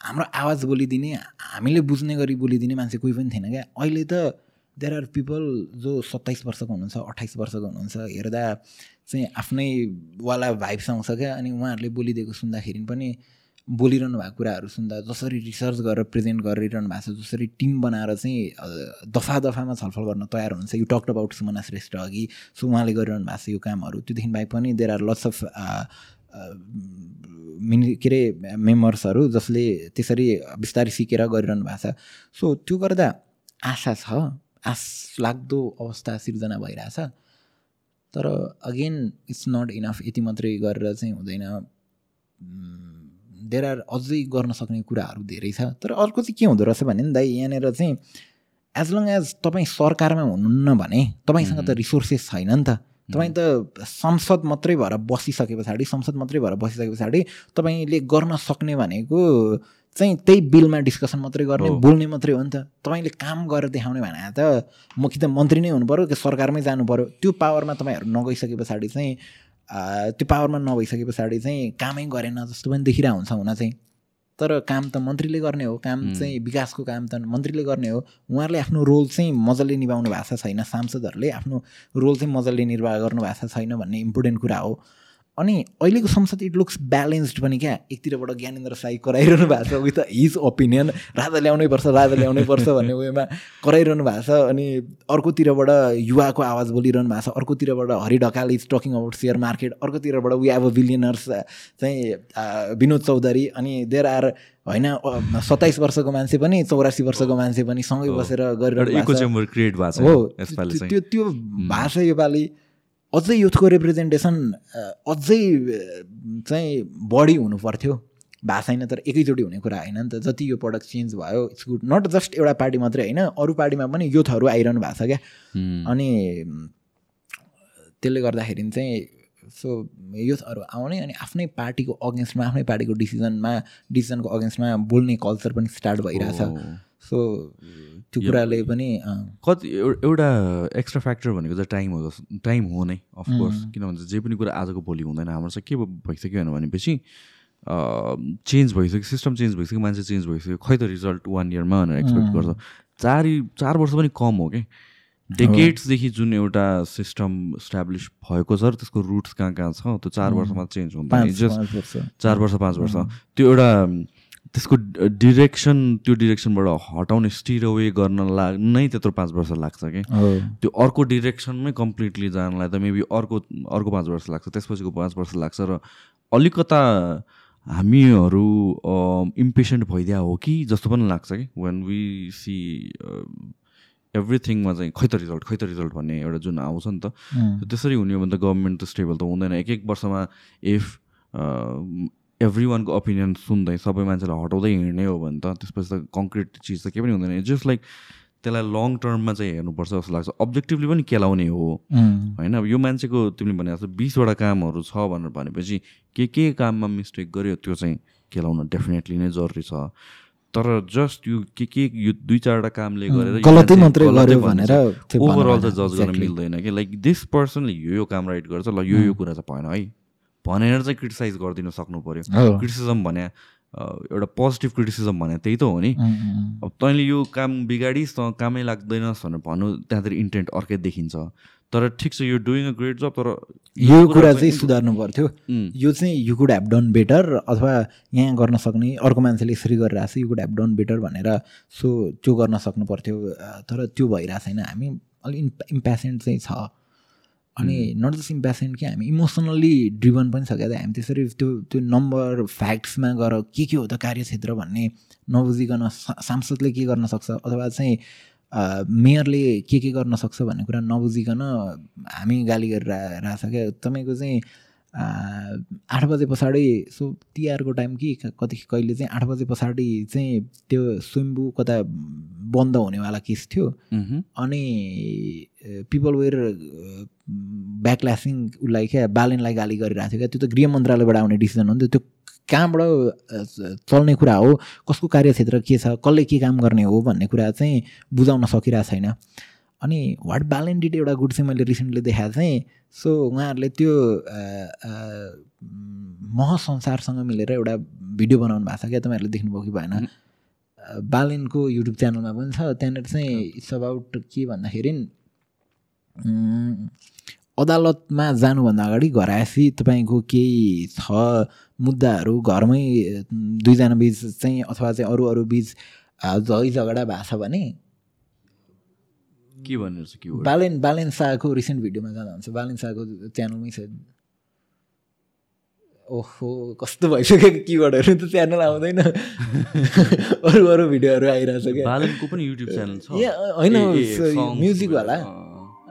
हाम्रो आवाज बोलिदिने हामीले बुझ्ने गरी बोलिदिने मान्छे कोही पनि थिएन क्या। अहिले त देयर आर पिपल जो सत्ताइस वर्षको हुनुहुन्छ अट्ठाइस वर्षको हुनुहुन्छ हेर्दा चाहिँ आफ्नै वाला भाइब्स आउँछ क्या। अनि उहाँहरूले बोलिदिएको सुन्दाखेरि पनि बोलिरहनु भएको कुराहरू सुन्दा जसरी रिसर्च गरेर प्रेजेन्ट गरिरहनु भएको छ जसरी टिम बनाएर चाहिँ दफा दफामा छलफल गर्न तयार हुनुहुन्छ you talked about Sumana Shrestha अघि सो उहाँले गरिरहनु भएको छ यो कामहरू। त्योदेखि बाहेक पनि there are lots of mini के अरे मेम्बर्सहरू जसले त्यसरी बिस्तारै सिकेर गरिरहनु भएको छ। सो त्यो गर्दा आशा छ आश लाग्दो अवस्था सिर्जना भइरहेछ। तर अगेन इट्स नट इनफ यति मात्रै गरेर चाहिँ हुँदैन। देयर आर अझै गर्न सक्ने कुराहरू धेरै छ। तर अर्को चाहिँ के हुँदो रहेछ भने नि दाइ यहाँनिर चाहिँ एज लङ एज तपाईँ सरकारमा हुनुहुन्न भने तपाईँसँग त रिसोर्सेस छैन नि त। तपाईँ त संसद मात्रै भएर बसिसके पछाडि संसद मात्रै भएर बसिसके पछाडि तपाईँले गर्न सक्ने भनेको चाहिँ त्यही बिलमा डिस्कसन मात्रै गर्ने बोल्ने मात्रै हो नि त। तपाईँले काम गरेर देखाउने भने त म कि त मन्त्री नै हुनु पऱ्यो कि सरकारमै जानु पऱ्यो त्यो पावरमा तपाईँहरू नगइसके पछाडि चाहिँ त्यो पावरमा नभइसके पछाडि चाहिँ कामै गरेन जस्तो पनि देखिरहेको हुन्छ हुन चाहिँ। तर काम त मन्त्रीले गर्ने हो काम चाहिँ विकासको काम त मन्त्रीले गर्ने हो। उहाँहरूले आफ्नो रोल चाहिँ मजाले निभाउनु भएको छैन सांसदहरूले आफ्नो रोल चाहिँ मजाले निर्वाह गर्नु भएको छैन भन्ने इम्पोर्टेन्ट कुरा हो। अनि अहिलेको संसद इट लुक्स ब्यालेन्स्ड पनि क्या। एकतिरबाट ज्ञानेन्द्र साई कराइरहनु भएको छ। विथ हिज ओपिनियन राजा ल्याउनै पर्छ राजा ल्याउनै पर्छ भन्ने वेमा कराइरहनु भएको छ। अनि अर्कोतिरबाट युवाको आवाज बोलिरहनु भएको छ। अर्कोतिरबाट Hari Dhakal is talking about share market अर्कोतिरबाट we have a billionaires चाहिँ विनोद चौधरी। अनि देयर आर होइन सत्ताइस वर्षको मान्छे पनि चौरासी वर्षको मान्छे पनि सँगै बसेर गरिरहनु हो। त्यो त्यो भाषा योपालि अझै युथको रिप्रेजेन्टेसन अझै चाहिँ बढी हुनु पर्थ्यो भएको छैन तर एकैचोटि हुने कुरा होइन नि त। जति यो प्रडक्ट चेन्ज भयो इट्स गुड नट जस्ट एउटा पार्टी मात्रै होइन अरू पार्टीमा पनि युथहरू आइरहनु भएको छ क्या। अनि त्यसले गर्दाखेरि चाहिँ सो युथहरू आउने अनि आफ्नै पार्टीको अगेन्स्टमा आफ्नै पार्टीको डिसिजनमा डिसिजनको अगेन्स्टमा बोल्ने कल्चर पनि स्टार्ट भइरहेछ। सो त्यो कुराले पनि कति एउटा एक्स्ट्रा फ्याक्टर भनेको चाहिँ टाइम हो टाइम हो नै अफकोर्स किन भन्छ जे पनि कुरा आजको भोलि हुँदैन हाम्रो चाहिँ के भइसक्यो भनेपछि चेन्ज भइसक्यो सिस्टम चेन्ज भइसक्यो मान्छे चेन्ज भइसक्यो खै त रिजल्ट वान इयरमा भनेर एक्सपेक्ट गर्छ। चार चार वर्ष पनि कम हो कि? डेकेट्सदेखि जुन एउटा सिस्टम इस्टाब्लिस भएको छ र त्यसको रुट्स कहाँ कहाँ छ त्यो चार वर्षमा चेन्ज हुन्छ चार वर्ष पाँच वर्ष। त्यो एउटा त्यसको डिरेक्सन त्यो डिरेक्सनबाट हटाउने स्टिर अवे गर्न ला नै त्यत्रो पाँच वर्ष लाग्छ कि। त्यो अर्को डिरेक्सनमै कम्प्लिटली जानलाई त मेबी अर्को अर्को पाँच वर्ष लाग्छ त्यसपछिको पाँच वर्ष लाग्छ र अलिकता हामीहरू इम्पेसेन्ट भइदिया हो कि जस्तो पनि लाग्छ कि। वेन वी सी एभ्रिथिङमा चाहिँ खै त रिजल्ट खै त रिजल्ट भन्ने एउटा जुन आउँछ नि त त्यसरी हुने हो भने त गभर्मेन्ट त स्टेबल त हुँदैन। एक एक वर्षमा इफ एभ्री वानको ओपिनियन सुन्दै सबै मान्छेलाई हटाउँदै हिँड्ने हो भने त त्यसपछि त कङ्क्रिट चिज त केही पनि हुँदैन। जस्ट लाइक त्यसलाई लङ टर्ममा चाहिँ हेर्नुपर्छ जस्तो लाग्छ। अब्जेक्टिभली पनि केलाउने हो। होइन अब यो मान्छेको तिमीले भने जस्तो बिसवटा कामहरू छ भनेर भनेपछि के के काममा मिस्टेक गर्यो त्यो चाहिँ केलाउन डेफिनेटली नै जरुरी छ। तर जस्ट यो के के यो दुई चारवटा कामले गरेर ओभरअल चाहिँ जज गर्न मिल्दैन कि। लाइक दिस पर्सनले यो यो काम राइट गर्छ ल यो यो कुरा चाहिँ भएन है। भनेर चाहिँ क्रिटिसाइज गरिदिनु सक्नु पऱ्यो क्रिटिसिजम भने एउटा पोजिटिभ क्रिटिसिजम भने त्यही त हो नि। अब तैँले यो काम बिगाडिस् त कामै लाग्दैनस् भनेर भन्नु त्यहाँतिर इन्टेन्ट अर्कै देखिन्छ। तर ठिक छ यो डुइङ अ ग्रेट जब तर यो कुरा चाहिँ सुधार्नु पर्थ्यो। यो चाहिँ you could have done better अथवा यहाँ गर्न सक्ने अर्को मान्छेले यसरी गरिरहेको छ you could have done better भनेर सो त्यो गर्न सक्नु पर्थ्यो। तर त्यो भइरहेको छैन। हामी अलिक इम्प्यासेन्ट चाहिँ छ। अनि नट जस्ट इम्प्यासेन्ट कि हामी इमोसनल्ली ड्रिभन पनि छ क्या हामी त्यसरी त्यो त्यो नम्बर फ्याक्ट्समा गएर के के हो त कार्यक्षेत्र भन्ने नबुझिकन सांसदले के गर्न सक्छ? अथवा चाहिँ मेयरले के के गर्न सक्छ भन्ने कुरा नबुझिकन हामी गाली गरेर रहेछ क्या? तपाईँको चाहिँ आठ बजे पछाडि सो तिहारको टाइम कि कति कहिले चाहिँ आठ बजे पछाडि चाहिँ त्यो स्वयम्बु कता बन्द हुनेवाला केस थियो। अनि पिपल वेयर ब्याकल्यासिङ उसलाई क्या बालेनलाई गाली गरिरहेको थियो क्या। त्यो त गृह मन्त्रालयबाट आउने डिसिजन हो नि त। त्यो कहाँबाट चल्ने कुरा हो? कसको कार्यक्षेत्र के छ? कसले के काम गर्ने हो? भन्ने कुरा चाहिँ बुझाउन सकिरहेको छैन। अनि वाट ब्यालेन्ट डिट एउटा गुड चाहिँ मैले रिसेन्टली देखाएको चाहिँ सो उहाँहरूले त्यो अ, महसंसारसँग मिलेर एउटा भिडियो बनाउनु भएको छ क्या? तपाईँहरूले देख्नुभयो कि भएन? बालेनको युट्युब च्यानलमा पनि छ। त्यहाँनिर चाहिँ इट्स अबाउट के भन्दाखेरि अदालतमा जानुभन्दा अगाडि घर आएपछि तपाईँको केही छ मुद्दाहरू घरमै दुईजना बिच चाहिँ अथवा चाहिँ अरू अरू बिच झै झगडा भएको छ भने के भन्नु रहेछ के बालेन बालेन शाहको रिसेन्ट भिडियोमा जाँदा हुन्छ। बालेन शाहको च्यानलमै छ। ओहो कस्तो भइसक्यो किवर्डहरू त च्यानल आउँदैन। अरू अरू भिडियोहरू आइरहेछ क्या। बालनको पनि युट्युब च्यानल छ। होइन, म्युजिकवाला।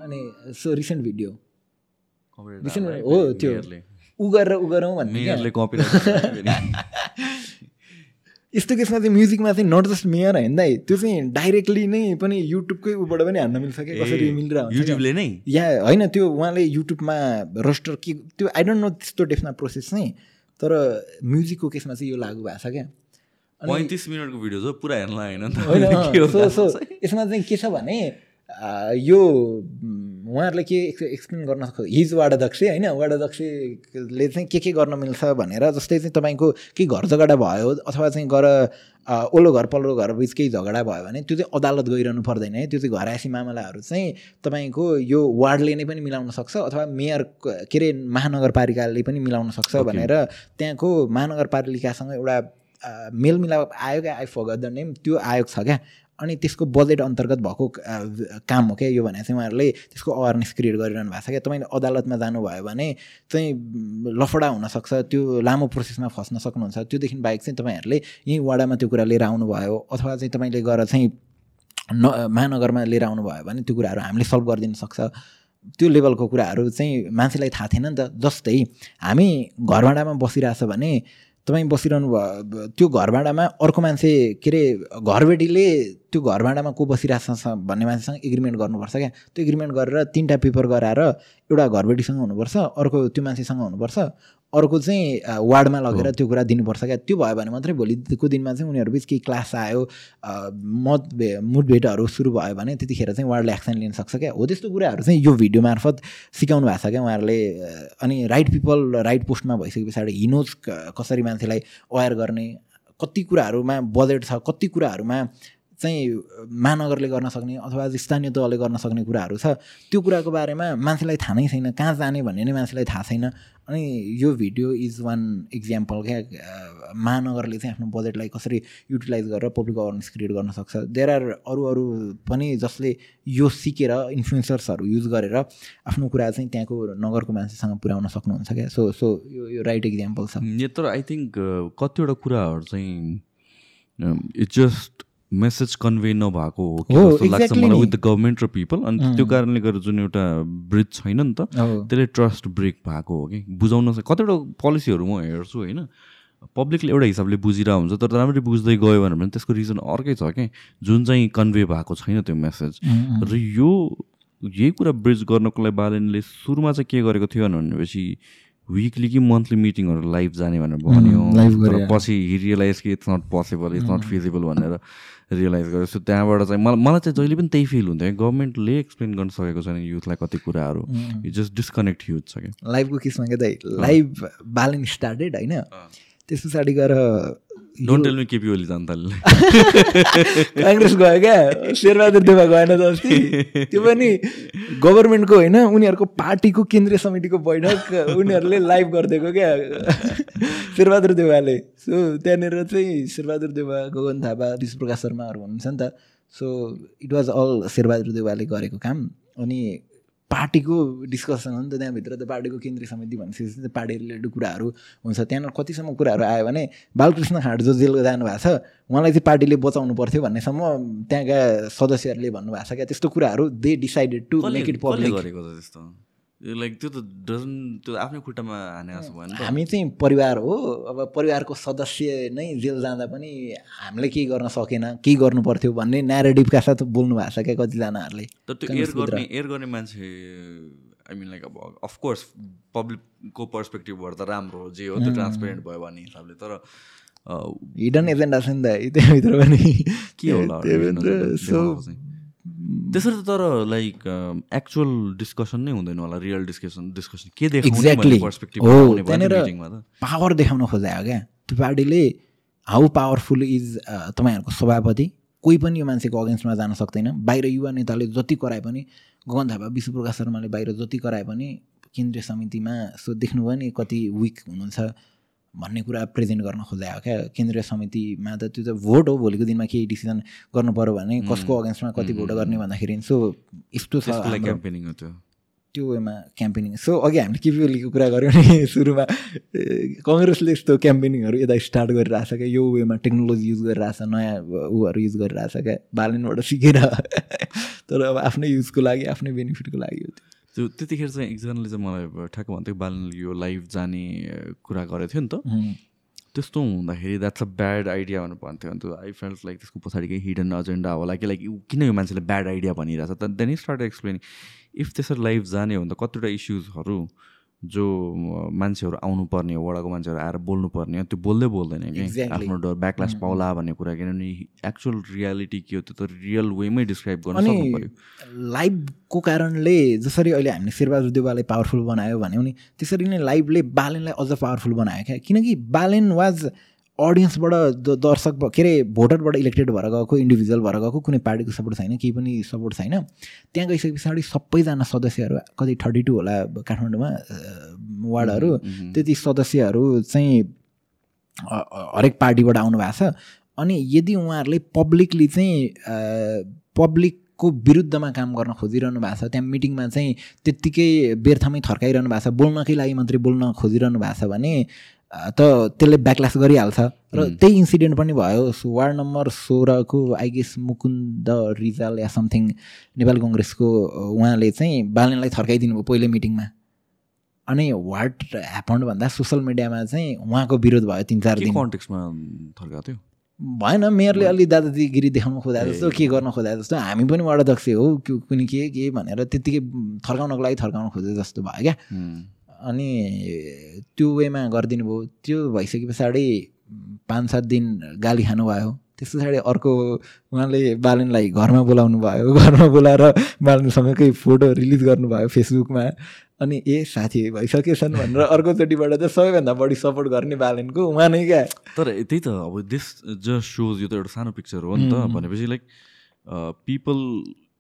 अनि सो रिसेन्ट भिडियो हाल्यो है, त्यो। उ गरेर उ गरौँ भन्ने यस्तो केसमा चाहिँ म्युजिकमा चाहिँ नट जस्ट मेयर होइन दाइ त्यो चाहिँ डाइरेक्टली नै पनि युट्युबकै उबाट पनि हान्न मिल्छ क्या कसरी मिलेर हुन्छ क्या। युट्युबले नै या होइन त्यो उहाँले युट्युबमा रोस्टर के त्यो आई डोन्ट नो त्यस्तो डेफमा प्रोसेस चाहिँ तर म्युजिकको केसमा चाहिँ यो लागु भएको छ क्या पैँतिस मिनटको भिडियो छ पुरा हेर्न होइन। यसमा चाहिँ के छ भने यो उहाँहरूले के एक्स- एक्सप्लेन गर्न सक्छ? हिज वाडाध्यक्ष होइन? वाडाध्यक्षले चाहिँ के के गर्न मिल्छ भनेर जस्तै चाहिँ तपाईँको केही घर झगडा भयो अथवा चाहिँ गएर आ, ओल्लो घर पल्लो घर बिच केही झगडा भयो भने त्यो चाहिँ अदालत गइरहनु पर्दैन है। त्यो चाहिँ घरायसी मामलाहरू चाहिँ तपाईँको यो वार्डले नै पनि मिलाउन सक्छ अथवा मेयर के अरे महानगरपालिकाले पनि मिलाउन सक्छ. भनेर त्यहाँको महानगरपालिकासँग एउटा मेलमिलाप आयो क्या आई फगत द नेम त्यो आयोग छ क्या। अनि त्यसको बजेट अन्तर्गत भएको काम हो क्या यो भने चाहिँ उहाँहरूले त्यसको अवेरनेस क्रिएट गरिरहनु भएको छ क्या तपाईँले अदालतमा जानुभयो भने चाहिँ लफडा हुनसक्छ त्यो लामो प्रोसेसमा फस्न सक्नुहुन्छ। त्योदेखि बाहेक चाहिँ तपाईँहरूले यहीँ वाडामा त्यो कुरा लिएर आउनुभयो अथवा चाहिँ तपाईँले गएर चाहिँ न महानगरमा लिएर आउनुभयो भने त्यो कुराहरू हामीले सल्भ गरिदिन सक्छ। त्यो लेभलको कुराहरू चाहिँ मान्छेलाई थाहा थिएन नि त। जस्तै हामी घरभाडामा बसिरहेछ भने तपाईँ बसिरहनु भयो त्यो घरभाडामा अर्को मान्छे के अरे घरबेटीले त्यो घरभाडामा को बसिरहेछ भन्ने मान्छेसँग एग्रिमेन्ट गर्नुपर्छ क्या। त्यो एग्रिमेन्ट गरेर तिनवटा पेपर गराएर एउटा घरबेटीसँग हुनुपर्छ अर्को त्यो मान्छेसँग हुनुपर्छ। अर्को चाहिँ वार्डमा लगेर त्यो कुरा दिनुपर्छ क्या। त्यो भयो भने मात्रै भोलिको दिनमा चाहिँ उनीहरू बिच केही क्लास आयो मत भे मुठभेटहरू सुरु भयो भने त्यतिखेर चाहिँ वार्डले एक्सन लिन सक्छ क्या। हो त्यस्तो कुराहरू चाहिँ यो भिडियो मार्फत सिकाउनु भएको छ क्या उहाँहरूले अनि राइट पिपल राइट पोस्टमा भइसके पछाडि हिनोज कसरी मान्छेलाई अवेर गर्ने कति कुराहरूमा बजेट छ कति कुराहरूमा चाहिँ महानगरले गर्न सक्ने अथवा स्थानीय तहले गर्न सक्ने कुराहरू छ। त्यो कुराको बारेमा मान्छेलाई थाहा नै छैन। कहाँ जाने भन्ने नै मान्छेलाई थाहा छैन। अनि यो भिडियो इज वान इक्जाम्पल क्या महानगरले चाहिँ आफ्नो बजेटलाई कसरी युटिलाइज गरेर पब्लिक अवेरनेस क्रिएट गर्न सक्छ। देयर आर अरू अरू पनि जसले यो सिकेर इन्फ्लुएन्सर्सहरू युज गरेर आफ्नो कुरा चाहिँ त्यहाँको नगरको मान्छेसँग पुर्याउन सक्नुहुन्छ क्या। सो सो यो यो राइट इक्जाम्पल छ। यो तर आई थिङ्क कतिवटा कुराहरू चाहिँ इट्स जस्ट मेसेज कन्भे नभएको हो कि जस्तो लाग्छ मलाई। विथ द गभर्मेन्ट र पिपल अनि त्यो कारणले गर्दा जुन एउटा ब्रिज छैन नि त त्यसले ट्रस्ट ब्रेक भएको हो कि? बुझाउन कतिवटा पोलिसीहरू म हेर्छु होइन। पब्लिकले एउटा हिसाबले बुझिरहेको हुन्छ तर राम्ररी बुझ्दै गयो भने त्यसको रिजन अर्कै छ कि जुन चाहिँ कन्भे भएको छैन त्यो मेसेज र यो यही कुरा ब्रिज गर्नको लागि बालनले सुरुमा चाहिँ के गरेको थियो भनेपछि विकली कि मन्थली मिटिङहरू लाइभ जाने भनेर भन्यो। पछि रियलाइज कि it's not possible it's not feasible भनेर। रियलाइज गर्यो सो त्यहाँबाट चाहिँ मलाई मलाई चाहिँ जहिले पनि त्यही फिल हुन्थ्यो। गभर्मेन्टले एक्सप्लेन गर्न सकेको छैन युथलाई कति कुराहरू। यो जस्ट डिस्कनेक्ट युथ छ क्या। लाइभको केसमा के दाइ लाइभ बालन स्टार्टेड होइन? त्यस पछाडि गएर don't tell me KP Oli Congress गयो क्या शेरबहादुर देवा गएन त अस्ति त्यो पनि गभर्मेन्टको होइन उनीहरूको पार्टीको केन्द्रीय समितिको बैठक उनीहरूले लाइभ गरिदिएको क्या शेरबहादुर देवाले सो त्यहाँनिर चाहिँ शेरबहादुर देवा गगन थापा विश्वप्रकाश शर्माहरू हुनुहुन्छ नि त। So it was all Sher Bahadur देवाले गरेको काम। अनि पार्टीको डिस्कसन हो नि त त्यहाँभित्र त पार्टीको केन्द्रीय समिति भनेपछि चाहिँ पार्टी रिलेटेड कुराहरू हुन्छ। त्यहाँनिर कतिसम्म कुराहरू आयो भने बालकृष्ण खाँड जो जेल जानुभएको छ। उहाँलाई चाहिँ पार्टीले बचाउनु पर्थ्यो भन्नेसम्म त्यहाँका सदस्यहरूले भन्नुभएको छ क्या। त्यस्तो कुराहरू they decided to make it public गरेको त त्यस्तो? लाइक त्यो त डजन त्यो आफ्नै खुट्टामा हाने जस्तो भयो नि हामी चाहिँ परिवार हो अब परिवारको सदस्य नै जेल जाँदा पनि हामीले केही गर्न सकेन केही गर्नु पर्थ्यो भन्ने न्यारेटिभका साथ बोल्नु भएको छ क्या कतिजनाहरूले। तर त्यो एयर। गर्ने एयर गर्ने मान्छे आई मिन लाइक अब अफकोर्स पब्लिकको पर्सपेक्टिभबाट त राम्रो हो जे हो त्यो ट्रान्सपेरेन्ट भयो भन्ने हिसाबले तर हिडन एजेन्डा छ नि त त्यहाँभित्र पनि। के होला त्यसरी त तर लाइक एक्चुअल डिस्कसन नै हुँदैन होला रियल डिस्कसन डिस्कसन के एक्ज्याक्टली पर्सपेक्टिभ त्यहाँनिर पावर देखाउन खोजायो क्या। त्यो पार्टीले हाउ पावरफुल इज तपाईँहरूको सभापति? कोही पनि यो मान्छेको अगेन्स्टमा जान सक्दैन। बाहिर युवा नेताले जति कराए पनि गगन थापा विश्वप्रकाश शर्माले बाहिर जति कराए पनि केन्द्रीय समितिमा सो देख्नुभयो नि कति विक हुनुहुन्छ। भन्ने कुरा प्रेजेन्ट गर्न खोजायो क्या। केन्द्रीय समितिमा त त्यो त भोट हो भोलिको दिनमा केही डिसिजन गर्नु पऱ्यो भने कसको अगेन्स्टमा कति भोट गर्ने भन्दाखेरि। सो यस्तो छ क्याम्पेनिङ त्यो। त्यो वेमा क्याम्पेनिङ सो अघि हामीले केपी ओलीको कुरा गऱ्यौँ नि सुरुमा कङ्ग्रेसले यस्तो क्याम्पेनिङहरू यता स्टार्ट गरिरहेछ क्या यो वेमा टेक्नोलोजी युज गरिरहेछ नयाँ ऊहरू युज गरिरहेछ क्या। बालनबाट सिकेर। तर अब आफ्नै युजको लागि आफ्नै बेनिफिटको लागि हो त्यो। त्यतिखेर चाहिँ एकजनाले चाहिँ मलाई ठ्याक्क भन्थ्यो बालनले यो लाइभ जाने कुरा गरेको थियो नि त। त्यस्तो हुँदाखेरि द्याट्स अ ब्याड आइडिया भनेर भन्थ्यो। अन्त आई फेल्ट लाइक त्यसको पछाडि केही हिडन एजेन्डा होला कि लाइक किन यो मान्छेले ब्याड आइडिया भनिरहेछ। त देन स्टार्ट एक्सप्लेनिङ इफ त्यसरी लाइभ जाने हो भने त कतिवटा इस्युजहरू जो मान्छेहरू आउनुपर्ने हो वडाको मान्छेहरू आएर बोल्नुपर्ने हो त्यो बोल्दै बोल्दैन कि? आफ्नो डर ब्याकलास. पाउला भन्ने कुरा किनभने एक्चुअल रियालिटी के हो त्यो त रियल वेमै डिस्क्राइब गर्न सक्नु पऱ्यो लाइभको कारणले जसरी अहिले हामीले शेरबहादुर देवालाई पावरफुल बनायो भन्यौँ नि त्यसरी नै लाइभले बालेनलाई अझ पावरफुल बनायो क्या? किनकि बालेन वाज अडियन्सबाट दर्शक के अरे भोटरबाट इलेक्टेड भएर गएको इन्डिभिजुअल भएर गएको कुनै पार्टीको सपोर्ट छैन केही पनि सपोर्ट छैन। त्यहाँ गइसके पछाडि सबैजना सदस्यहरू कति थर्टी टू होला काठमाडौँमा वार्डहरू त्यति सदस्यहरू चाहिँ हरेक पार्टीबाट आउनु भएको छ। अनि यदि उहाँहरूले पब्लिकली चाहिँ पब्लिकको विरुद्धमा काम गर्न खोजिरहनु भएको छ त्यहाँ मिटिङमा चाहिँ त्यत्तिकै बेर्थमै थर्काइरहनु भएको छ बोल्नकै लागि मात्रै बोल्न खोजिरहनु भएको छ भने त त्यसले ब्याकल्यास गरिहाल्छ। र त्यही इन्सिडेन्ट पनि भयो। वार्ड नम्बर सोह्रको आई गेस मुकुन्द रिजाल या समथिङ नेपाल कङ्ग्रेसको उहाँले चाहिँ बालनलाई थर्काइदिनु भयो पहिलो मिटिङमा। अनि वाट ह्यापन्ड भन्दा सोसियल मिडियामा चाहिँ उहाँको विरोध भयो तिन चार दिन। कन्टेक्समा थर्काएको थियो? भएन मेयरले अलि दादागिरी देखाउन खोजा जस्तो के गर्न खोजा जस्तो। हामी पनि वडाध्यक्ष हो कुनै के के भनेर त्यत्तिकै थर्काउनको लागि थर्काउन खोजे जस्तो भयो क्या। अनि त्यो वेमा गरिदिनु भयो। त्यो भइसके पछाडि पाँच सात दिन गाली खानुभयो त्यस पछाडि अर्को उहाँले बालनलाई घरमा बोलाउनु भयो। घरमा बोलाएर बालनसँगकै फोटो रिलिज गर्नुभयो फेसबुकमा। अनि ए साथी भइसकेछन् भनेर अर्कोचोटिबाट चाहिँ सबैभन्दा बढी सपोर्ट गर्ने बालनको उहाँ नै क्या। तर त्यही त अब दिस जस्ट सोज यो त एउटा सानो पिक्चर हो नि त भनेपछि लाइक पिपल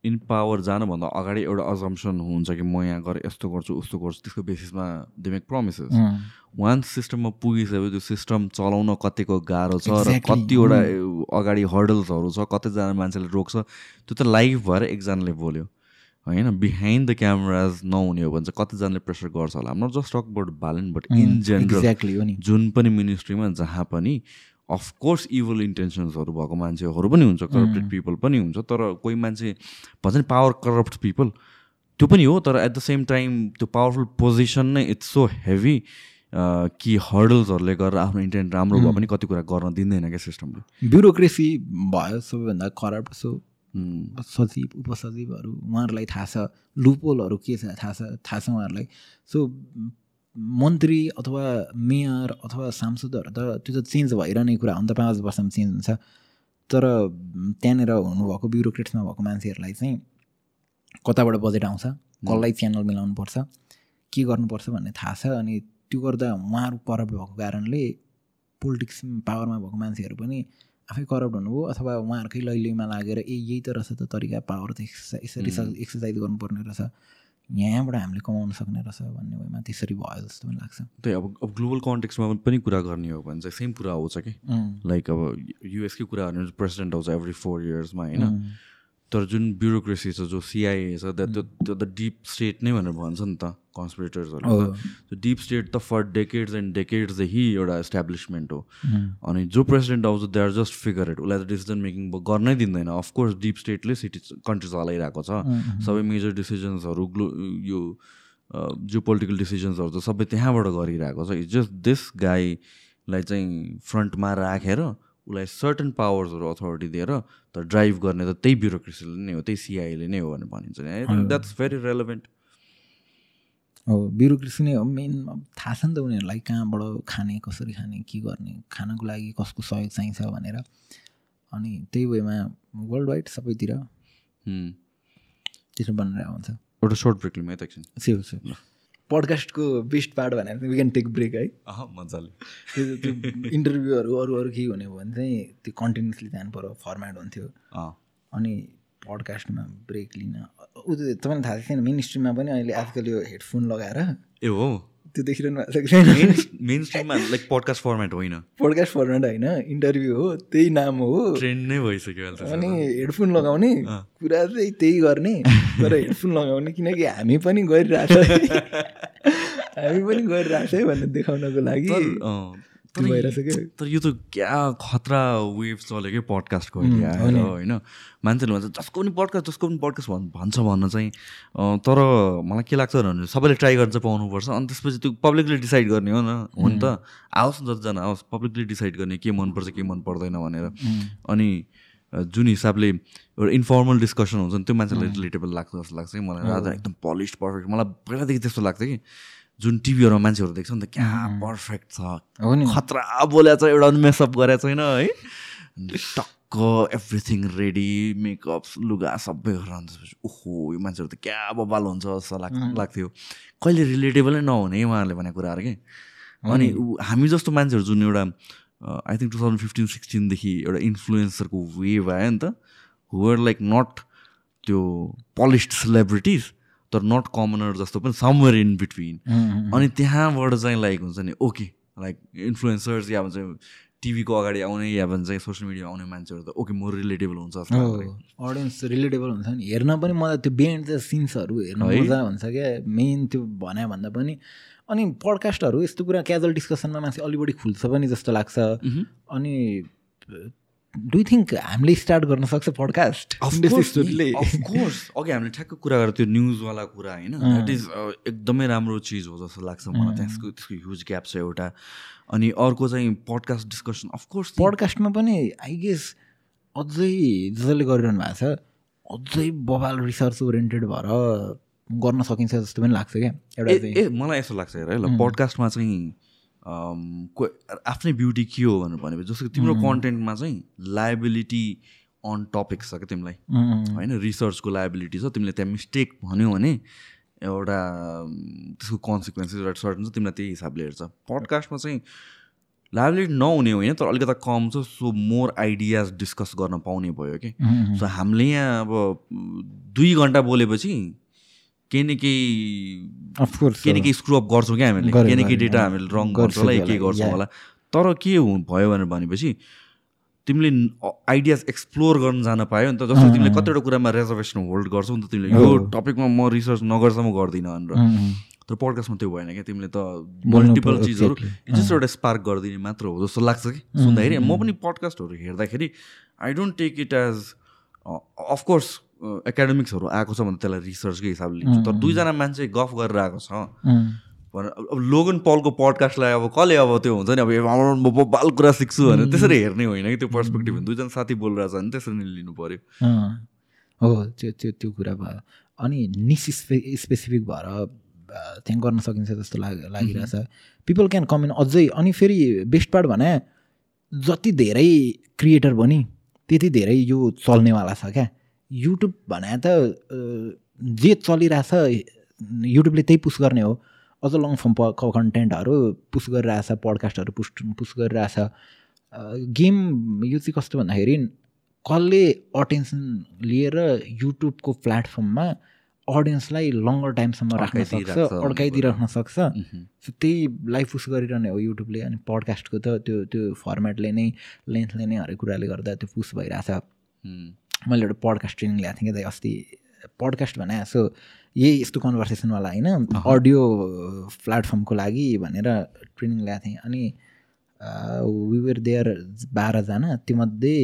इन पावर जानुभन्दा अगाडि एउटा अजम्सन हुन्छ कि म यहाँ गरेँ यस्तो गर्छु उस्तो गर्छु त्यसको बेसिसमा दे मेक प्रमिसेस वान सिस्टममा पुगिसक्यो त्यो सिस्टम चलाउन कतिको गाह्रो छ र कतिवटा अगाडि हर्डल्सहरू छ कतिजना मान्छेले रोक्छ त्यो त लाइभ भएर एकजनाले बोल्यो। होइन? बिहाइन्ड द क्यामराज नहुने हो भने चाहिँ कतिजनाले प्रेसर गर्छ होला। Not just talk about Balen but in general जुन पनि मिनिस्ट्रीमा जहाँ पनि अफकोर्स इभल इन्टेन्सन्सहरू भएको मान्छेहरू पनि हुन्छ करप्टेड पिपल पनि हुन्छ तर कोही मान्छे भन्छ नि पावर करप्ट पिपल त्यो पनि हो तर एट द सेम टाइम त्यो पावरफुल पोजिसन नै इट्स सो हेभी कि हर्डल्सहरूले गरेर आफ्नो इन्टेन्ट राम्रो भए पनि कति कुरा गर्न दिँदैन क्या सिस्टमले ब्युरोक्रेसी भयो सबैभन्दा करप्ट सो सचिव उपसचिवहरू उहाँहरूलाई थाहा छ लुपोलहरू के छ थाहा छ थाहा छ उहाँहरूलाई। सो मन्त्री अथवा मेयर अथवा सांसदहरू त त्यो त चेन्ज भइरहने कुरा हो। नि त पाँच वर्षमा चेन्ज हुन्छ। तर त्यहाँनिर हुनुभएको ब्युरोक्रेट्समा भएको मान्छेहरूलाई चाहिँ कताबाट बजेट आउँछ? कसलाई च्यानल मिलाउनुपर्छ? के गर्नुपर्छ भन्ने थाहा छ अनि त्यो गर्दा उहाँहरू करप्ट भएको कारणले पोलिटिक्स पावरमा भएको मान्छेहरू पनि आफै करप्ट हुनुभयो अथवा उहाँहरूकै लैलैमा लागेर ए यही त रहेछ त तरिका पावर त यसरी एक्सर्साइज गर्नुपर्ने रहेछ। यहाँबाट हामीले कमाउन सक्ने रहेछ भन्ने वेमा त्यसरी भयो जस्तो पनि लाग्छ। त्यही अब अब ग्लोबल कन्टेक्समा पनि कुरा गर्ने हो भने चाहिँ सेम कुरा आउँछ कि। लाइक अब युएसकै कुरा गर्ने प्रेसिडेन्ट आउँछ एभ्री फोर इयर्समा होइन। तर जुन ब्युरोक्रेसी छ जो सिआइए छ त्यो त्यो त डिप स्टेट नै भनेर भन्छ नि त कन्सपिरेटर्सहरू त्यो डिप स्टेट त फर डेकेड्स एन्ड डेकेड्सदेखि एउटा इस्टाब्लिसमेन्ट हो। अनि जो प्रेसिडेन्ट आउँछ they are just figure it उसलाई त डिसिजन मेकिङ गर्नै दिँदैन। अफकोर्स डिप स्टेटले सिटी कन्ट्री चलाइरहेको छ। सबै मेजर डिसिजन्सहरू ग्लो यो जो पोलिटिकल डिसिजन्सहरू त सबै त्यहाँबाट गरिरहेको छ। इट्स जस्ट दिस गाईलाई चाहिँ फ्रन्टमा राखेर उसलाई सर्टन पावर्सहरू अथोरिटी दिएर त ड्राइभ गर्ने त त्यही ब्युरोक्रेसीले नै हो त्यही सिआईले नै हो भनेर भनिन्छ। नि द्याट्स भेरी रेलेभेन्ट हो ब्युरोक्रेसी नै हो मेन अब थाहा छ नि त उनीहरूलाई कहाँबाट खाने कसरी खाने के गर्ने खानको लागि कसको सहयोग चाहिन्छ भनेर। अनि त्यही वेमा वर्ल्ड वाइड सबैतिर। त्यसो बनेर आउँछ। एउटा सर्ट ब्रेक लिउँ है त एकछिन स्योर स्योर पडकास्टको बेस्ट पार्ट भनेर वी क्यान टेक ब्रेक है। मजाले। त्यो त्यो इन्टरभ्यूहरू अरू अरू केही हुने भयो भने चाहिँ त्यो कन्टिन्युसली जानु पऱ्यो फर्मेट हुन्थ्यो। अनि पडकास्टमा ब्रेक लिन ऊ तपाईँलाई थाहा छैन मेन स्ट्रिममा पनि अहिले आजकल यो हेडफोन लगाएर। ए हो? त्यो देखिरहनु भएको छ मेन मेन स्ट्रिममा लाइक पडकास्ट फर्मेट होइन। पोडकास्ट फर्मेट होइन इन्टरभ्यू हो त्यही नाम हो। ट्रेन्ड नै भइसक्यो अनि हेडफोन लगाउने। कुरा चाहिँ त्यही गर्ने तर हेडफोन लगाउने किनकि हामी पनि गरिरहेछ हामी पनि गरिरहेछ है भनेर देखाउनको लागि। तर यो त क्या खतरा वेभ चल्यो क्या पडकास्टको अहिले आएर। होइन? मान्छेले भन्छ जसको पनि पडकास्ट जसको पनि पडकास्ट भन् भन्छ भन्न चाहिँ तर मलाई के लाग्छ भने सबैले ट्राई गर्न चाहिँ पाउनुपर्छ। अनि त्यसपछि त्यो पब्लिकले डिसाइड गर्ने हो न। हो नि त आओस् न जतिजना आओस् पब्लिकले डिसाइड गर्ने के मनपर्छ के मन पर्दैन भनेर अनि जुन हिसाबले एउटा इन्फर्मल डिस्कसन हुन्छ नि त्यो मान्छेलाई रिलेटेबल लाग्छ जस्तो लाग्छ कि मलाई। राजा एकदम पलिस्ड पर्फेक्ट मलाई पहिलादेखि त्यस्तो लाग्छ कि जुन टिभीहरूमा मान्छेहरू देख्छ नि त क्या पर्फेक्ट छ। खतरा बोल्या छ एउटा पनि मेसअप गरेको छैन है? टक्क एभ्रिथिङ रेडी मेकअप लुगा सबै गरेर अन्त त्यसपछि ओहो यो मान्छेहरू त क्या बबाल हुन्छ जस्तो लाग् लाग्थ्यो। कहिले रिलेटेबलै नहुने उहाँहरूले भनेको कुराहरू कि? अनि हामी जस्तो मान्छेहरू जुन एउटा I think two thousand fifteen सिक्सटिनदेखि एउटा इन्फ्लुएन्सरको वेभ आयो नि त हुआर लाइक नट त्यो पलिस्ड सेलिब्रिटिज तर नट कमनर जस्तो पनि समवेयर इन बिट्विन अनि त्यहाँबाट चाहिँ लाइक हुन्छ नि ओके लाइक इन्फ्लुएन्सर्स या भन्छ टिभीको अगाडि आउने या भन्छ सोसियल मिडियामा आउने मान्छेहरू त ओके मोर रिलेटेबल हुन्छ। अडियन्स रिलेटेबल हुन्छ नि हेर्न पनि मजा त्यो बिहाइन्ड द सिन्सहरू हेर्न? मजा हुन्छ क्या मेन त्यो भने भन्दा पनि अनि पडकास्टहरू यस्तो कुरा क्याजुअल डिस्कसनमा मान्छे अलि बढी खुल्छ पनि जस्तो लाग्छ। अनि डु थिङ्क हामीले स्टार्ट गर्न सक्छ पडकास्ट Of course नि, of course. अघि हामीले ठ्याक्क कुरा गरेर त्यो न्युजवाला कुरा होइन? द्याट इज एकदमै राम्रो चिज हो जस्तो लाग्छ मलाई। त्यसको त्यसको ह्युज ग्याप छ एउटा। अनि अर्को चाहिँ पडकास्ट डिस्कसन अफकोर्स पडकास्टमा पनि आई गेस अझै जसले गरिरहनु भएको छ अझै बबाल रिसर्च ओरिएन्टेड भएर गर्न सकिन्छ जस्तो पनि लाग्छ क्या। एउटा ए चाहिँ। ए मलाई यस्तो लाग्छ हेर ल पडकास्टमा चाहिँ आफ्नै ब्युटी के हो भनेर भनेपछि जस्तो कि तिम्रो कन्टेन्टमा चाहिँ लाइबिलिटी अन टपिक छ क्या तिमीलाई? होइन रिसर्चको लाइबिलिटी छ। तिमीले त्यहाँ मिस्टेक भन्यो भने एउटा त्यसको कन्सिक्वेन्सेस एउटा सर्टन छ तिमीलाई त्यही हिसाबले हेर्छ। पडकास्टमा चाहिँ लाइबिलिटी नहुने होइन तर अलिकता कम छ। सो मोर आइडियाज डिस्कस गर्न पाउने भयो कि सो हामीले यहाँ अब दुई घन्टा बोलेपछि केही न केही course, केही न केही स्क्रु अप गर्छौँ क्या हामीले। केही न केही डेटा। हामीले रङ गर्छु होला के गर्छौँ. होला। तर के भयो भनेर भनेपछि तिमीले आइडियाज एक्सप्लोर गर्न जान पायो नि त। जस्तो तिमीले कतिवटा कुरामा रेजर्भेसन होल्ड गर्छौ नि त तिमीले यो टपिकमा म रिसर्च नगर्सम्म गर्दिनँ भनेर। तर पडकास्टमा त्यो भएन क्या। तिमीले त मल्टिपल चिजहरू. जस्ट एउटा स्पार्क गरिदिने मात्र हो जस्तो लाग्छ कि। सुन्दाखेरि म पनि पडकास्टहरू हेर्दाखेरि I don't take it as of course एकाडेमिक्सहरू आएको छ भने त्यसलाई रिसर्चकै हिसाबले लिन्छु। तर दुईजना मान्छे गफ गरेर आएको छ। भनेर अब लोगन पलको पडकास्टलाई अब कसले अब त्यो हुन्छ नि अब म बाल कुरा सिक्छु भनेर त्यसरी हेर्ने होइन कि त्यो पर्सपेक्टिभ दुईजना साथी बोलिरहेको छ भने त्यसरी नै लिनु पऱ्यो हो त्यो त्यो त्यो कुरा भयो। अनि निस स्पे स्पेसिफिक भएर त्यहाँ गर्न सकिन्छ जस्तो लाग लागिरहेछ। पिपल क्यान कमेन्ट अझै। अनि फेरि बेस्ट पार्ट भने जति धेरै क्रिएटर पनि त्यति धेरै यो चल्नेवाला छ क्या। युट्युब भने त जे चलिरहेछ युट्युबले त्यही पुस गर्ने हो। अझ लङ फर्म प कन्टेन्टहरू पुस गरिरहेछ पडकास्टहरू पुस पुस गरिरहेछ। गेम यो चाहिँ कस्तो भन्दाखेरि कसले अटेन्सन लिएर युट्युबको प्लेटफर्ममा अडियन्सलाई लङ्गर टाइमसम्म राख्न सक्छ अड्काइदिइराख्न सक्छ। सो त्यही लाइफ पुस गरिरहने हो युट्युबले अनि पडकास्टको त त्यो त्यो फर्मेटले नै लेन्थले नै हरेक कुराले गर्दा त्यो पुस भइरहेछ। मैले एउटा पडकास्ट ट्रेनिङ ल्याएको थिएँ कि अस्ति पडकास्ट भने सो यही यस्तो कन्भर्सेसनवाला होइन अडियो प्लेटफर्मको लागि भनेर ट्रेनिङ ल्याएको थिएँ। अनि विवर देयर बाह्रजना त्योमध्ये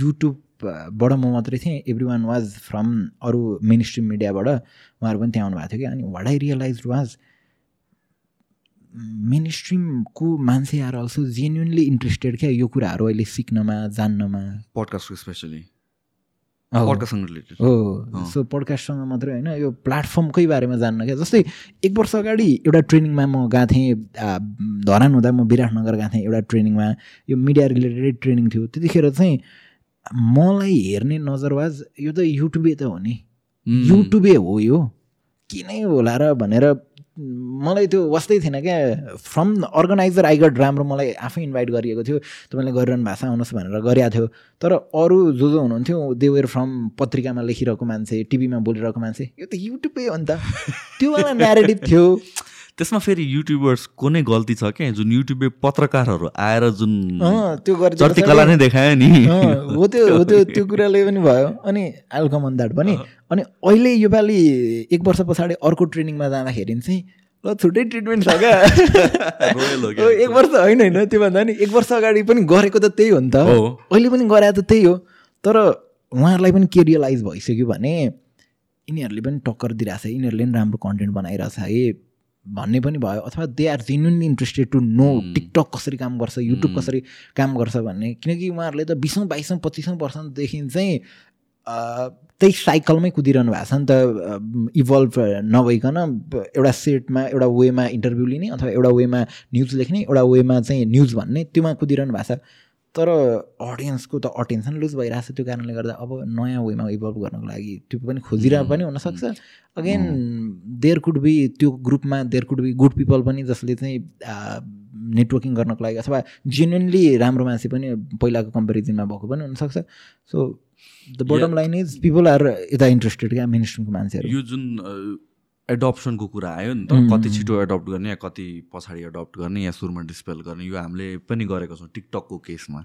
युट्युबबाट म मात्रै थिएँ। एभ्री वान वाज फ्रम अरू मेन स्ट्रिम मिडियाबाट उहाँहरू पनि त्यहाँ आउनुभएको थियो कि। अनि what I realize was main स्ट्रिमको मान्छे आएर अल्सो जेन्युनली इन्ट्रेस्टेड क्या यो कुराहरू अहिले सिक्नमा जान्नमा? पडकास्टको स्पेसली पडकास्टसँग रिलेटेड हो सो पडकास्टसँग मात्रै होइन यो प्लेटफर्मकै बारेमा जान्न क्या। जस्तै एक वर्ष अगाडि एउटा ट्रेनिङमा म गएको थिएँ धरान हुँदा म विराटनगर गएको थिएँ एउटा ट्रेनिङमा। यो मिडिया रिलेटेड ट्रेनिङ थियो। त्यतिखेर चाहिँ मलाई हेर्ने नजरवाज यो त युट्युबे त हो नि। युट्युबे हो यो। किनै होला र भनेर मलाई त्यो वास्तै थिएन क्या। फ्रम अर्गनाइजर आई गट राम्रो मलाई आफै इन्भाइट गरिएको थियो। तपाईँले गरिरहनु भएको छ आउनुहोस् भनेर गरिएको थियो। तर अरू जो जो हुनुहुन्थ्यो देवेर फ्रम पत्रिकामा लेखिरहेको मान्छे टिभीमा बोलिरहेको मान्छे यो त युट्युबै हो नि त। त्योवाला नेरेटिभ थियो। त्यसमा फेरि युट्युबर्सको नै गल्ती छ क्या जुन युट्युबे पत्रकारहरू आएर जुन त्यो कला नै देखायो नि। हो त्यो हो त्यो त्यो कुराले पनि भयो। अनि आलकम अन द्याट पनि अनि अहिले योपालि एक वर्ष पछाडि अर्को ट्रेनिङमा जाँदाखेरि चाहिँ ल छुट्टै ट्रिटमेन्ट छ क्या। एक वर्ष होइन होइन त्योभन्दा नि एक वर्ष अगाडि पनि गरेको त त्यही हो नि त। अहिले पनि गरे त त्यही हो। तर उहाँहरूलाई पनि के रियलाइज भइसक्यो भने यिनीहरूले पनि टक्कर दिइरहेछ यिनीहरूले पनि राम्रो कन्टेन्ट बनाइरहेछ है। भन्ने पनि भयो अथवा they are genuinely interested to know TikTok कसरी काम गर्छ युट्युब hmm. कसरी काम गर्छ भन्ने। किनकि उहाँहरूले त बिसौँ बाइसौँ पच्चिसौँ वर्षदेखि चाहिँ त्यही साइकलमै कुदिरहनु भएको छ नि त इभल्भ नभइकन एउटा सेटमा एउटा वेमा इन्टरभ्यू लिने अथवा एउटा वेमा न्युज लेख्ने एउटा वेमा चाहिँ न्युज भन्ने त्योमा कुदिरहनु भएको छ। तर अडियन्सको त अटेन्सन लुज भइरहेको छ त्यो कारणले गर्दा अब नयाँ वेमा इभल्भ गर्नको लागि त्यो पनि खोजिरहेको पनि हुनसक्छ। अगेन देयर कुड बी त्यो ग्रुपमा there could be good people पनि जसले चाहिँ नेटवर्किङ गर्नको लागि अथवा जेन्युनली राम्रो मान्छे पनि पहिलाको कम्पेरिजनमा भएको पनि हुनसक्छ। So the bottom line is people are यता इन्ट्रेस्टेड क्या मेन स्ट्रिमको मान्छेहरू। यो जुन एडप्सनको कुरा आयो नि त। कति छिटो एडप्ट गर्ने या कति पछाडि एडप्ट गर्ने या सुरुमा डिस्पेल गर्ने यो हामीले पनि गरेको छौँ टिकटकको केसमा।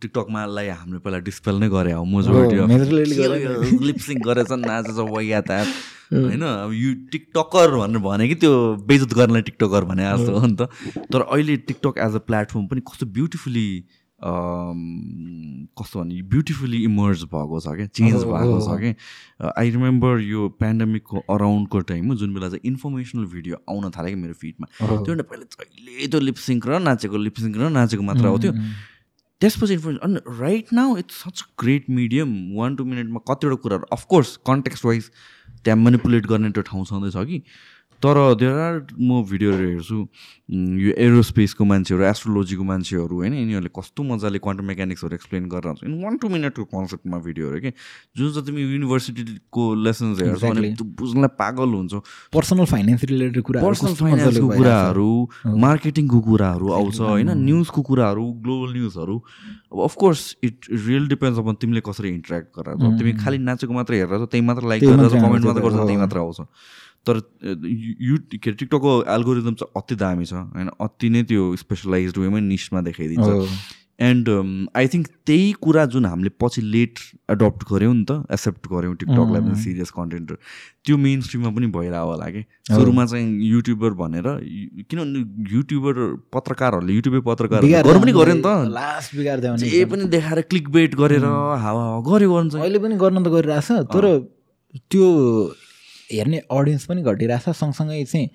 टिकटकमालाई हामीले पहिला डिस्पेल नै गरे हो मोजोरिटी लिप्सिङ गरेछन् नाचेछ वैयात होइन अब यो टिकटकर भनेर भने कि त्यो बेजत गर्नलाई टिकटकर भने जस्तो हो नि त। तर अहिले टिकटक एज अ प्लेटफर्म पनि कस्तो ब्युटिफुल्ली कस्तो भने ब्युटिफुल्ली इमर्ज भएको छ क्या चेन्ज भएको छ कि? आई रिमेम्बर यो पेन्डेमिकको अराउन्डको टाइममा जुन बेला चाहिँ इन्फर्मेसनल भिडियो आउन थाल्यो कि मेरो फिडमा। त्योभन्दा पहिला जहिले त्यो लिपसिङ्क र नाचेको लिपसिङ्क र नाचेको मात्र आउँथ्यो त्यसपछि इन्फर्मेसन अनि right now it's such great medium one two मिनटमा कतिवटा कुराहरू अफकोर्स कन्टेक्स्ट वाइज त्यहाँ मेनिपुलेट गर्ने त्यो ठाउँ छँदैछ कि। तर देयर आर म भिडियोहरू हेर्छु यो एरोस्पेसको मान्छेहरू एस्ट्रोलोजीको मान्छेहरू होइन यिनीहरूले कस्तो मजाले क्वान्टम मेकानिक्सहरू एक्सप्लेन गरेर हुन्छ इन वान टू मिनटको कन्सेप्टमा भिडियोहरू कि जुन चाहिँ तिमी युनिभर्सिटीको लेसन्स हेर्छौ भने बुझ्नलाई पागल हुन्छ। पर्सनल फाइनेन्स रिलेटेड कुरा पर्सनल फाइनेन्सको कुराहरू मार्केटिङको कुराहरू आउँछ होइन? न्युजको कुराहरू ग्लोबल न्युजहरू अब of course it real depends upon तिमीले कसरी इन्ट्रेक्ट गरेर तिमी खालि नाचेको मात्र हेरेर त्यही मात्र लाइक गरेर कमेन्ट मात्र गर्छ त्यही मात्र आउँछ। तर यु के अरे टिकटकको एल्गोरिजम चाहिँ अति दामी छ होइन? अति नै त्यो स्पेसलाइज वेमै निस्टमा देखाइदिन्छ। एन्ड आई थिङ्क त्यही कुरा जुन हामीले पछि लेट एडप्ट गऱ्यौँ नि त एक्सेप्ट गऱ्यौँ टिकटकलाई पनि सिरियस कन्टेन्ट त्यो मेन स्ट्रिममा पनि भइरहेको होला कि। सुरुमा चाहिँ युट्युबर भनेर किनभने युट्युबर पत्रकारहरूले युट्युबै पत्रकार गर्नु पनि गऱ्यो नि त। लास्ट बिगार्दै जे पनि देखाएर क्लिक बेट गरेर हावा हावा गऱ्यो गर्नु अहिले पनि गर्न त गरिरहेछ तर त्यो हेर्ने अडियन्स पनि घटिरहेछ। सँगसँगै चाहिँ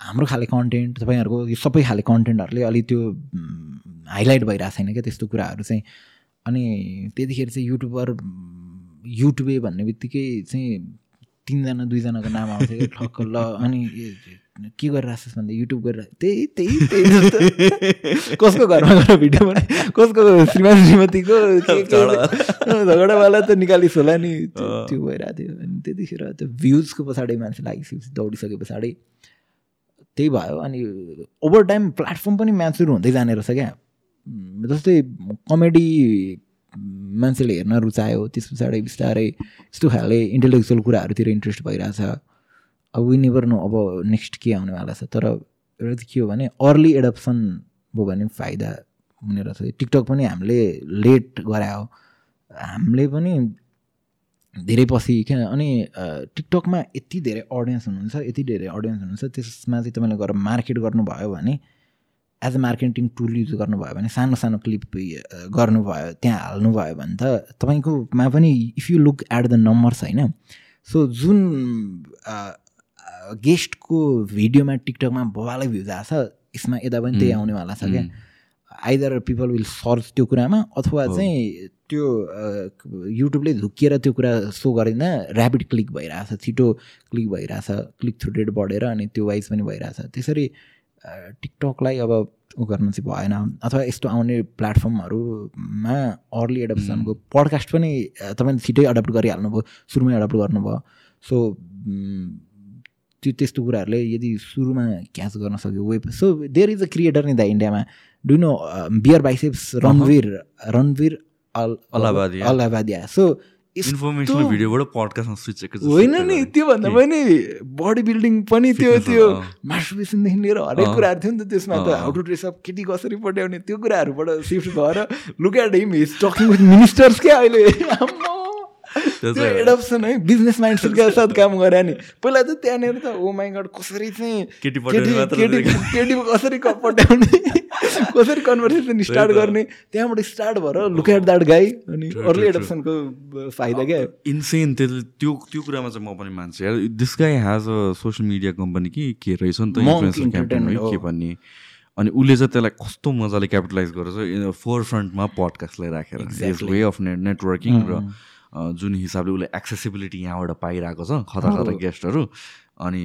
हाम्रो खाले कन्टेन्ट तपाईँहरूको यो सबै खाले कन्टेन्टहरूले अलिक त्यो हाइलाइट भइरहेको छैन क्या त्यस्तो कुराहरू चाहिँ। अनि त्यतिखेर चाहिँ युट्युबर युट्युबे भन्ने बित्तिकै चाहिँ तिनजना दुईजनाको नाम आउँछ क्या। ठक्क ल अनि के गरिरहेछस् भन्दा युट्युब गरेर त्यही त्यही त्यही कसको घरमा गएर भिडियो बनाए कसको श्रीमान श्रीमतीको झगडावाला त निकालिस होला नि। त्यो भइरहेको थियो। अनि त्यतिखेर त्यो भ्युजको पछाडि मान्छे लागिसकेपछि दौडिसके पछाडि त्यही भयो। अनि ओभर टाइम प्लेटफर्म पनि म्याचुर हुँदै जाने रहेछ क्या। जस्तै कमेडी मान्छेले हेर्न रुचायो त्यस पछाडि बिस्तारै यस्तो खाले इन्टेलेक्चुअल कुराहरूतिर इन्ट्रेस्ट भइरहेछ। अब नेभर नो अब नेक्स्ट के आउनेवाला छ? तर एउटा चाहिँ के हो भने अर्ली एडप्सन भयो भने फाइदा हुने रहेछ। टिकटक पनि हामीले लेट गरायो। हामीले पनि धेरै पछि क्या अनि टिकटकमा यति धेरै अडियन्स हुनुहुन्छ यति धेरै अडियन्स हुनुहुन्छ त्यसमा चाहिँ तपाईँले गएर मार्केट गर्नुभयो भने as a marketing tool use गर्नुभयो भने सानो सानो क्लिप गर्नुभयो त्यहाँ हाल्नुभयो भने त तपाईँकोमा पनि if you look at the numbers होइन? सो जुन गेस्टको भिडियोमा टिकटकमा बबालै भ्युज आएको छ। यसमा यता पनि त्यही आउनेवाला छ क्या। आइदर पिपल विल सर्च त्यो कुरामा अथवा चाहिँ त्यो युट्युबले झुकिएर त्यो कुरा सो गरिँदा ऱ्यापिड क्लिक भइरहेछ छिटो क्लिक भइरहेछ क्लिक थ्रु रेट बढेर अनि त्यो वाइज पनि भइरहेछ। त्यसरी टिकटकलाई अब उ गर्न चाहिँ भएन। अथवा यस्तो आउने प्लेटफर्महरूमा अर्ली एडप्सनको पडकास्ट पनि तपाईँले छिटै एडप्ट गरिहाल्नुभयो सुरुमै एडप्ट गर्नुभयो। सो त्यो त्यस्तो कुराहरूले यदि सुरुमा क्याच गर्न सक्यो web so there is a creator नि द इन्डियामा do know Beer Biceps Ranveer Ranveer Al Allahabadia. Allahabadia so informational भिडियोबाट पडकास्टमा स्विच होइन नि त्योभन्दा पनि बडी बिल्डिङ पनि त्यो त्यो अँ। मास्टरबेसनदेखि लिएर हरेक। कुराहरू थियो नि त त्यसमा त हाउ टु ड्रेस अप केटी कसरी पट्याउने त्यो कुराहरूबाट सिफ्ट भएर look at him his talking with ministers क्या अहिले। त्यो एडप्सन है बिजनेस माइन्डसेटका साथ काम गरे नि। पहिला त त्यहाँनिर त ओ माई गड कसरी चाहिँ केटी केटी कसरी कप पट्याउने कसरी कन्भर्सेसन स्टार्ट। गर्ने? त्यहाँबाट स्टार्ट भएर लुक एट द्याट गाई अनि अर्ली एडप्सनको फाइदा क्या? इन्सेन त्यसले त्यो त्यो कुरामा चाहिँ म पनि मान्छु। This guy has a social media company कि के रहेछ नि त इन्फ्लुएन्सर क्याम्पेन के। भन्ने। अनि उसले चाहिँ त्यसलाई कस्तो मजाले क्यापिटलाइज गरेछ फोर फ्रन्टमा पडकास्टलाई राखेर. वे अफ नेट नेटवर्किङ र जुन हिसाबले उसले एक्सेसिबिलिटी यहाँबाट पाइरहेको छ खतरा खतरा। गेस्टहरू अनि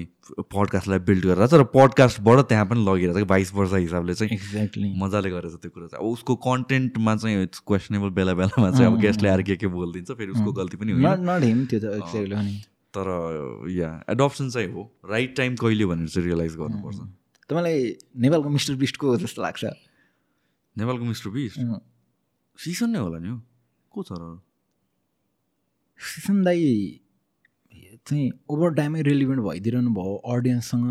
पडकास्टलाई बिल्ड गरेर छ र पडकास्टबाट त्यहाँ पनि लगिरहेछ कि बाइस वर्ष हिसाबले चाहिँ एक्ज्याक्टली मजाले गरेछ त्यो कुरा चाहिँ। अब उसको कन्टेन्टमा चाहिँ इट्स क्वेसनेबल बेला बेलामा चाहिँ अब गेस्टले आएर के के बोलिदिन्छ फेरि उसको गल्ती पनि होइन। तर या एडप्सन चाहिँ हो। राइट टाइम कहिले भनेर चाहिँ रियलाइज गर्नुपर्छ। तपाईँलाई नेपालको मिस्टर बिस्टको जस्तो लाग्छ। नेपालको मिस्टर बिस्ट? सिजन नै होला नि हो। को छ र? सिसन दाई चाहिँ ओभर टाइमै रेलिभेन्ट भइदिइरहनु भयो अडियन्ससँग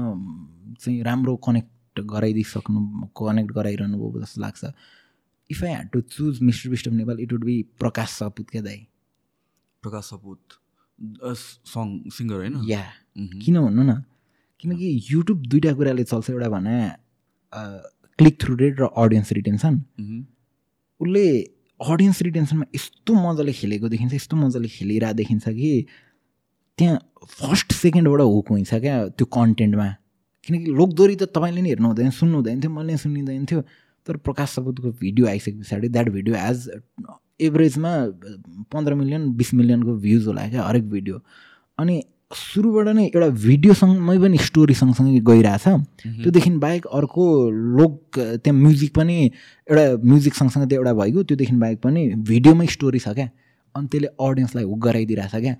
चाहिँ राम्रो कनेक्ट गराइदिइसक्नु कनेक्ट गराइरहनु भयो जस्तो लाग्छ। If I had to choose mister of Nepal it would be Prakash Saput क्या दाई। प्रकाश सपुत सङ सिङ्गर होइन? या मह्म। किन भन्नु न? किनकि युट्युब दुइटा कुराले चल्छ एउटा भने क्लिक थ्रु रेट र अडियन्स रिटेन्सन मह्म। उसले अडियन्स रिटेन्सनमा यस्तो मजाले खेलेको देखिन्छ यस्तो मजाले खेलिरहेको देखिन्छ कि त्यहाँ फर्स्ट सेकेन्डबाट हुक हुन्छ क्या त्यो कन्टेन्टमा। किनकि लोकदोरी त तपाईँले नि हेर्नु हुँदैन सुन्नु हुँदैन थियो मैले सुनिँदैन थियो। तर प्रकाश सपुतको भिडियो आइसके पछाडि द्याट भिडियो एज एभरेजमा पन्ध्र मिलियन बिस मिलियनको भ्युज होला क्या हरेक भिडियो अनि सुरुबाट नै एउटा भिडियोसँगमै पनि स्टोरी सँगसँगै गइरहेछ त्योदेखि बाहेक अर्को लोक त्यहाँ म्युजिक पनि एउटा म्युजिक सँगसँगै त्यो एउटा भइगयो त्योदेखि बाहेक पनि भिडियोमै स्टोरी छ क्या। अनि त्यसले अडियन्सलाई हुक गराइदिइरहेछ क्या।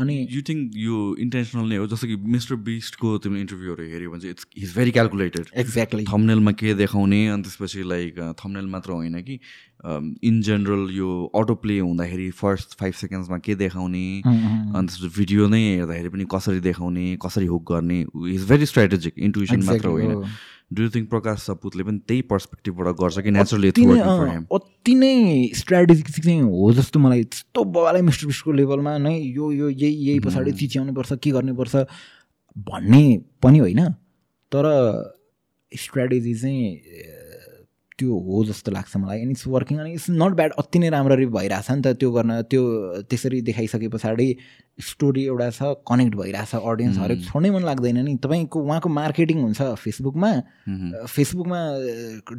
अनि यु थिङ्क यो इन्टेन्सनल नै हो? जस्तो कि मिस्टर बिस्टको तिमीले इन्टरभ्यूहरू हेऱ्यो भने चाहिँ it's is very calculated exactly थम्नेलमा के देखाउने अनि त्यसपछि लाइक थम्नेल मात्र होइन कि इन जेनरल यो अटो प्ले हुँदाखेरि फर्स्ट फाइभ सेकेन्ड्समा के देखाउने अनि त्यसपछि भिडियो नै हेर्दाखेरि पनि कसरी देखाउने कसरी हुक गर्ने इज भेरी स्ट्राटेजिक इन्टुसन मात्र होइन। डु थिङ्क प्रकाश सपुतले पनि त्यही पर्सपेक्टिभबाट गर्छ कि नेचुरली अति नै स्ट्राटेजिक चाहिँ हो जस्तो मलाई त्यस्तो बवालाई मिस्टर बिस्टको लेभलमा नै यो यो यही यही पछाडि चिच्याउनु पर्छ के गर्नुपर्छ भन्ने पनि होइन। तर स्ट्राटेजी चाहिँ त्यो हो जस्तो लाग्छ मलाई. एन्ड इट्स वर्किङ अनि इट्स नट ब्याड अति नै राम्ररी भइरहेछ नि त त्यो गर्न त्यो त्यसरी देखाइसके पछाडि स्टोरी एउटा छ कनेक्ट भइरहेछ अडियन्स हरेक छोड्नै मन लाग्दैन नि। तपाईँको उहाँको मार्केटिङ हुन्छ फेसबुकमा फेसबुकमा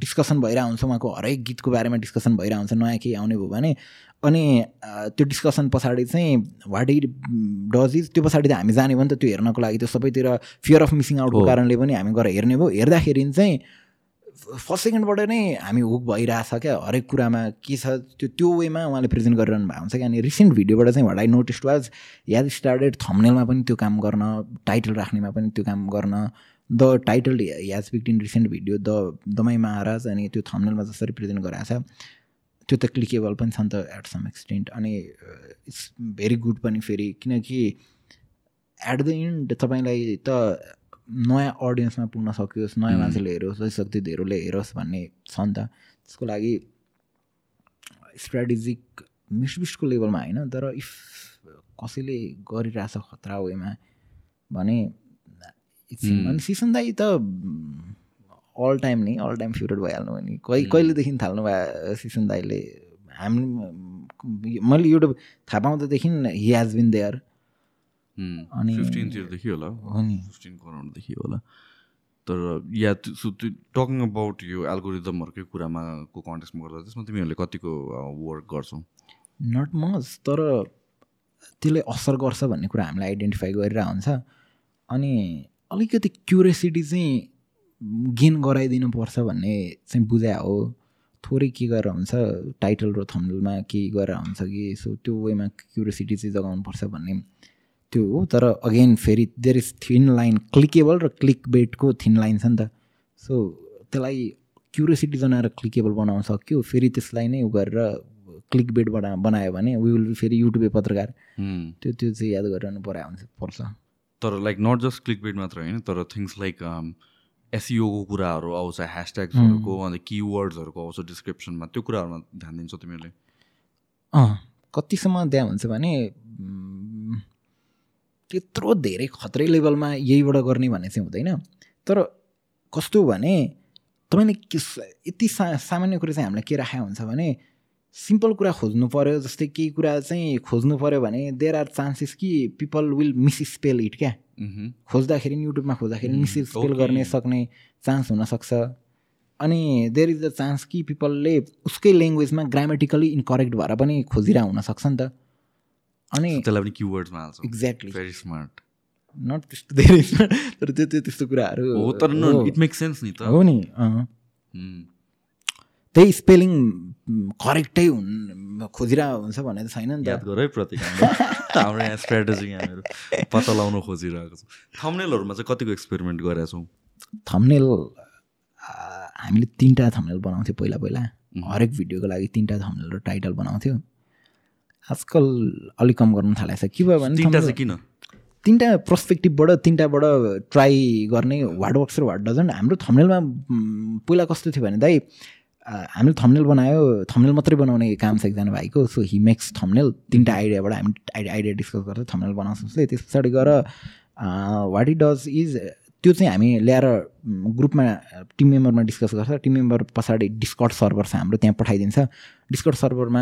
डिस्कसन भइरहेको हुन्छ उहाँको हरेक गीतको बारेमा डिस्कसन भइरहेको हुन्छ नयाँ केही आउने भयो भने। अनि त्यो डिस्कसन पछाडि चाहिँ वाट इट डज इज त्यो पछाडि त हामी जाने भयो नि त त्यो हेर्नको लागि त्यो सबैतिर फियर अफ मिसिङ आउटको। कारणले पनि हामी गएर हेर्ने भयो। हेर्दाखेरि चाहिँ फर्स्ट सेकेन्डबाट नै हामी हुक भइरहेछ क्या। हरेक कुरामा के छ त्यो त्यो वेमा उहाँले प्रेजेन्ट गरिरहनु भएको हुन्छ क्या। अनि रिसेन्ट भिडियोबाट चाहिँ what I notice was Yad started थम्नेलमा पनि त्यो काम गर्न टाइटल राख्नेमा पनि त्यो काम गर्न। The title as picked in recent video the Damai Maharaj अनि त्यो थम्नेलमा जसरी प्रेजेन्ट गराएको छ त्यो त क्लिकेबल पनि छ नि त एट सम एक्सटेन्ट अनि इट्स भेरी गुड पनि फेरि। किनकि एट द इन्ड तपाईँलाई त नयाँ अडियन्समा पुग्न सकियोस् नयाँ. मान्छेले हेरोस् जतिसक्दो धेरैले हेरोस् भन्ने छ नि त त्यसको लागि स्ट्राटेजिक मिसबिसको लेभलमा होइन तर इफ कसैले गरिरहेछ खतरा वेमा भने. अनि सिसन दाई त अल टाइम नै अल टाइम फेभरेट भइहाल्नु भयो नि कहिले. कहिलेदेखि थाल्नु भयो सिसन दाईले हामी मैले युट्युब थाहा पाउँदादेखि हि हेज बिन देयर अनि- फिफ्टिनतिरदेखि होला। फिफ्टिनको अराउन्डदेखि होला। तर या सो त्यो टकिङ अबाउट यो एल्गोरिदमहरूकै कुरामा को कन्टेक्समा गर्दा त्यसमा तिमीहरूले कतिको वर्क गर्छौ? नट मच तर त्यसले असर गर्छ भन्ने कुरा हामीलाई आइडेन्टिफाई गरिरहेको हुन्छ। अनि अलिकति क्युरियोसिटी चाहिँ गेन गराइदिनु पर्छ भन्ने चाहिँ बुझाए हो। थोरै के गरेर हुन्छ टाइटल र थम्बनेलमा के गरेर हुन्छ कि सो त्यो वेमा क्युरियोसिटी चाहिँ जगाउनुपर्छ भन्ने। त्यो हो तर अगेन फेरि there is thin line clickable र क्लिक बेटको थिन लाइन छ नि त। सो त्यसलाई क्युरियोसिटी जनाएर क्लिकेबल बनाउन सक्यो फेरि त्यसलाई नै उ गरेर क्लिक बेट बना बनायो भने वी विल फेरि युट्युबे पत्रकार। त्यो त्यो चाहिँ याद गरिरहनु पर्यो हुन्छ पर्छ। तर like not just click bait मात्र होइन तर थिङ्स लाइक एसिओको कुराहरू आउँछ ह्यासट्याग्सहरूको अन्त किवर्ड्सहरूको आउँछ डिस्क्रिप्सनमा त्यो कुराहरूमा ध्यान दिन्छौ तिमीहरूले? अँ कतिसम्म त्यहाँ हुन्छ भने त्यत्रो धेरै खत्रै लेभलमा यहीबाट गर्ने भन्ने चाहिँ हुँदैन। तर कस्तो भने तपाईँले यति सा सामान्य कुरा चाहिँ हामीलाई के राखेको हुन्छ भने सिम्पल कुरा खोज्नु पऱ्यो जस्तै केही कुरा चाहिँ खोज्नु पऱ्यो भने देयर आर चान्सेस कि people will misspell it क्या खोज्दाखेरि युट्युबमा खोज्दाखेरि मिस स्पेल गर्ने सक्ने चान्स हुनसक्छ। अनि देयर इज द चान्स कि पिपलले उसकै ल्याङ्ग्वेजमा ग्रामेटिकली इनकरेक्ट भएर पनि खोजिरहेको हुनसक्छ नि त। अनि त्यसलाई पनि किवर्ड्समा हाल्छ एक्ज्याक्टली भेरी स्मार्ट नट त्यस्तो धेरै तर त्यो त्यो त्यस्तो कुराहरू हो तर इट मेक सेन्स नि त। हो नि त्यही स्पेलिङ करेक्टै हुन् खोजिरहेको हुन्छ भने त छैन नि याद गर है प्रतीक हाम्रो। यहाँ स्ट्राटेजी यहाँहरू पत्ता लगाउनु खोजिरहेको छ। थम्नेलहरूमा चाहिँ कतिको एक्सपेरिमेन्ट गरेका छौँ? थम्नेल हामीले तिनवटा थम्नेल बनाउँथ्यौँ पहिला पहिला। हरेक भिडियोको लागि तिनवटा थम्नेल र टाइटल बनाउँथ्यौँ। आजकल अलिक कम गर्नु थालेको छ। के भयो भने तिनवटा चाहिँ किन? तिनवटा पर्सपेक्टिभबाट तिनवटाबाट ट्राई गर्ने वाट वर्क्स र वाट डजन्ट हाम्रो थम्नेलमा पहिला कस्तो थियो भने दाइ हामीले थम्नेल बनायो थम्नेल मात्रै बनाउने काम छ एकजना भाइको। सो हि मेक्स थम्नेल तिनवटा आइडियाबाट हामी आइडिया डिस्कस गर्छ थम्नेल बनाउँछ। उसले त्यस पछाडि गएर वाट इट डज इज त्यो चाहिँ हामी ल्याएर ग्रुपमा टिम मेम्बरमा डिस्कस गर्छ। टिम मेम्बर पछाडि डिस्कट सर्भर छ हाम्रो त्यहाँ पठाइदिन्छ। डिस्कट सर्भरमा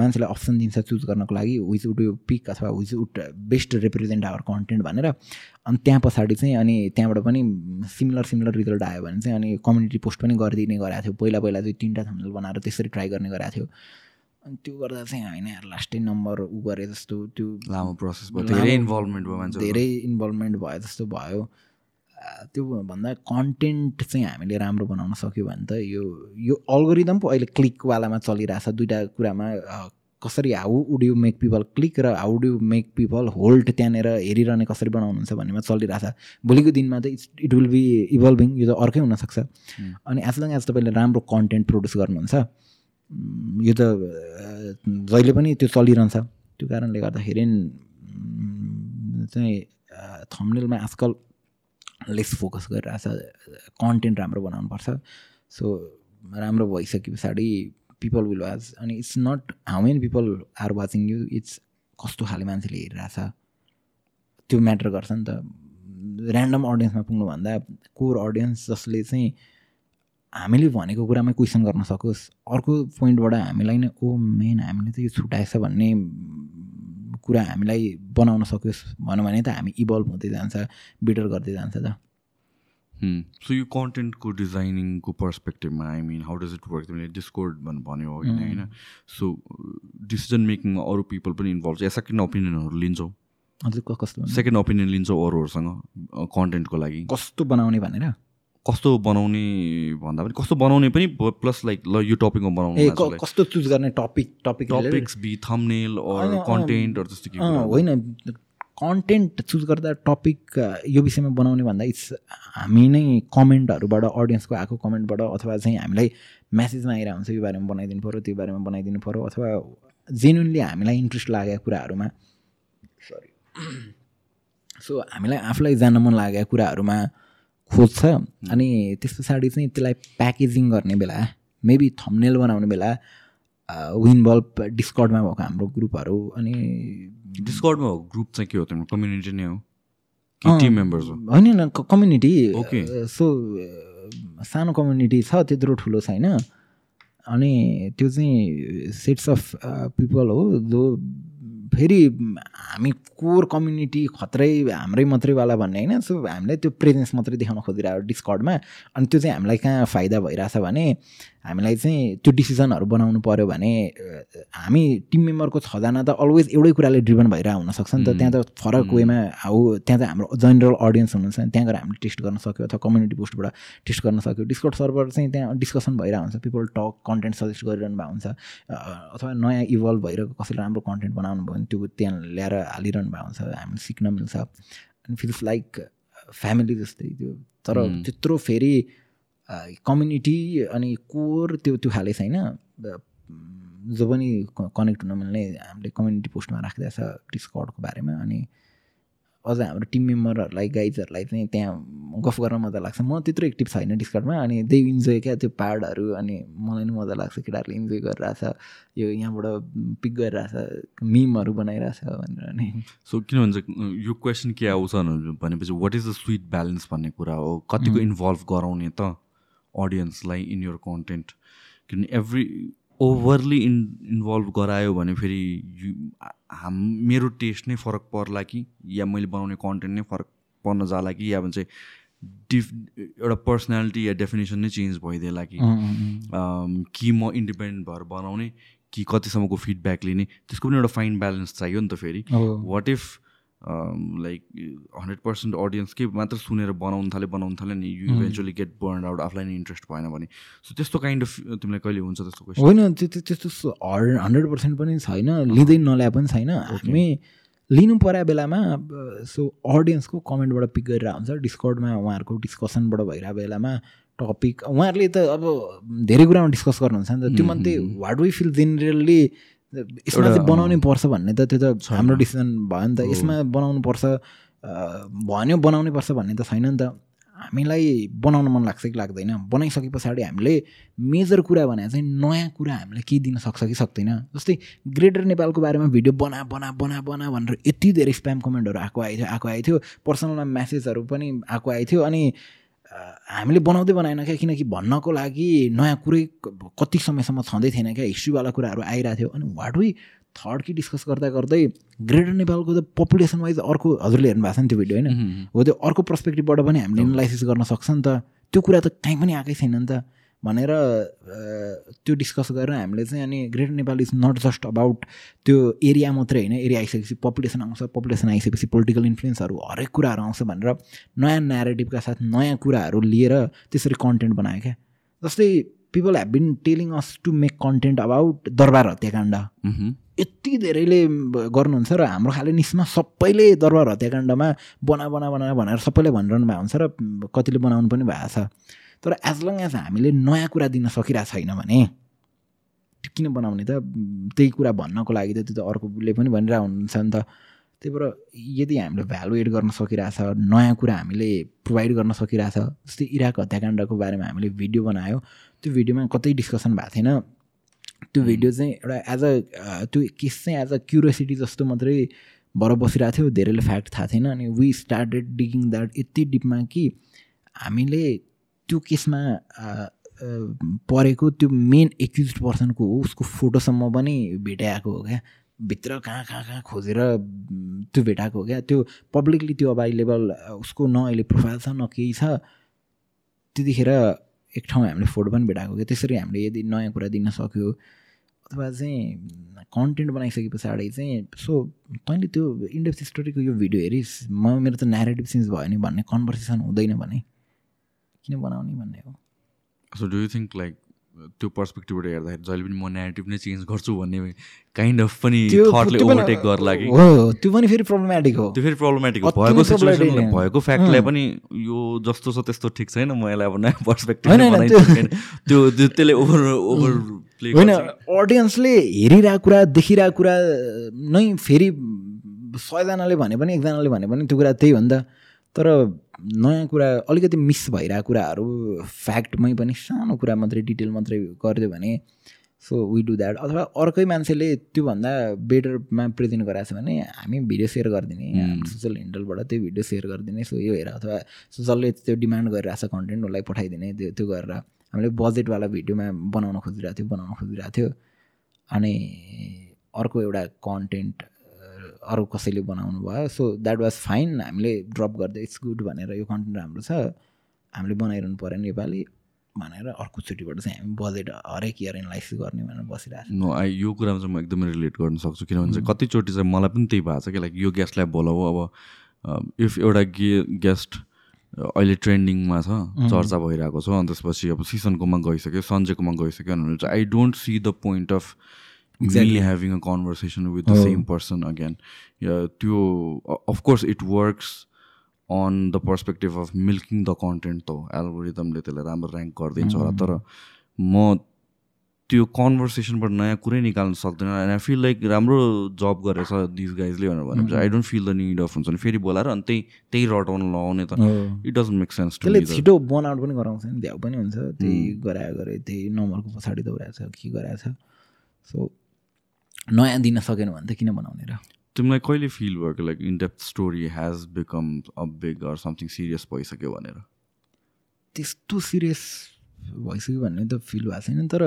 मान्छेलाई अप्सन दिन्छ चुज गर्नको लागि विच वुड यु पिक अथवा which would best represent our content भनेर। अनि त्यहाँ पछाडि चाहिँ अनि त्यहाँबाट पनि सिमिलर सिमिलर रिजल्ट आयो भने चाहिँ अनि कम्युनिटी पोस्ट पनि गरिदिने गरेको थियो। पहिला पहिला चाहिँ तिनवटा थम्नेल बनाएर त्यसरी ट्राई गर्ने गरेको थियो। अनि त्यो गर्दा चाहिँ होइन लास्टै नम्बर उ गरे जस्तो त्यो लामो प्रोसेस भयो। धेरै इन्भल्भमेन्ट भयो मान्छे धेरै इन्भल्भमेन्ट भयो जस्तो भयो। त्यो भन्दा कन्टेन्ट चाहिँ हामीले राम्रो बनाउन सक्यो भने त यो यो अल्गोरिदम पो अहिले क्लिकवालामा चलिरहेछ। दुइटा कुरामा कसरी how would you make people click र how do make people hold त्यहाँनिर हेरिरहने कसरी बनाउनुहुन्छ भन्नेमा चलिरहेछ। भोलिको दिनमा त it's it will be evolving यो त अर्कै हुनसक्छ। अनि एज लङ एज तपाईँले राम्रो कन्टेन्ट प्रड्युस गर्नुहुन्छ यो त जहिले पनि त्यो चलिरहन्छ। त्यो कारणले गर्दाखेरि चाहिँ थम्नेलमा आजकल लेस फोकस गरिरहेछ कन्टेन्ट राम्रो बनाउनुपर्छ सो राम्रो भइसके पछाडि पिपल विल वाच अनि it's not how many people are watching you it's कस्तो खाले मान्छेले हेरिरहेछ। त्यो म्याटर गर्छ नि त। ऱ्यान्डम अडियन्समा पुग्नुभन्दा कोर अडियन्स जसले चाहिँ हामीले भनेको कुरामै क्वेसन गर्न सकोस् अर्को पोइन्टबाट हामीलाई नै ओ मेन हामीले त यो छुट्याएछ भन्ने कुरा हामीलाई बनाउन सकोस् भनौँ भने त हामी इभल्भ हुँदै जान्छ बेटर गर्दै जान्छ त। सो यो कन्टेन्टको डिजाइनिङको पर्सपेक्टिभमा I mean how does it work तिमीले डिस्कोर्ड भन्नु भन्यो होइन होइन? सो डिसिजन मेकिङमा अरू पिपल पनि इन्भल्भ छ। सेकेन्ड ओपिनियनहरू लिन्छौ? हजुर कस्तो सेकेन्ड ओपिनियन लिन्छौ अरूहरूसँग कन्टेन्टको लागि। कस्तो बनाउने भनेर? कस्तो बनाउने भन्दा पनि कस्तो बनाउने पनि प्लस लाइक ल यो टपिकमा बनाउनु कस्तो चुज गर्ने टपिक टपिक टपिक्स बी थम्नेल कन्टेन्टहरू जस्तो कि होइन कन्टेन्ट चुज गर्दा टपिक यो विषयमा बनाउने भन्दा इट्स हामी नै कमेन्टहरूबाट अडियन्सको आएको कमेन्टबाट अथवा चाहिँ हामीलाई म्यासेजमा आइरहेको हुन्छ यो बारेमा बनाइदिनु पऱ्यो त्यो बारेमा बनाइदिनु पऱ्यो अथवा जेन्युनली हामीलाई इन्ट्रेस्ट लागेको कुराहरूमा। सरी सो हामीलाई आफूलाई जान मन लागेको कुराहरूमा खोज्छ अनि त्यस पछाडि चाहिँ त्यसलाई प्याकेजिङ गर्ने बेला मेबी थम्नेल बनाउने बेला विन बल्ब डिस्कर्डमा भएको हाम्रो ग्रुपहरू अनि डिस्कर्डमा भएको ग्रुप चाहिँ के हो तिम्रो? कम्युनिटी नै हो? टिम मेम्बर्स होइन कम्युनिटी सो सानो कम्युनिटी छ त्यत्रो ठुलो छैन। अनि त्यो चाहिँ सेट्स अफ पिपल हो जो फेरि हामी कोर कम्युनिटी खत्रै हाम्रै मात्रैवाला भन्ने होइन। सो हामीले त्यो प्रेजेन्स मात्रै देखाउन खोजिरहेको डिस्कर्डमा अनि त्यो चाहिँ हामीलाई कहाँ फाइदा भइरहेछ भने हामीलाई चाहिँ त्यो डिसिजनहरू बनाउनु पऱ्यो भने हामी टिम मेम्बरको छजना त अलवेज एउटै कुराले ड्रिभन भइरहेको हुनसक्छ नि त। त्यहाँ त फरक वेमा हो त्यहाँ त हाम्रो जेनरल अडियन्स हुनुहुन्छ त्यहाँ गएर हामीले टेस्ट गर्न सक्यो अथवा कम्युनिटी पोस्टबाट टेस्ट गर्न सक्यो। डिस्कट सर्भर चाहिँ त्यहाँ डिस्कसन भइरहेको हुन्छ पिपल टक कन्टेन्ट सजेस्ट गरिरहनु भएको हुन्छ। अथवा नयाँ इभल्भ भइरहेको कसैले राम्रो कन्टेन्ट बनाउनु भयो भने त्यो त्यहाँ ल्याएर हालिरहनु भएको हुन्छ हामीले सिक्न मिल्छ। अनि फिल्स लाइक फ्यामिली जस्तै त्यो। तर त्यत्रो फेरि कम्युनिटी अनि कोर त्यो त्यो खाले छैन। जो पनि कनेक्ट हुन मिल्ने हामीले कम्युनिटी पोस्टमा राखिदिएको छ डिस्कर्डको बारेमा अनि अझ हाम्रो टिम मेम्बरहरूलाई गाइजहरूलाई चाहिँ त्यहाँ गफ गर्न मजा लाग्छ। म त्यत्रो एक्टिभ छैन डिस्कर्डमा अनि दे इन्जोय क्या त्यो पार्टहरू अनि मलाई पनि मजा लाग्छ केटाहरूले इन्जोय गरिरहेछ यो यहाँबाट पिक गरिरहेछ मिमहरू बनाइरहेछ भनेर नि सो किन भन्छ यो क्वेसन के आउँछ भनेपछि what is the sweet balance भन्ने कुरा हो। कतिको इन्भल्भ गराउने त। अडियन्सलाई इन यर कन्टेन्ट। किनभने एभ्री ओभरली इन इन्भल्भ गरायो भने फेरि हाम मेरो टेस्ट नै फरक पर्ला कि या मैले बनाउने कन्टेन्ट नै फरक पर्न जाला कि या भन्छ डिफ एउटा पर्सनालिटी या डेफिनेसन नै चेन्ज भइदिएला कि। कि म इन्डिपेन्डेन्ट भएर बनाउने कि कतिसम्मको फिडब्याक लिने त्यसको पनि एउटा फाइन ब्यालेन्स चाहियो नि त फेरि। What if like hundred percent audience के मात्र सुनेर बनाउनु थाल्यो बनाउनु थाल्यो नि you eventually get burn out आफूलाई नै इन्ट्रेस्ट भएन भने। सो त्यस्तो काइन्ड अफ तिमीलाई कहिले हुन्छ त्यस्तो क्वेसन होइन त्यो त्यस्तो हन्ड्रेड पर्सेन्ट पनि छैन लिँदै नल्याए पनि छैन। हामी लिनु पऱ्यो बेलामा सो अडियन्सको कमेन्टबाट पिक गरेर हुन्छ डिस्कर्डमा उहाँहरूको डिस्कसनबाट भइरहेको बेलामा टपिक उहाँहरूले त अब धेरै कुरामा डिस्कस गर्नुहुन्छ नि त। त्यो मध्ये वाट वी फिल जेनरली यसमा चाहिँ बनाउनै पर्छ भन्ने त त्यो त हाम्रो डिसिजन भयो नि त। यसमा बनाउनु पर्छ भन्यो बनाउनै पर्छ भन्ने त छैन नि त। हामीलाई बनाउन मन लाग्छ कि लाग्दैन। बनाइसके पछाडि हामीले मेजर कुरा भने चाहिँ नयाँ कुरा हामीले केही दिन सक्छ कि सक्दैन। जस्तै ग्रेटर नेपालको बारेमा भिडियो बना बना बना बना भनेर यति धेरै स्प्याम कमेन्टहरू आएको आइथ्यो आएको आइथ्यो पर्सनलमा म्यासेजहरू पनि आएको आइथ्यो अनि हामीले बनाउँदै बनाएन क्या किनकि भन्नको लागि नयाँ कुरै कति समयसम्म छँदै थिएन क्या हिस्ट्रीवाला कुराहरू आइरहेको थियो। अनि वाट वी थर्ड कि डिस्कस गर्दा गर्दै ग्रेटर नेपालको त पपुलेसन वाइज अर्को हजुरले हेर्नु भएको छ नि त्यो भिडियो होइन? हो त्यो अर्को पर्सपेक्टिभबाट पनि हामीले एनालाइसिस गर्न सक्छ नि त। त्यो कुरा त कहीँ पनि आएकै छैन नि त। भनेर त्यो डिस्कस गरेर हामीले चाहिँ अनि greater Nepal is not just about त्यो एरिया मात्रै होइन एरिया आइसकेपछि पपुलेसन आउँछ पपुलेसन आइसकेपछि पोलिटिकल इन्फ्लुएन्सहरू हरेक कुराहरू आउँछ भनेर नयाँ नेरेटिभका साथ नयाँ कुराहरू लिएर त्यसरी कन्टेन्ट बनायो क्या। जस्तै people have been telling us to make content about दरबार हत्याकाण्ड। यति धेरैले गर्नुहुन्छ र हाम्रो खाले निस्मा सबैले दरबार हत्याकाण्डमा बना बना बना भनेर सबैले भनिरहनु भएको हुन्छ र कतिले बनाउनु पनि भएको छ। तर एज लङ एज हामीले नयाँ कुरा दिन सकिरहेको छैन भने त्यो किन बनाउने त? त्यही कुरा भन्नको लागि त त्यो त अर्कोले पनि भनिरहेको हुनुहुन्छ नि त। त्यही भएर यदि हामीले भ्यालु एड गर्न सकिरहेछ नयाँ कुरा हामीले प्रोभाइड गर्न सकिरहेछ जस्तै इराक हत्याकाण्डको बारेमा हामीले भिडियो बनायो त्यो भिडियोमा कतै डिस्कसन भएको थिएन। त्यो भिडियो चाहिँ एउटा एज अ त्यो केस चाहिँ एज अ क्युरियोसिटी जस्तो मात्रै भएर बसिरहेको थियो धेरैले फ्याक्ट थाहा थिएन। अनि वी स्टार्टेड डिगिङ द्याट यति डिपमा कि हामीले त्यो केसमा परेको त्यो मेन एक्युज पर्सनको हो उसको फोटोसम्म पनि भेटाएको हो क्या। भित्र कहाँ कहाँ कहाँ खोजेर त्यो भेटाएको हो क्या। त्यो पब्लिकली त्यो अभाइलेबल उसको न अहिले प्रोफाइल छ न केही छ। त्यतिखेर एक ठाउँ हामीले फोटो पनि भेटाएको क्या। त्यसरी हामीले यदि नयाँ कुरा दिन सक्यो अथवा चाहिँ कन्टेन्ट बनाइसके पछाडि चाहिँ सो तैँले त्यो इन्डेप्स स्टोरीको यो भिडियो हेरिस्। म मेरो त नेरेटिभ चेन्ज भयो नि भन्ने कन्भर्सेसन हुँदैन भने। किन बनाउने भन्ने हो? So do you think like त्यो पर्सपेक्टिभबाट हेर्दाखेरि जहिले पनि म नेगेटिभ नै चेन्ज गर्छु भन्ने काइन्ड अफ पनि थटले ओभरटेक गर्ला कि त्यो पनि फेरि प्रब्लमेटिक हो। त्यो फेरि प्रब्लमेटिक हो। भएको सिचुएसन भएको फ्याक्टलाई पनि यो जस्तो छ त्यस्तो ठिक छैन। म यसलाई अब नयाँ पर्सपेक्टिभ त्यो त्यसले ओभर ओभर होइन अडियन्सले हेरिरहेको कुरा देखिरहेको कुरा नै फेरि सयजनाले भने पनि एकजनाले भने पनि त्यो कुरा त्यही हो नि त। तर नयाँ कुरा अलिकति मिस भइरहेको कुराहरू फ्याक्टमै पनि सानो कुरा मात्रै डिटेल मात्रै गरिदियो भने सो वी डु द्याट अथवा अर्कै मान्छेले त्योभन्दा बेटरमा प्रेजेन्ट गराएको छ भने हामी भिडियो सेयर गरिदिने सोसियल हेन्डलबाट त्यो भिडियो सेयर गरिदिने सो यो हेर अथवा जसले त्यो डिमान्ड गरिरहेको छ कन्टेन्ट उसलाई पठाइदिने त्यो त्यो गरेर हामीले बजेटवाला भिडियोमा बनाउन खोजिरहेको थियो बनाउन खोजिरहेको थियो। अनि अर्को एउटा कन्टेन्ट अरू कसैले बनाउनु भयो। सो द्याट वाज फाइन हामीले ड्रप गर्दै इट्स गुड भनेर यो कन्टेन्ट राम्रो छ। हामीले बनाइरहनु पऱ्यो नेपाली भनेर अर्कोचोटिबाट चाहिँ हामी बजेट हरेक इयर एनालाइसिस गर्ने भनेर बसिरहेको नो आई यो कुरामा चाहिँ म एकदमै रिलेट गर्न सक्छु किनभने चाहिँ कतिचोटि चाहिँ मलाई पनि त्यही भएको छ कि लाइक यो गेस्टलाई बोलाऊ। अब इफ एउटा गे गेस्ट अहिले ट्रेन्डिङमा छ चर्चा भइरहेको छ अनि त्यसपछि अब सिसनकोमा गइसक्यो सन्जेकोमा गइसक्यो भने चाहिँ I don't see the point of me having a conversation with the same person again त्यो of course it works on the perspective of milking the content त एल्गोरिदमले त्यसलाई राम्रो ऱ्याङ्क गरिदिन्छ होला तर म त्यो कन्भर्सेसनबाट नयाँ कुरै निकाल्न सक्दैन एन्ड आई फिल लाइक राम्रो जब गरेछ दिस गाइजले भनेर भनेपछि I don't feel the need of हुन्छ भने फेरि बोलाएर अनि त्यही त्यही रटाउन लगाउने त। इट डजन्ट मेक सेन्स त्यसले छिटो बनाउट पनि गराउँछ नि भ्याउ पनि हुन्छ त्यही गरायो गरे त्यही नम्बरको पछाडि दौडाएको छ के गराएको छ। सो नयाँ दिन सकेन भने त किन बनाउने र? तिमीलाई कहिले फिल भयो कि like in depth story has become a big or something serious भइसक्यो भनेर? त्यस्तो सिरियस भइसक्यो भन्ने त फिल भएको छैन तर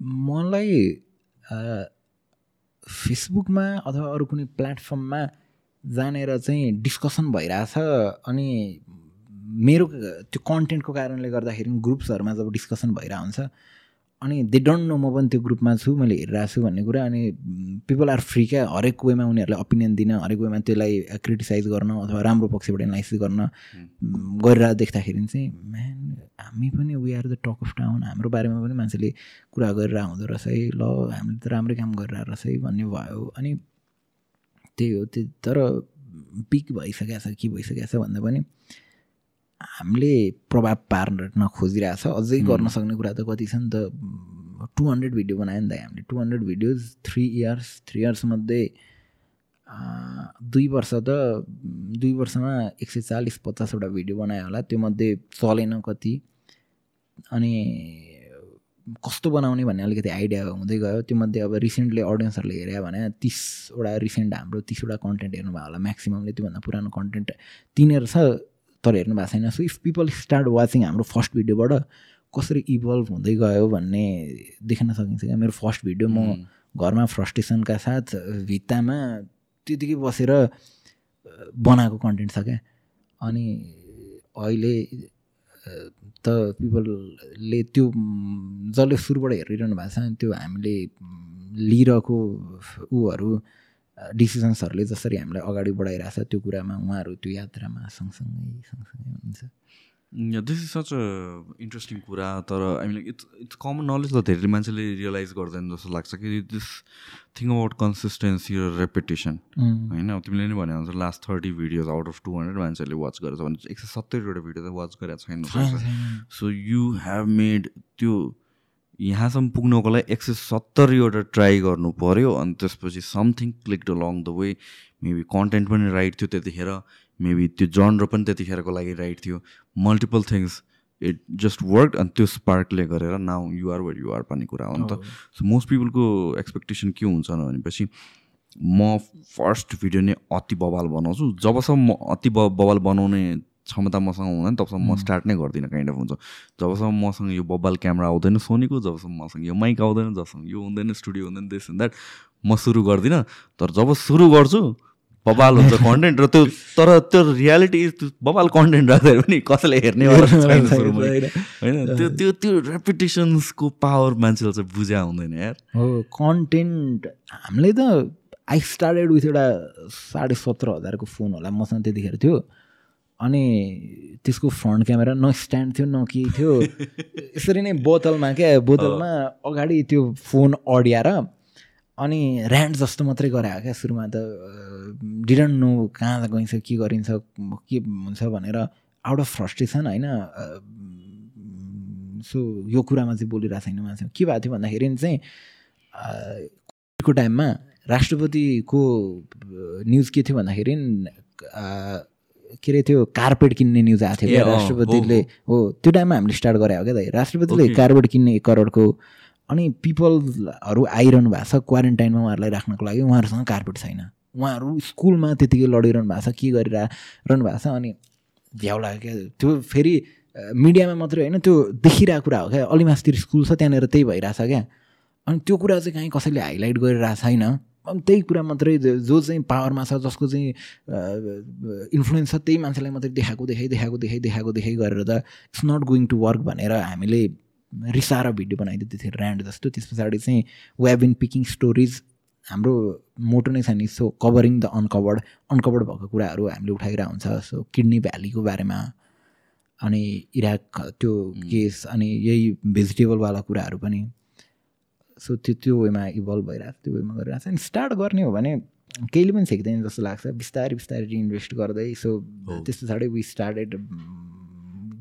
मलाई फेसबुकमा अथवा अरू कुनै प्लेटफर्ममा जानेर चाहिँ डिस्कसन भइरहेछ अनि मेरो त्यो कन्टेन्टको कारणले गर्दाखेरि ग्रुप्सहरूमा जब डिस्कसन भइरहेको हुन्छ अनि दे डोन्ट नो म पनि त्यो ग्रुपमा छु मैले हेरिरहेको छु भन्ने कुरा। अनि पिपल आर फ्री क्या हरेक वेमा उनीहरूलाई ओपिनियन दिन हरेक वेमा त्यसलाई क्रिटिसाइज गर्न अथवा राम्रो पक्षबाट एनालाइसिस गर्न गरेर देख्दाखेरि चाहिँ म्यान हामी पनि we are the talk of town हाम्रो बारेमा पनि मान्छेले कुरा गरेर हुँदो रहेछ है। ल हामीले त राम्रै काम गरिरहेको रहेछ है भन्ने भयो। अनि त्यही हो त्यो तर पिक भइसकेको छ के भइसकेको छ भन्दा पनि हामीले प्रभाव पार्न खोजिरहेको छ। अझै गर्न सक्ने कुरा त कति छ नि त टु हन्ड्रेड भिडियो बनायो नि त हामीले। Two hundred videos three years three इयर्समध्ये दुई वर्ष त दुई वर्षमा एक सय चालिस पचासवटा भिडियो बनायो होला। त्योमध्ये चलेन कति। अनि कस्तो बनाउने भन्ने अलिकति आइडिया हुँदै गयो। त्योमध्ये अब रिसेन्टली अडियन्सहरूले हेऱ्यो भने तिसवटा रिसेन्ट हाम्रो तिसवटा कन्टेन्ट हेर्नुभयो होला। म्याक्सिममले त्योभन्दा पुरानो कन्टेन्ट तिनीहरू छ। तर हेर्नु भएको छैन। So if people start watching हाम्रो फर्स्ट भिडियोबाट कसरी इभल्भ हुँदै गयो भन्ने देख्न सकिन्छ क्या। मेरो फर्स्ट भिडियो म घरमा फ्रस्ट्रेसनका साथ भित्तामा त्यतिकै बसेर बनाएको कन्टेन्ट छ क्या। अनि अहिले त पिपलले त्यो जसले सुरुबाट हेरिरहनु भएको छ त्यो हामीले लिइरहेको ऊहरू डिसिजन्सहरूले जसरी हामीलाई अगाडि बढाइरहेछ त्यो कुरामा उहाँहरू त्यो यात्रामा सँगसँगै सँगसँगै हुन्छ this is such a interesting कुरा तर हामीले इट्स इट्स कमन नलेज त धेरै मान्छेले रियलाइज गर्दैन जस्तो लाग्छ कि दिस थिङ अबाउट कन्सिस्टेन्सी र रेपिटेसन होइन? तिमीले नै भने हुन्छ last thirty videos out of two hundred मान्छेले वाच गरेछ भने एक सय सत्तरीवटा भिडियो त वाच गरेको छैन सो यु हेभ मेड त्यो यहाँसम्म पुग्नको लागि एक सय सत्तरीवटा ट्राई गर्नु पऱ्यो अनि त्यसपछि something click along the way maybe content पनि राइट थियो त्यतिखेर मेबी त्यो जनर पनि त्यतिखेरको लागि राइट थियो. Multiple things it just work अनि त्यो स्पार्कले गरेर नाउ युआर वर युआर भन्ने कुरा हो नि त। सो मोस्ट पिपलको एक्सपेक्टेसन के हुन्छ भनेपछि म फर्स्ट भिडियो नै अति बवाल बनाउँछु। जबसम्म म अति बवाल बनाउने क्षमता मसँग हुँदैन तबसम्म म स्टार्ट नै गर्दिनँ काइन्ड अफ हुन्छ। जबसम्म मसँग यो बब्बाल क्यामेरा आउँदैन सोनीको जबसम्म मसँग यो माइक आउँदैन जबसम्म यो हुँदैन स्टुडियो हुँदैन दिस द्याट म सुरु गर्दिनँ। तर जब सुरु गर्छु बबाल हुन्छ कन्टेन्ट र त्यो तर त्यो रियालिटी बबाल कन्टेन्ट राख्दाखेरि पनि कसैले हेर्ने होइन। त्यो त्यो त्यो रेपुटेसन्सको पावर मान्छेले चाहिँ बुझ्या हुँदैन यार। हो कन्टेन्ट हामीले त आई स्टार्टेड विथ एउटा साढे सत्र हजारको फोन होला मसँग त्यतिखेर थियो। अनि त्यसको फ्रन्ट क्यामेरा न स्ट्यान्ड थियो न के थियो। यसरी नै बोतलमा क्या? बोतलमा अगाडि त्यो फोन अड्याएर अनि ऱ्यान्ड जस्तो मात्रै गरायो क्या? सुरुमा त डिडन्ट नो कहाँ गइन्छ के गरिन्छ के हुन्छ भनेर आउट अफ फ्रस्ट्रेसन होइन? सो यो कुरामा चाहिँ बोलिरहेको छैन मान्छे। के भएको थियो भन्दाखेरि चाहिँ को टाइममा राष्ट्रपतिको न्युज के थियो भन्दाखेरि के अरे त्यो कार्पेट किन्ने न्युज आएको थियो राष्ट्रपतिले। हो त्यो टाइममा हामीले स्टार्ट गरे हो क्या त राष्ट्रपतिले कार्पेट किन्ने एक करोडको अनि पिपलहरू आइरहनु भएको छ क्वारेन्टाइनमा उहाँहरूलाई राख्नको लागि। उहाँहरूसँग कार्पेट छैन। उहाँहरू स्कुलमा त्यतिकै लडिरहनु भएको छ के गरिरहनु भएको छ अनि भ्याउ लाग्यो क्या। त्यो फेरि मिडियामा मात्रै होइन त्यो देखिरहेको कुरा हो क्या। अलिमासतिर स्कुल छ त्यहाँनिर त्यही भइरहेछ क्या। अनि त्यो कुरा चाहिँ कहीँ कसैले हाइलाइट गरिरहेको छैन। अनि त्यही कुरा मात्रै जो चाहिँ पावरमा छ जसको चाहिँ इन्फ्लुएन्स छ त्यही मान्छेलाई मात्रै देखाएको देखाइ देखाएको देखाइ देखाएको देखाइ गरेर त it's not going to work भनेर हामीले रिसाएर भिडियो बनाइदियो थियो ऱ्यान्ड जस्तो। त्यस पछाडि चाहिँ we have been picking stories हाम्रो मोटो नै छ नि so covering the uncovered uncovered भएको कुराहरू हामीले उठाइरहेको हुन्छ। सो किडनी भ्यालीको बारेमा अनि इराक त्यो केस अनि यही भेजिटेबलवाला कुराहरू पनि। सो त्यो त्यो वेमा इभल्भ भइरहेको छ त्यो वेमा गरिरहेको छ। अनि स्टार्ट गर्ने हो भने केहीले पनि सिक्दैन जस्तो लाग्छ। बिस्तारै बिस्तारै इन्भेस्ट गर्दै सो त्यस पछाडि वी स्टार्टेड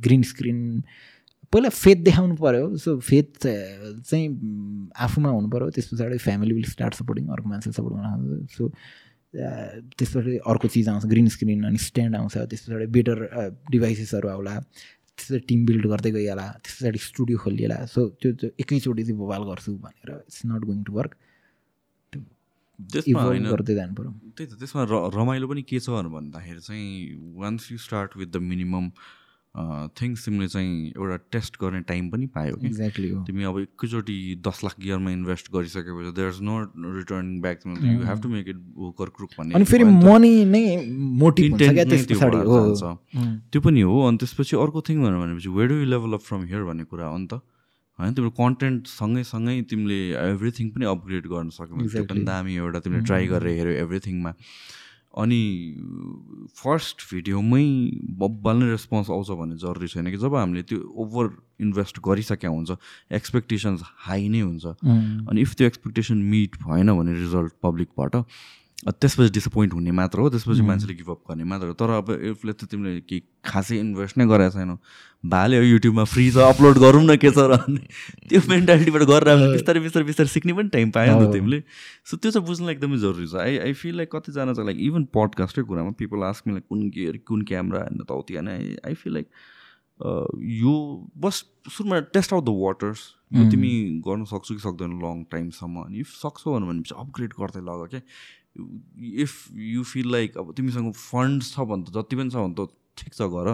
ग्रिन स्क्रिन पहिला फेथ देखाउनु पऱ्यो सो फेथ चाहिँ आफूमा हुनु पऱ्यो त्यस पछाडि फ्यामिली विल स्टार्ट सपोर्टिङ अर्को मान्छे सपोर्ट गर्न सो त्यस पछाडि अर्को चिज आउँछ ग्रिन स्क्रिन अनि स्ट्यान्ड आउँछ। त्यस पछाडि बेटर डिभाइसेसहरू आउला। त्यस पछाडि टिम बिल्ड गर्दै गइहाला त्यस पछाडि स्टुडियो खोलिएला सो त्यो त्यो एकैचोटि चाहिँ भोपाल गर्छु भनेर it's not going to work गर्दै जानु पऱ्यो। त्यही त त्यसमा रमाइलो पनि के छ भन्दाखेरि चाहिँ once you start with the minimum things तिमीले चाहिँ एउटा टेस्ट गर्ने टाइम पनि पायो कि? एक्ज्याक्टली तिमी अब एकैचोटि दस लाख गियरमा इन्भेस्ट गरिसकेपछि there is no return back you have to make it work or crook भन्ने अनि फेरि मनी नै मोटिभ त्यो पनि हो अनि त्यसपछि अर्को थिङ भनेपछि would you level up from here भन्ने कुरा हो नि त। होइन तिम्रो कन्टेन्ट सँगै सँगै तिमीले एभ्रिथिङ पनि अपग्रेड गर्न सक्यौ त्यो पनि दामी एउटा तिमीले ट्राई गरेर हेऱ्यौ एभ्रिथिङमा अनि फर्स्ट भिडियोमै बब्बाल नै रेस्पोन्स आउँछ भन्ने जरुरी छैन कि? जब हामीले त्यो ओभर इन्भेस्ट गरिसकेका हुन्छ एक्सपेक्टेसन्स हाई नै हुन्छ। अनि इफ त्यो एक्सपेक्टेसन मिट भएन भने रिजल्ट पब्लिकबाट त्यसपछि डिसपोइन्ट हुने मात्र हो त्यसपछि मान्छेले गिभअप गर्ने मात्र हो। तर अब यसले त तिमीले केही खासै इन्भेस्ट नै गरेको छैनौ। भाले युट्युबमा फ्री छ अपलोड गरौँ न के छ र त्यो मेन्टालिटीबाट गरेर बिस्तारै बिस्तारै बिस्तारै सिक्ने पनि टाइम पायो नि त तिमीले। सो त्यो चाहिँ बुझ्नु एकदमै जरुरी छ। आई आई फिल लाइक कतिजना चाहिँ लाइक इभन पडकास्टकै कुरामा पिपल आस्क लाइक कुन गियर कुन क्यामरा होइन तौती होइन आई फिल लाइक यो बस सुरुमा टेस्ट आउट द वाटर्स यो तिमी गर्न सक्छौ कि सक्दैन लङ टाइमसम्म अनि इफ सक्छौ भनेपछि अपग्रेड गर्दै लग क्या इफ यु फिल लाइक अब तिमीसँग फन्ड्स छ भने त जति पनि छ भने त ठिक छ गर।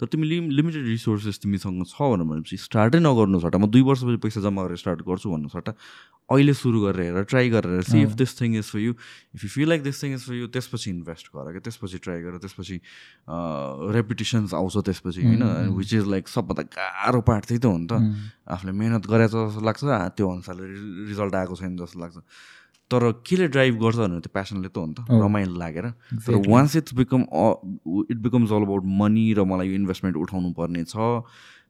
तर तिमी लिम लिमिटेड रिसोर्सेस तिमीसँग छ भनेपछि स्टार्टै नगर्नु सट्टा। म दुई वर्षपछि पैसा जम्मा गरेर स्टार्ट गर्छु भन्नु सट्टा। अहिले सुरु गरेर हेर ट्राई गरेर see if this thing is for you if you feel like this thing is for you त्यसपछि इन्भेस्ट गर क्या। त्यसपछि ट्राई गर। त्यसपछि रेपुटेसन्स आउँछ त्यसपछि होइन? विच इज लाइक सबभन्दा गाह्रो पार्ट त्यही त हो नि त। आफूले मिहिनेत गरेछ जस्तो लाग्छ। त्यो अनुसारले रिजल्ट आएको छैन जस्तो लाग्छ। तर केले ड्राइभ गर्छ भनेर त्यो प्यासनले त हो नि त रमाइलो लागेर। तर once it's become it becomes all about money र मलाई यो इन्भेस्टमेन्ट उठाउनु पर्ने छ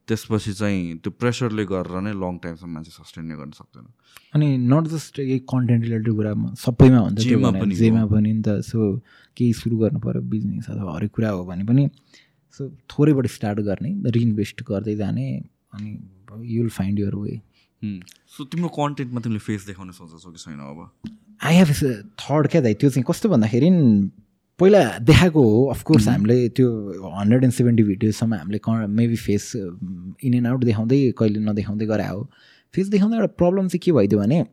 त्यसपछि चाहिँ त्यो प्रेसरले गरेर नै लङ टाइमसम्म मान्छे सस्टेन नै गर्न सक्दैन। अनि नट जस्ट यही कन्टेन्ट रिलेटेड कुरामा सबैमा हुन्छ जेमा पनि जेमा पनि नि त सो केही सुरु गर्नु पऱ्यो बिजनेस अथवा हरेक कुरा हो भने पनि सो थोरैबाट स्टार्ट गर्ने रिइन्भेस्ट गर्दै जाने अनि you will find your way so तिम्रो कन्टेन्टमा तिमीले फेस देखाउने सोच्छौ कि छैन अब? आई हेभ थर्ड क्या दाइ? त्यो चाहिँ कस्तो भन्दाखेरि पहिला देखाएको हो अफकोर्स हामीले त्यो हन्ड्रेड एन्ड सेभेन्टी भिडियोसम्म हामीले maybe face in and out देखाउँदै कहिले नदेखाउँदै गरे हो। फेस देखाउँदा एउटा प्रब्लम चाहिँ के भइदियो भने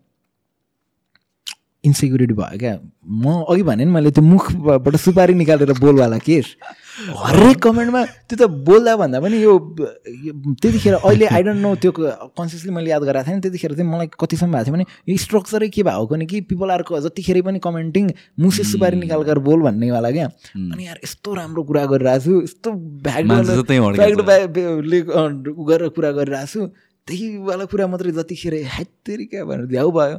इन्सेक्युरिटी भयो क्या? म अघि भने नि मैले त्यो मुखबाट सुपारी निकालेर बोलवाला केस हरेक कमेन्टमा त्यो त बोल्दा भन्दा पनि यो त्यतिखेर अहिले आई डोन्ट नो त्यो कन्सियसली मैले याद गराएको थिएँ त्यतिखेर चाहिँ मलाई कतिसम्म भएको थियो भने यो स्ट्रक्चरै के भएको नि कि? पिपल आरको जतिखेर पनि कमेन्टिङ मुसे सुपारी निकालेर बोल भन्नेवाला क्या? अनि यार यस्तो राम्रो कुरा गरिरहेको छु यस्तो ब्याग गरेर कुरा गरिरहेको छु। त्यहीवाला कुरा मात्रै जतिखेर ह्यात्तेरी क्या भनेर भ्याउ भयो।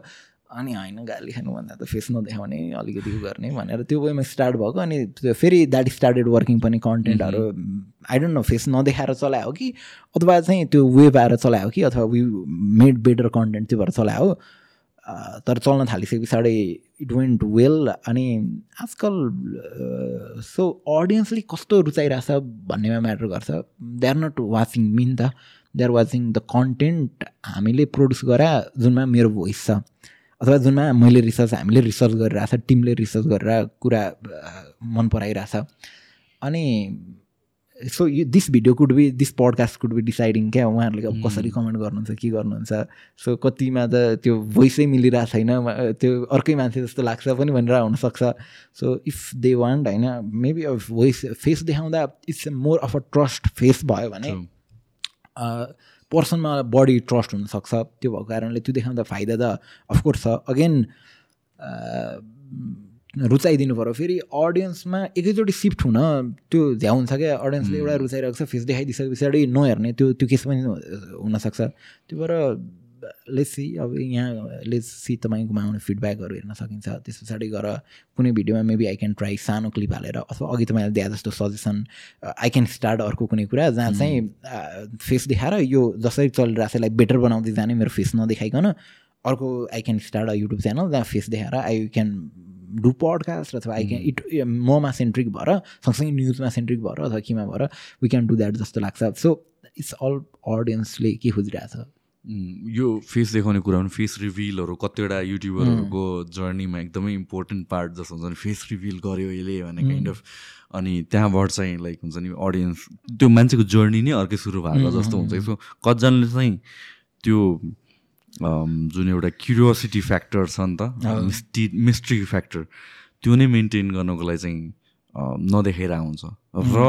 अनि होइन गाली खानुभन्दा त फेस नदेखाउने अलिकति गर्ने भनेर त्यो वेमा स्टार्ट भएको। अनि त्यो फेरि द्याट स्टार्टेड वर्किङ पनि कन्टेन्टहरू आई डोन्ट नो फेस नदेखाएर चलायो कि अथवा चाहिँ त्यो वेब आएर चलायो कि अथवा वी मेड बेटर कन्टेन्ट त्यो भएर चलायो तर चल्न थालिसके पछाडि इट वेन्ट वेल अनि आजकल सो अडियन्सले कस्तो रुचाइरहेछ भन्नेमा म्याटर गर्छ। They are not watching me त। They are watching the content हामीले प्रड्युस गरा जुनमा मेरो भोइस छ। अथवा जुनमा मैले रिसर्च हामीले रिसर्च गरिरहेछ टिमले रिसर्च गरेर कुरा मन पराइरहेछ। अनि सो यो this video could be this podcast could be deciding क्या उहाँहरूले अब कसरी कमेन्ट गर्नुहुन्छ के गर्नुहुन्छ? सो कतिमा त त्यो भोइसै मिलिरहेको छैन त्यो अर्कै मान्छे जस्तो लाग्छ पनि भनेर हुनसक्छ। सो इफ दे वान्ट होइन मेबी अब भोइस फेस देखाउँदा it's more of a trust face भयो भने पर्सनमा बडी ट्रस्ट हुनसक्छ। त्यो भएको कारणले त्यो देखाउँदा फाइदा त अफकोर्स छ। अगेन रुचाइदिनु पऱ्यो फेरि अडियन्समा एकैचोटि सिफ्ट हुन त्यो झ्याउ हुन्छ क्या। अडियन्सले एउटा रुचाइरहेको छ फेस देखाइदिइसके पछाडि नहेर्ने त्यो त्यो केस पनि हुनसक्छ। त्यो भएर लेट्स सी अब यहाँ लेट्स सी तपाईँकोमा आउने फिडब्याकहरू हेर्न सकिन्छ। त्यस पछाडि गएर कुनै भिडियोमा मेबी आई क्यान ट्राई सानो क्लिप हालेर अथवा अघि तपाईँले दिए जस्तो सजेसन आई क्यान स्टार्ट अर्को कुनै कुरा जहाँ चाहिँ फेस देखाएर यो जसरी चलिरहेको छ यसलाई बेटर बनाउँदै जाने मेरो फेस नदेखाइकन अर्को I can start a YouTube channel जहाँ फेस देखाएर आई क्यान डु पडकास्ट अथवा आई क्यान इट ममा सेन्ट्रिक भएर सँगसँगै न्युजमा सेन्ट्रिक भएर अथवा केमा भएर वी क्यान डु द्याट जस्तो लाग्छ। सो इट्स अल अडियन्सले के खोजिरहेछ यो फेस देखाउने कुरा पनि फेस रिभिलहरू कतिवटा युट्युबरहरूको जर्नीमा एकदमै इम्पोर्टेन्ट पार्ट जस्तो हुन्छ नि फेस रिभिल गर्यो यसले भने काइन्ड अफ अनि त्यहाँबाट चाहिँ लाइक हुन्छ नि अडियन्स त्यो मान्छेको जर्नी नै अर्कै सुरु भएको जस्तो हुन्छ। सो कतिजनाले चाहिँ त्यो जुन एउटा क्युरियोसिटी फ्याक्टर छ नि त मिस्टी मिस्ट्री फ्याक्टर त्यो नै मेन्टेन गर्नको लागि चाहिँ नदेखाइरहेको हुन्छ र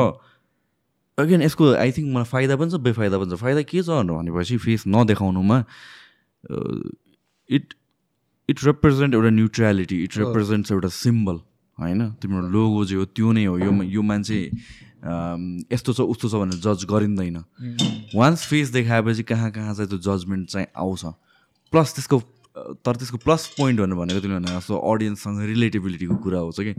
अगेन यसको आई थिङ्क मलाई फाइदा पनि छ बेफाइदा पनि छ। फाइदा के छ भनेपछि फेस नदेखाउनुमा इट इट रिप्रेजेन्ट एउटा न्युट्रालिटी इट रिप्रेजेन्ट्स एउटा सिम्बल होइन? तिम्रो लोगो जे हो त्यो नै हो। यो यो मान्छे यस्तो छ उस्तो छ भनेर जज गरिँदैन। वान्स फेस देखाएपछि कहाँ कहाँ चाहिँ त्यो जजमेन्ट चाहिँ आउँछ? प्लस त्यसको तर त्यसको प्लस पोइन्ट भन्नु भनेको तिमीले भने जस्तो अडियन्ससँग रिलेटेबिलिटीको कुरा आउँछ कि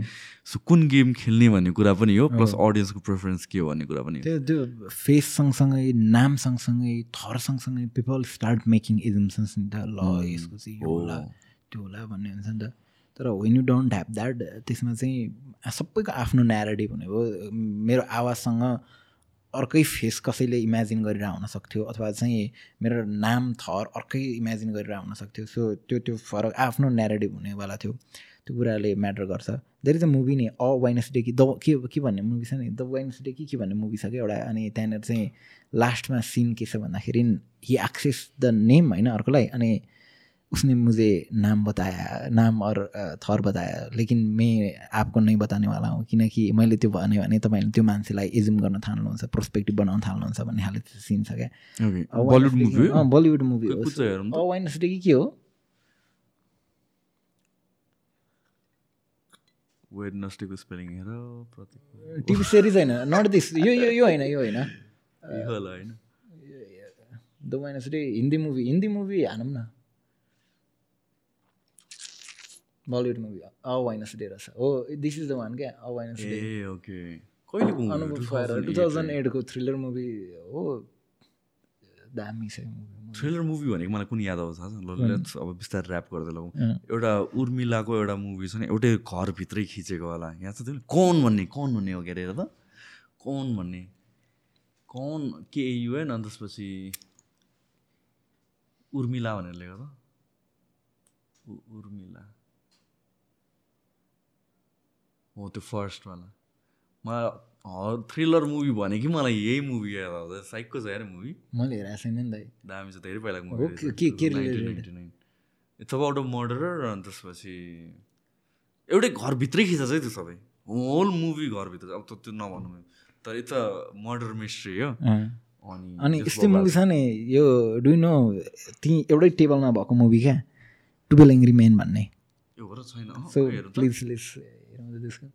सो कुन गेम खेल्ने भन्ने कुरा पनि हो प्लस अडियन्सको प्रेफरेन्स के हो भन्ने कुरा पनि त्यो त्यो फेस सँगसँगै नाम सँगसँगै थर सँगसँगै पिपल स्टार्ट मेकिङ एजुम्सन्स नि त ल यसको चाहिँ यो होला त्यो होला भन्ने हुन्छ नि त। तर when you don't have that त्यसमा चाहिँ सबैको आफ्नो न्यारेटिभ भनेको मेरो आवाजसँग अर्कै फेस कसैले इमेजिन गरेर आउन सक्थ्यो अथवा चाहिँ मेरो नाम थर अर्कै इमेजिन गरेर आउन सक्थ्यो। सो त्यो त्यो फरक आफ्नो नेरेटिभ हुनेवाला थियो। त्यो कुराले म्याटर गर्छ। धेरै चाहिँ मुभी नि अ वाइनेसडे कि द के के भन्ने मुभी छ नि? द वाइनेसडे कि के भन्ने मुभी छ कि एउटा? अनि त्यहाँनिर चाहिँ लास्टमा सिन के छ भन्दाखेरि हि एक्सेस द नेम होइन अर्कोलाई। अनि उसने मुझे नाम बताया नाम और थर बताया लेकिन मैं आपको नै बताने वाला हूँ किनकि मैले त्यो भने भने तपाईँले त्यो मान्छेलाई एजुम गर्न थाल्नुहुन्छ प्रोस्पेक्टिभ बनाउन थाल्नुहुन्छ भन्ने खाले सिन छ क्या। बलिउड मुभी हो वेडनेसडे कि के हो? टिभी सिरिज होइन नट दिस यो यो यो होइन यो होइन। The Wednesday Hindi movie Hindi movie हानौँ न। Bollywood movie a Wednesday रहेछ। हो दिस इज द वान क्या? A Wednesday okay. कहिले अनुभव खुवाएर टु थाउजन्ड एटको थ्रिलर मुभी हो। दामी छ मुभी थ्रिलर मुभी भनेको मलाई कुन याद आउँछ अब बिस्तारै ऱ्याप गर्दै लौ एउटा उर्मिलाको एउटा मुभी छ नि एउटै घरभित्रै खिचेको होला। यहाँ छ त्यो कौन भन्ने कौन भन्ने हो के अरे त। कौन भन्ने? कौन के युएन अनि त्यसपछि उर्मिला भनेर लेखेको त। उर्मिला। हो त्यो फर्स्टवाला। मलाई थ्रिलर मुभी भने कि मलाई यही मुभी याद आउँछ साइकको छ यार मुभी मैले हेरेको छैन नि त दामी छ धेरै पहिलाको movie it's about a murder अनि त्यसपछि एउटै घरभित्रै खिच्छ है त्यो सबै। होल मुभी घरभित्र। अब त त्यो नभनौँ तर इट्स अ मर्डर मिस्ट्री हो। अनि अनि यस्तै मुभी छ नि यो डु नो ती एउटै टेबलमा भएको मुभी क्या? टुवेल एङ्ग्री मेन भन्ने। सो प्लिज प्लिज त्यसको।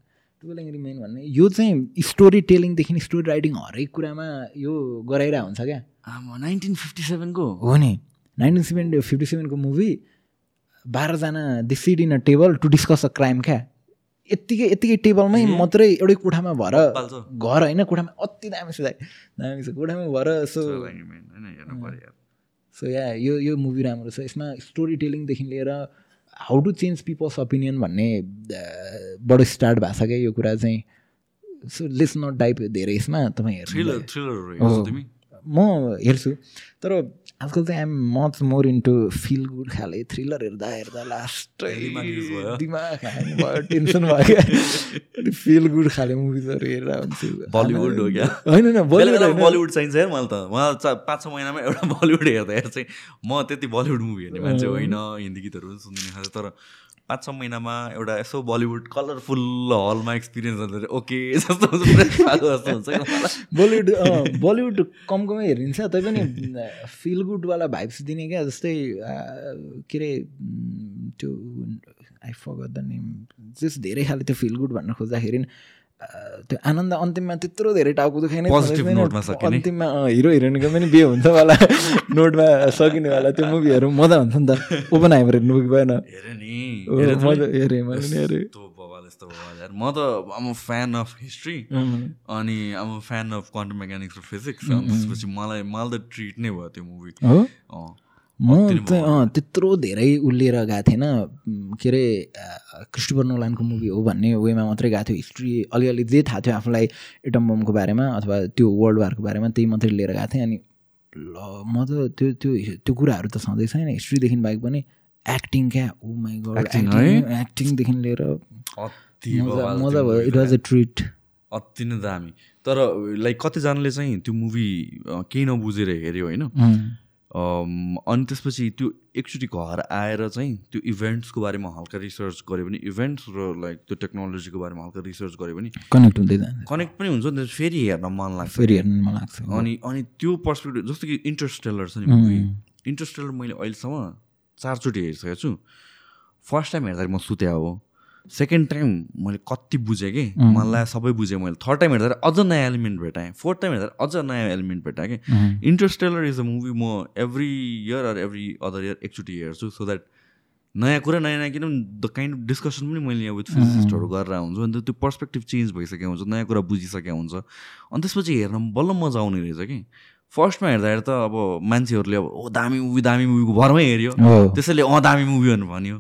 टुवेल एङ्ग्री मेन भन्ने यो चाहिँ स्टोरी टेलिङदेखि स्टोरी राइटिङ हरेक कुरामा यो गराइरहेको हुन्छ क्या। नाइन्टिन फिफ्टी सेभेनको हो नि। नाइन्टिन सेभेन फिफ्टी सेभेनको मुभी बाह्रजना they sit in a table to discuss a crime क्या। यत्तिकै यत्तिकै टेबलमै मात्रै एउटै कोठामा भएर घर होइन कोठामा अति दामी छ दामी छ कोठामा भएर सो सो या यो यो मुभी राम्रो छ। यसमा स्टोरी टेलिङदेखि लिएर how to change people's opinion भन्ने बाट स्टार्ट भएको छ क्या यो कुरा चाहिँ। सो लेस नट डाइप धेरै यसमा तपाईँ हेर्नु म हेर्छु। तर आजकल चाहिँ I'm much more into feel good खाले थ्रिलर हेर्दा हेर्दा लास्ट दिमाग भयो टेन्सन भयो क्या फिल गुड खाले मुभिजहरू हेरेर हुन्छु बलिउड हो क्या? होइन बलिउड बलिउड चाहिन्छ यार मलाई त मलाई पाँच छ महिनामा एउटा बलिउड हेर्दा चाहिँ म त्यति बलिउड मुभी हेर्ने मान्छे होइन हिन्दी गीतहरू सुनिदिने खालको तर पाँच छ महिनामा एउटा यसो बलिउड कलरफुल हलमा एक्सपिरियन्स गर्दा ओके जस्तो हुन्छ बलिउड बलिउड कम कमै हेरिन्छ तै पनि फिल गुडवाला भाइब्स दिने क्या जस्तै के अरे त्यो आई फगट द नेम जस धेरै खाले त्यो फिल गुड भन्न खोज्दाखेरि त्यो आनन्द अन्तिममा त्यत्रो धेरै टाउको दुखाइ नै सकिने। अन्तिममा हिरो हिरोइनको पनि बिहे हुन्छ वाला नोटमा सकिनेवाला त्यो मुभीहरू मजा हुन्छ नि त। ओपन हाइमर हेर्नु भएन। म त आम फ्यान अफ हिस्ट्री अनि um fan of quantum mechanics र फिजिक्स त्यसपछि मलाई मलाई त ट्रिट नै भयो त्यो मुभी म त त्यत्रो धेरै उल्लिएर गएको थिएन। के अरे क्रिस्टोफर नोलानको मुभी हो भन्ने वेमा मात्रै गएको थियो। हिस्ट्री अलिअलि जे थाहा थियो आफूलाई एटम बमको बारेमा अथवा त्यो वर्ल्ड वारको बारेमा त्यही मात्रै लिएर गएको थिएँ। अनि ल म त त्यो त्यो त्यो कुराहरू त सधैँ छैन। हिस्ट्रीदेखि बाहेक पनि एक्टिङ क्या ओ माई गड? एक्टिङदेखि लिएर मजा भयो। इट वाज अ ट्रिट अति नै दामी। तर लाइक कतिजनाले चाहिँ त्यो मुभी केही नबुझेर हेऱ्यो होइन? अनि त्यसपछि त्यो एकचोटि घर आएर चाहिँ त्यो इभेन्ट्सको बारेमा हल्का रिसर्च गऱ्यो भने इभेन्ट्स र लाइक त्यो टेक्नोलोजीको बारेमा हल्का रिसर्च गऱ्यो भने कनेक्ट हुँदै कनेक्ट पनि हुन्छ नि फेरि हेर्न मन लाग्छ। फेरि हेर्नु मन लाग्छ। अनि अनि त्यो पर्सपेक्टिभ जस्तो कि इन्टरस्टेलर छ नि मुभी इन्टरस्टेलर मैले अहिलेसम्म चारचोटि हेरिसकेको छु। फर्स्ट टाइम हेर्दाखेरि म सुत्या हो। सेकेन्ड टाइम मैले कति बुझेँ कि? मलाई सबै बुझेँ मैले। थर्ड टाइम हेर्दाखेरि अझ नयाँ एलिमेन्ट भेटाएँ। फोर्थ टाइम हेर्दाखेरि अझ नयाँ एलिमेन्ट भेटाएँ कि? इन्टरस्टेलर इज अ मुभी म every year or every other year एकचोटि हेर्छु सो द्याट नयाँ कुरा नयाँ नयाँ किनभने द काइन्ड अफ डिस्कसन पनि मैले यहाँ विथ फिजिस्टहरू गरेर हुन्छु अनि त्यो पर्सपेक्टिभ चेन्ज भइसकेको हुन्छ नयाँ कुरा बुझिसकेको हुन्छ। अनि त्यसपछि हेर्न बल्ल मजा आउने रहेछ कि? फर्स्टमा हेर्दाखेरि त अब मान्छेहरूले अब ओ दामी मुभी दामी मुभीको भरमै हेऱ्यो। त्यसैले अँ दामी मुभी भनेर भन्यो।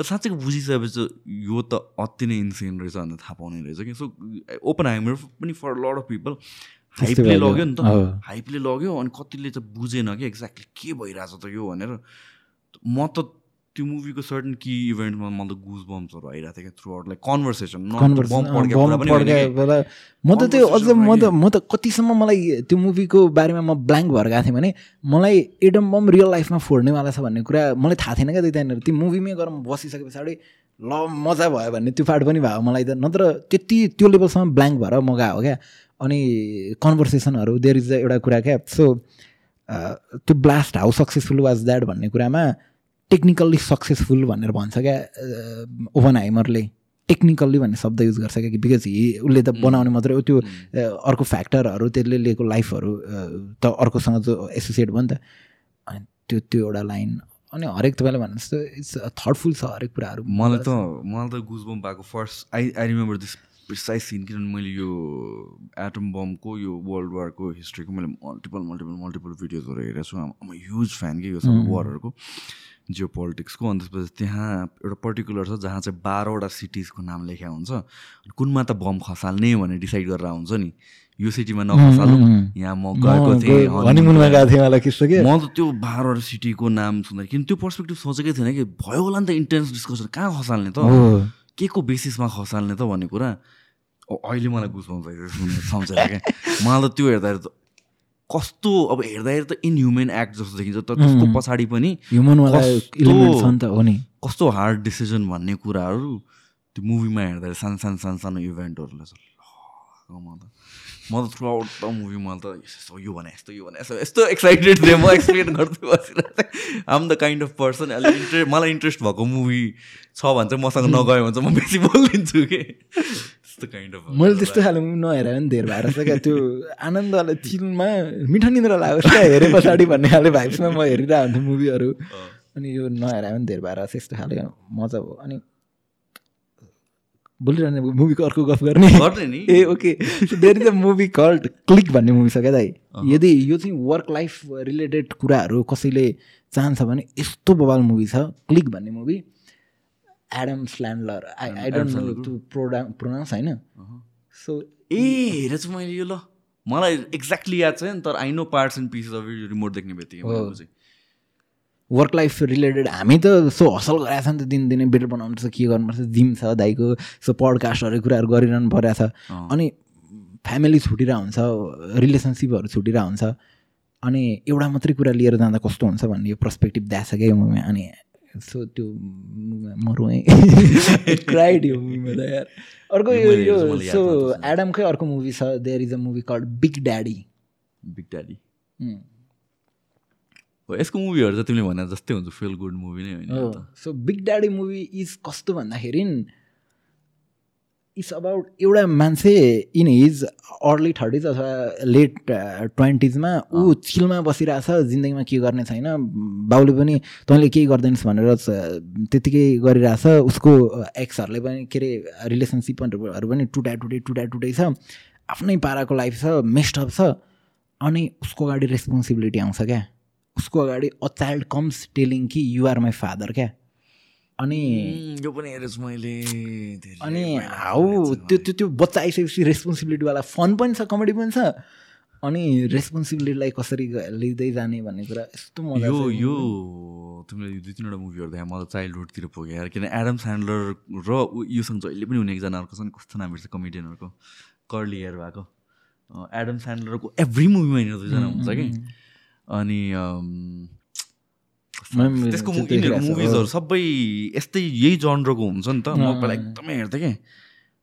तर साँच्चैको बुझिसकेपछि यो त अति नै इन्सेन रहेछ भनेर थाहा पाउने रहेछ कि सो ओपन हाइमर पनि फर लड अफ पिपल हाइपले। लग्यो नि त। हाइपले लग्यो अनि कतिले चाहिँ बुझेन कि एक्ज्याक्टली के भइरहेछ त यो भनेर म त त्यो मुभीको सर्टन कि इभेन्टमा मलाई गुज बम्सहरू आइरहेको थियो क्या थ्रु आउट लाइक कन्भर्सेसन म त त्यो अझ म त म त कतिसम्म मलाई त्यो मुभीको बारेमा म ब्ल्याङ्क भएर गएको थिएँ भने मलाई एडम बम रियल लाइफमा फोड्नेवाला छ भन्ने कुरा मलाई थाहा थिएन क्या त्यहाँनिर। त्यो मुभीमै गएर म बसिसके पछाडि ल मजा भयो भन्ने त्यो पार्ट पनि भयो मलाई त। नत्र त्यति त्यो लेभलसम्म ब्ल्याङ्क भएर म गएको हो क्या। अनि कन्भर्सेसनहरू देयर इज एउटा कुरा क्या। सो त्यो blast how successful was that भन्ने कुरामा टेक्निकल्ली सक्सेसफुल भनेर भन्छ क्या ओभन हाइमरले टेक्निकल्ली भन्ने शब्द युज गर्छ क्या कि बिकज हि उसले त बनाउने मात्रै हो त्यो अ, अर्को फ्याक्टरहरू त्यसले लिएको लाइफहरू त अर्कोसँग जो एसोसिएट भयो नि त। अनि त्यो त्यो एउटा लाइन अनि हरेक तपाईँले भन्नु जस्तो इट्स थटफुल छ हरेक कुराहरू। मलाई त मलाई त गुज बम भएको first I I remember this precise scene किनभने मैले यो एटम बमको यो वर्ल्ड वारको हिस्ट्रीको मैले मल्टिपल मल्टिपल मल्टिपल भिडियोजहरू हेरेको छु। म ह्युज फ्यान कि यो सबै वारहरूको जियो पोलिटिक्सको अनि त्यसपछि त्यहाँ एउटा पर्टिकुलर छ जहाँ चाहिँ बाह्रवटा सिटिजको नाम लेख्या हुन्छ। कुनमा त बम खसाल्ने भनेर डिसाइड गरेर हुन्छ नि। यो सिटीमा नखसालौँ। यहाँ म गएको थिएँ म त त्यो बाह्रवटा सिटीको नाम सुन्दाखेरि किन त्यो पर्सपेक्टिभ सोचेकै थिएन कि? भयो होला नि त इन्टेन्स डिस्कसन कहाँ खसाल्ने त? के को बेसिसमा खसाल्ने त भन्ने कुरा? अहिले मलाई गुस्पाउँछ सम्झेर क्या मलाई त त्यो हेर्दाखेरि त कस्तो अब हेर्दाखेरि त इनह्युमेन एक्ट जस्तो देखिन्छ तर त्यसको पछाडि पनि कस्तो- हार्ड डिसिजन भन्ने कुराहरू त्यो मुभीमा हेर्दाखेरि सानो सानो सानो सानो इभेन्टहरूलाई म त म त थ्रु आउट द मुभी मलाई त यस्तो यो भने यस्तो यो भने यस्तो यस्तो एक्साइटेड थिएँ म एक्सप्लेन गर्दै बसिरहेको आम द काइन्ड अफ पर्सन अलिक इन्ट्रेस्ट मलाई इन्ट्रेस्ट भएको मुभी छ भने चाहिँ मसँग नगयो भने चाहिँ म बेसी बोलिदिन्छु कि? त्यस्तो काइन्ड अफ मैले त्यस्तो खाले मुभी नहेर पनि धेर भएर क्या त्यो आनन्दवाला चिलमा मिठो निन्द्रा लागोस् क्या हेरे पछाडि भन्ने खाले भाइब्समा म हेरिरहेको हुन्थेँ मुभीहरू अनि यो नहेर पनि धेर भएर छ यस्तो खाले मजा भयो। अनि बोलिरहने मुभीको अर्को गफ गर्ने। नि। ए okay there is a movie called click भन्ने मुभी छ क्या दाइ। यदि यो चाहिँ वर्क लाइफ रिलेटेड कुराहरू कसैले चाहन्छ भने यस्तो बवाल मुभी छ। क्लिक भन्ने movie Adam Sandler I I don't know to प्रोडा pronounce होइन सो ए हेरेछु मैले यो ल। मलाई एक्ज्याक्टली याद छैन तर I know parts and pieces of remote देख्ने बित्तिकै। वर्क लाइफ रिलेटेड हामी त सो हसल गराएको छ नि त दिनदिनै बेटर बनाउनुपर्छ के गर्नुपर्छ जिम छ दाइको सो पडकास्टहरू कुराहरू गरिरहनु परिरहेको छ। अनि फ्यामिली छुटिरहेको हुन्छ रिलेसनसिपहरू छुटिरहेको हुन्छ। अनि एउटा मात्रै कुरा लिएर जाँदा कस्तो हुन्छ भन्ने यो पर्सपेक्टिभ दिएको छ क्या मुभीमा अनि सो त्यो म रोएँ क्राइड यो मुभीमा त यार। अर्को यो यो सो। एडमकै अर्को मुभी छ there is a movie called Big Daddy Big Daddy हो यसको मुभीहरू चाहिँ तिमीले भने जस्तै हुन्छ फिल गुड मुभी नै होइन so Big Daddy movie is कस्तो भन्दाखेरि इट्स अबाउट एउटा मान्छे इन हिज अर्ली थर्टिज अथवा लेट ट्वेन्टिजमा ऊ चिलमा बसिरहेछ जिन्दगीमा के गर्ने छैन। बाउले पनि तैँले केही गर्दैनस् भनेर त्यतिकै गरिरहेछ। उसको एक्सहरूले पनि के अरे रिलेसनसिपहरू पनि टुटा टुटै टुटा टुटै छ। आफ्नै पाराको लाइफ छ मेस्टअप छ। अनि उसको अगाडि रेस्पोन्सिबिलिटी आउँछ क्या। उसको अगाडि अ चाइल्ड कम्स टेलिङ कि युआर माई फादर क्या। अनि यो पनि हेरेछु मैले। अनि हाउ हेरेछु त्यो त्यो त्यो बच्चा आइसकेपछि रेस्पोन्सिबिलिटीवाला फन पनि छ कमेडी पनि छ। अनि रेस्पोन्सिबिलिटीलाई कसरी लिँदै जाने भन्ने कुरा यस्तो मजा यो यो तिमीले दुई तिनवटा मुभीहरू देखा मलाई चाइल्डहुडतिर पुग्यो। यार किन एडम स्यान्डलर र योसँग जहिले पनि हुने एकजना अर्को छ नि कस्तो नाम छ कमेडियनहरूको कर्ली हेयर भएको। एडम स्यान्डलरको एभ्री मुभीमा यिनीहरू दुईजना हुन्छ कि? अनि अम, कस्तो मैले पनि त्यसको मुभिजहरू सबै यस्तै यही जनरको हुन्छ नि त। म पहिला। एकदमै हेर्थेँ कि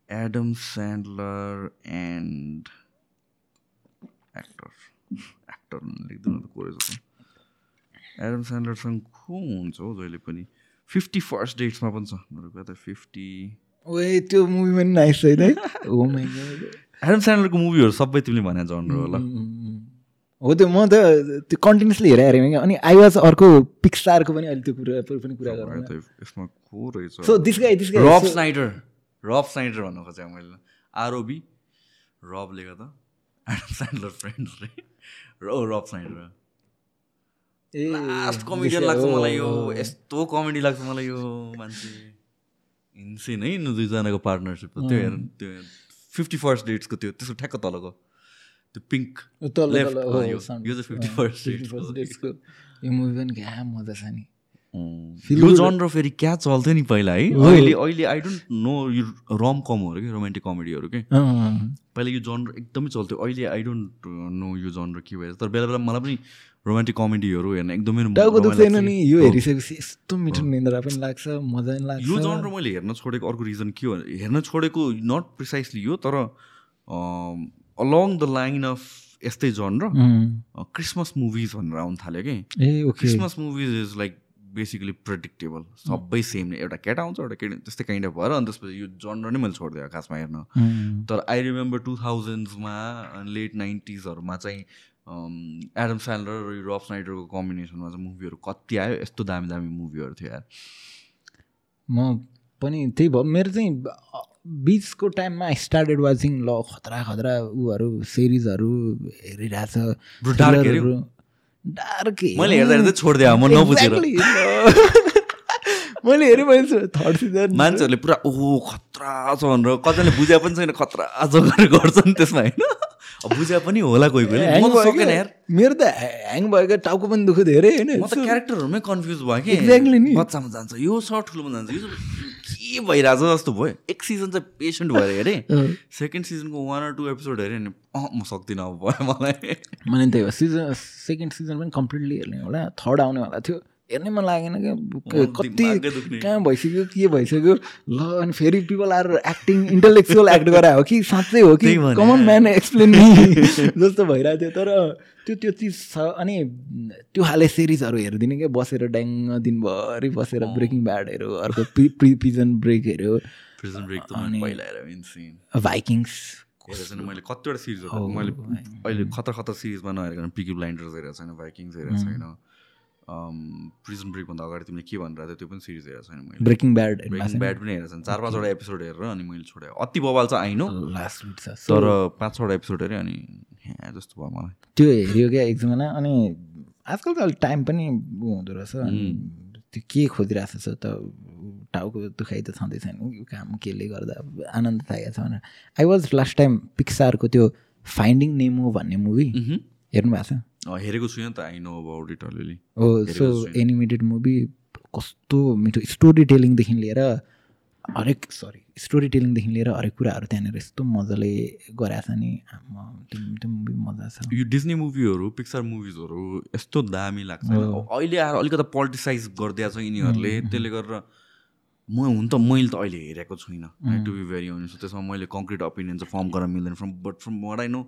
Adam Sandler and actor actor लेख्दैन त एडम स्यान्डलरसँग को हुन्छ हौ जहिले पनि? फिफ्टी फर्स्ट डेट्समा पनि छ। मेरो फिफ्टी ओए त्यो मुभी पनि नाइस छैन. एडम स्यान्डलरको मुभीहरू सबै तिमीले भने जनर होला हो त्यो म त त्यो कन्टिन्युसली हेरेर हेरेँ क्या अनि आई वाज अर्को पिक्सारको पनि अहिले त्यो कुरा पनि कुरा गरौँ त यसमा को रहेछ? So this guy this guy रब स्नाइडर रब स्नाइडर भन्नु खोजेँ मैले। आरओबी रबले गर्दा एडम स्यान्डलर फ्रेन्ड रे र रब स्नाइडर ए लास्ट कमेडियन लाग्छ मलाई यो। यस्तो कमेडी लाग्छ मलाई यो मान्छे। इन्सेन है दुईजनाको पार्टनरसिप त्यो हेर त्यो फिफ्टी फर्स्ट डेट्सको त्यो त्यसको ठ्याक्क तलको। त्यो पिङ्क हो यो- सानो। यो चाहिँ 51st अँ, dates 51st को। dates को यो मुभी पनि क्या मजा छ नि। Feel यो जनर फेरि क्या चल्थ्यो नि पहिला है? हो। अहिले अहिले आई डोन्ट नो यो रम कमहरू कि रोमान्टिक कमेडीहरू कि। अँ, पहिला यो जनर एकदमै चल्थ्यो अहिले आई डोन्ट नो यो जनर के भएछ तर बेला बेला मलाई पनि रोमान्टिक कमेडीहरू हेर्न एकदमै टाउको दुख्दैन नि। यो हो। हेरिसकेपछि यस्तो मिठो निन्द्रा पनि लाग्छ मजा पनि लाग्छ। यो जनर मैले हेर्न छोडेको अर्को रिजन के हो हेर्न छोडेको नट प्रिसाइसली यो तर अलङ द लाइन अफ यस्तै जनर क्रिसमस मुभिज भनेर आउनु थाल्यो कि? Christmas movies is like basically predictable सबै सेम नै। एउटा केटा आउँछ एउटा केटी त्यस्तै काइन्ड अफ भएर अनि त्यसपछि यो जनर नै मैले छोडिदिएँ खासमा हेर्न। तर आई रिमेम्बर टु थाउजन्ड्समा लेट नाइन्टिजहरूमा चाहिँ एडम स्यान्डलर र रब स्नाइडरको कम्बिनेसनमा चाहिँ मुभीहरू कति आयो? यस्तो दामी दामी मुभीहरू थियो यार। म पनि त्यही भयो मेरो चाहिँ बिचको टाइममा स्टार्टेड वाचिङ ल खतरा खतरा उहरू सिरिजहरू? डार्क मैले हेर्दा हेर्दै छोडिदिएँ म नबुझेर। मैले हेरेँ मैले थर्ड सिजन मान्छेहरूले पुरा ओहो खतरा छ भनेर कतिले बुझे पनि छैन खतरा छ गरेर गर्छन् त्यसमा होइन? बुझे पनि होला कोही। यार। मेरो त ह्याङ भयो क्या टाउको पनि दुख्यो धेरै होइन। म त क्यारेक्टरहरूमै कन्फ्युज भयो कि। नि। बच्चामा जान्छ यो छ ठुलोमा जान्छ यो के भइरहेछ जस्तो भयो। एक सिजन चाहिँ पेसेन्ट भएर हेरेँ। सेकेन्ड सिजनको वान अर टू एपिसोड हेरेँ नि अँ म सक्दिनँ अब भयो मलाई। मैले त्यही हो सिजन सेकेन्ड सिजन पनि कम्प्लिटली हेर्ने होला थर्ड आउनेवाला थियो। हेर्नै मन लागेन क्या? कति। कहाँ भइसक्यो के भइसक्यो? ल अनि फेरि people are acting intellectual act गरायो। हो कि साँच्चै हो कि। कमन म्यान एक्सप्लेन जस्तो भइरहेको थियो। तर त्यो त्यो चिज छ। अनि त्यो खाले सिरिजहरू हेरिदिने क्या? बसेर ड्याङ्ग दिनभरि बसेर ब्रेकिङ ब्याडहरू अर्को प्रि हेऱ्यो। प्रिजन इन्सिन भाइकिङ्स हेरेको छैन। मैले कतिवटा सिरिजहरू मैले अहिले खतर खतर सिरिजमा नहेरेको पिकी ब्लाइन्डर्स हेरेको छैन। भाइकिङ्स हेरेको छैन। प्रिजन ब्रेकभन्दा अगाडि तिमीले के भनेर त्यो पनि सिरिज हेरेको छैन मैले। ब्रेकिङ ब्याड ब्रेकिङ ब्याड पनि हेरेको छैन। चार पाँचवटा एपिसोड हेरेर अनि मैले छोडेँ। अति बवाल चाहिँ आइनो लास्ट तर पाँच छवटा एपिसोड हेरेँ अनि जस्तो भयो मलाई। त्यो हेऱ्यो क्या एकजना अनि आजकल त अलिक टाइम पनि हुँदो रहेछ अनि त्यो के खोजिरहेको छ त टाउको दुखाइ त छँदै छैन। यो काम केले गर्दा? आनन्द थाकेको छ भनेर। आई वाज लास्ट टाइम पिक्सारको त्यो फाइन्डिङ नेमो भन्ने मुभी हेर्नु भएको छ? हेरेको छुइनँ त आई नो अबाउट इट अलिअलि हो सो एनिमेटेड मुभी कस्तो मिठो स्टोरी टेलिङदेखि लिएर हरेक सरी स्टोरी टेलिङदेखि लिएर हरेक कुराहरू त्यहाँनिर यस्तो मजाले गराएको छ नि। त्यो मुभी मजा छ। यो डिज्नी मुभीहरू पिक्चर मुभिजहरू यस्तो दामी लाग्छ। अहिले आएर अलिकति पोलिटिसाइज गरिदिएको छ यिनीहरूले। त्यसले गरेर म हुन त मैले त अहिले हेरेको छुइनँ। टु बी भेरी अनेस्ट त्यसमा मैले कङ्क्रिट ओपिनियन चाहिँ फर्म गर्न मिल्दैन। From but from what I know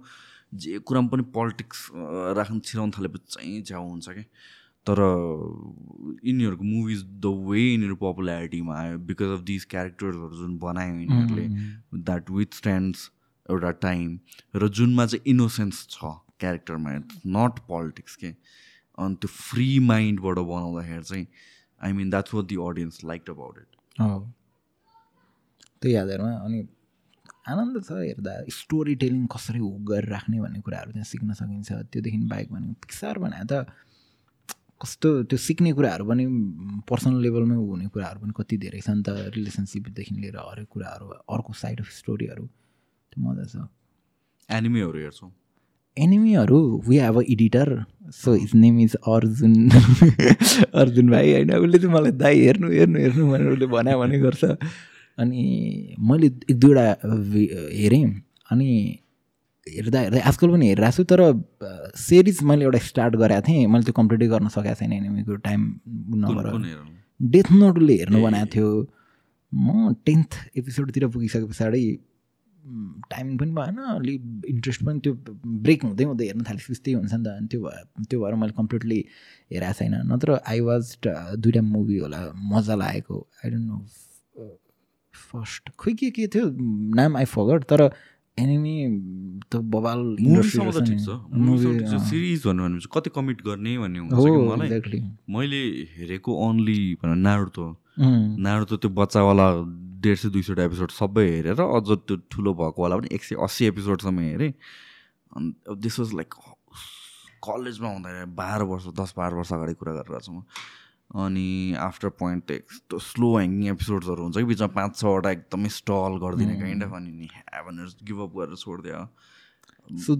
जे कुरामा पनि पोलिटिक्स राख्न छिराउनु थालेपछि चाहिँ झ्याउ हुन्छ कि? तर यिनीहरूको मुभिज द वे यिनीहरू पपुलारिटीमा आयो बिकज अफ दिज क्यारेक्टर्सहरू जुन बनायो यिनीहरूले द्याट विथ स्ट्यान्ड्स एउटा टाइम र जुनमा चाहिँ इनोसेन्स छ क्यारेक्टरमा नट पोलिटिक्स के? अनि त्यो फ्री माइन्डबाट बनाउँदाखेरि चाहिँ I mean that's what the audience like about it त्यही आधारमा अनि आनन्द छ हेर्दा। स्टोरी टेलिङ कसरी हो गरेर राख्ने भन्ने कुराहरू त्यहाँ सिक्न सकिन्छ। त्योदेखि बाहेक भने पिक्सार भने त कस्तो त्यो सिक्ने कुराहरू पनि पर्सनल लेभलमै हुने कुराहरू पनि कति धेरै छ नि त रिलेसनसिपदेखि लिएर हरेक कुराहरू अर्को साइड अफ स्टोरीहरू त्यो मजा छ। एनिमीहरू हेर्छौँ? एनिमीहरू we have a editor so his name is Arjun Arjun भाइ होइन उसले चाहिँ मलाई दाई हेर्नु हेर्नु हेर्नु भनेर उसले भन्यो भने गर्छ। अनि मैले एक दुईवटा हेरेँ अनि हेर्दा हेर्दा आजकल पनि हेरिरहेको छु तर सिरिज मैले एउटा स्टार्ट गरेको थिएँ। मैले त्यो कम्प्लिटै गर्न सकेको छैन एनिमीको टाइम नभएर। डेथ नोट उसले हेर्नु बनाएको थियो। म टेन्थ एपिसोडतिर पुगिसके पछाडि टाइम पनि भएन अलिक इन्ट्रेस्ट पनि त्यो ब्रेक हुँदै हुँदै हेर्न थालेपछि त्यही हुन्छ नि त। अनि त्यो भयो त्यो भएर मैले कम्प्लिटली हेरेको छैन। नत्र आई वाज दुइटा मुभी होला मजा लागेको। आई डोन्ट नो फर्स्ट खोइ के के थियो नाम आई फगट तर एनिमी त बबाल सिरिज भन्नु भने कति कमिट गर्ने भन्ने हुन्छ मलाई? मैले हेरेको ओन्ली नाडो नाडो त्यो बच्चावाला डेढ सय दुई सयवटा एपिसोड सबै हेरेर अझ त्यो ठुलो भएकोवाला पनि एक सय अस्सी एपिसोडसम्म हेरेँ। अनि दिस वाज लाइक कलेजमा हुँदाखेरि बाह्र वर्ष दस बाह्र वर्ष अगाडि कुरा गरिरहेको छु म। अनि आफ्टर पोइन्ट यस्तो स्लो ह्याङ्गिङ एपिसोड्सहरू हुन्छ कि बिचमा पाँच छवटा एकदमै स्टल गरिदिने काइन्ड अफ अनि नि भनेर गिभअप गरेर छोडिदियो। सो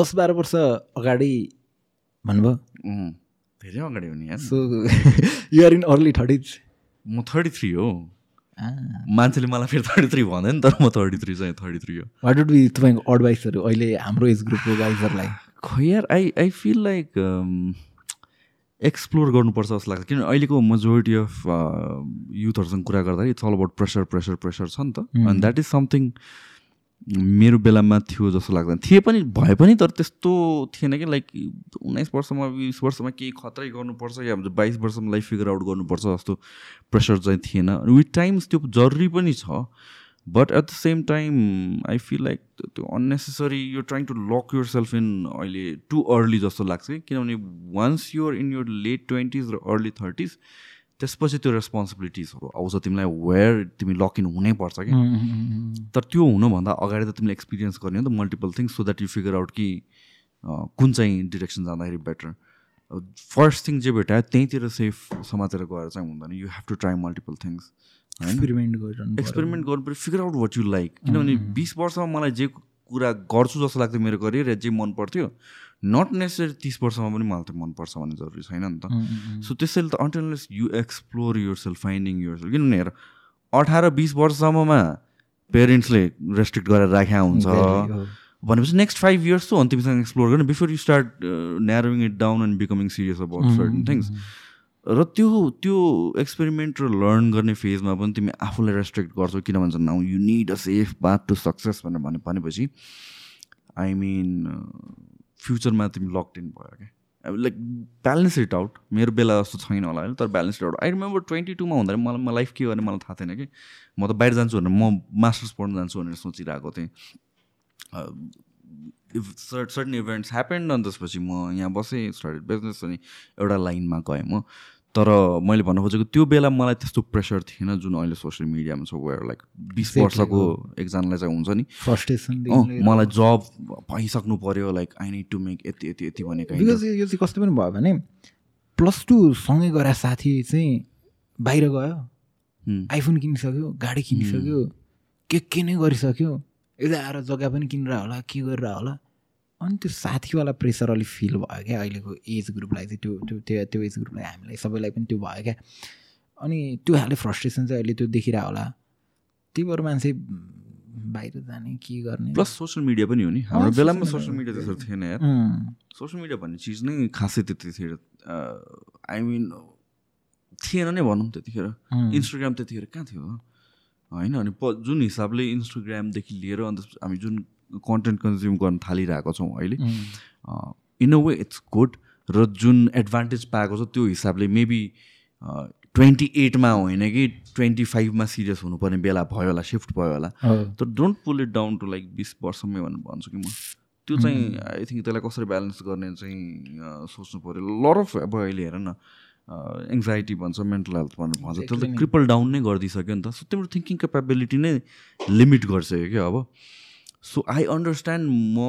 दस बाह्र वर्ष अगाडि भन्नुभयो? धेरै अगाडि हो नि so you're in early thirties म थर्टी थ्री हो मान्छेले मलाई फेरि थर्टी थ्री भन्दैन नि तर म थर्टी थ्री चाहिँ थर्टी थ्री हो वाट वुड बी तपाईँको एडभाइसहरू अहिले हाम्रो एज ग्रुपको गाइजहरूलाई खै यार I I feel like explore गर्नुपर्छ जस्तो लाग्छ। किनभने अहिलेको मेजोरिटी अफ युथहरूसँग कुरा गर्दाखेरि it's all about pressure pressure pressure छ नि त। अनि द्याट इज समथिङ मेरो बेलामा थियो जस्तो लाग्दैन। थिए पनि भए पनि तर त्यस्तो थिएन कि लाइक उन्नाइस वर्षमा बिस वर्षमा केही खतरै गर्नुपर्छ या बाइस वर्षमा लाइफ फिगर आउट गर्नुपर्छ जस्तो प्रेसर चाहिँ थिएन। विथ टाइम्स त्यो जरुरी पनि छ। But at the same time I feel like त्यो अननेसेसरी यो trying to lock yourself in अहिले टु अर्ली जस्तो लाग्छ कि? किनभने once you're in your late twenties र अर्ली थर्टिज त्यसपछि त्यो रेस्पोन्सिबिलिटिजहरू आउँछ तिमीलाई वेयर तिमी लक इन हुनैपर्छ कि? तर त्यो हुनुभन्दा अगाडि त तिमीले एक्सपिरियन्स गर्ने हो त multiple things so that you figure out कि कुन चाहिँ डिरेक्सन जाँदाखेरि बेटर फर्स्ट थिङ जे भेटायो त्यहीँतिर सेफ समातेर गएर चाहिँ हुँदैन। You have to try multiple things experiment गर्नु एक्सपेरिमेन्ट गर्नु पऱ्यो figure out what you like किनभने बिस वर्षमा मलाई जे कुरा गर्छु जस्तो लाग्थ्यो मेरो करियर जे मन पर्थ्यो नट नेसेसरी तिस वर्षमा पनि मलाई त मनपर्छ भन्ने जरुरी छैन नि त। सो त्यसैले त unless you explore yourself finding yourself किनभने हेर अठार बिस वर्षसम्ममा पेरेन्ट्सले रेस्ट्रिक्ट गरेर राख्या हुन्छ। भनेपछि नेक्स्ट फाइभ इयर्स त तिमीसँग एक्सप्लोर गर्ने before you start narrowing it down and becoming serious about certain things र त्यो त्यो एक्सपेरिमेन्ट र लर्न गर्ने फेजमा पनि तिमी आफूलाई रेस्ट्रिक्ट गर्छौ किन भन्छ now you need a safe path to success भनेर भने भनेपछि आई मिन फ्युचरमा तिमी लकड इन भयो क्या लाइक ब्यालेन्स इट आउट मेरो बेला जस्तो छैन होला होइन? तर balance it out I remember twenty टूमा हुँदाखेरि मलाई म लाइफ के गर्ने मलाई थाहा थिएन कि म त बाहिर जान्छु भनेर म मास्टर्स पढ्नु जान्छु भनेर सोचिरहेको थिएँ। If short certain events happened अनि त्यसपछि म यहाँ बसेँ स्टार्टेड बिजनेस अनि एउटा लाइनमा गएँ म। तर मैले भन्नु खोजेको त्यो बेला मलाई त्यस्तो प्रेसर थिएन जुन अहिले सोसियल मिडियामा छ वेयर लाइक बिस वर्षको एकजनालाई चाहिँ हुन्छ नि। फ्रस्ट्रेसन मलाई जब पाइसक्नु पऱ्यो like I need to make यति यति यति भने बिकज यो चाहिँ कस्तो पनि भयो भने प्लस टू सँगै गएर साथी चाहिँ बाहिर गयो आइफोन किनिसक्यो गाडी किनिसक्यो के के नै गरिसक्यो यता आएर जग्गा पनि किनेर होला के गरेर होला। अनि त्यो साथीवाला प्रेसर अलिक फिल भयो क्या अहिलेको एज ग्रुपलाई चाहिँ त्यो त्यो त्यो त्यो एज ग्रुपलाई हामीलाई सबैलाई पनि त्यो भयो क्या। अनि त्यो खाले फ्रस्ट्रेसन चाहिँ अहिले त्यो देखिरह होला। त्यही भएर मान्छे बाहिर जाने के गर्ने? प्लस सोसियल मिडिया पनि हो नि। हाम्रो बेलामा सोसियल मिडिया त्यस्तो थिएन यार। सोसियल मिडिया भन्ने चिज नै खासै त्यतिखेर आई मिन थिएन नै भनौँ त्यतिखेर। इन्स्टाग्राम त्यतिखेर कहाँ थियो? होइन अनि प जुन हिसाबले इन्स्टाग्रामदेखि लिएर अन्त हामी जुन कन्टेन्ट कन्ज्युम गर्न थालिरहेको छौँ अहिले। In a way it's good र जुन एडभान्टेज पाएको छ त्यो हिसाबले मेबी ट्वेन्टी एटमा होइन कि ट्वेन्टी फाइभमा सिरियस हुनुपर्ने बेला भयो होला सिफ्ट भयो होला। तर don't pull it down to like बिस वर्षमै भनेर भन्छु कि म। त्यो चाहिँ आई थिङ्क त्यसलाई कसरी ब्यालेन्स गर्ने चाहिँ सोच्नु पऱ्यो लर अफ अब अहिले हेर न एङ्जाइटी भन्छ मेन्टल हेल्थ भनेर भन्छ। त्यसले क्रिपल डाउन नै गरिदिइसक्यो नि त। सो तिम्रो थिङ्किङ क्यापेबिलिटी नै लिमिट गरिसक्यो क्या अब। सो आई अन्डरस्ट्यान्ड म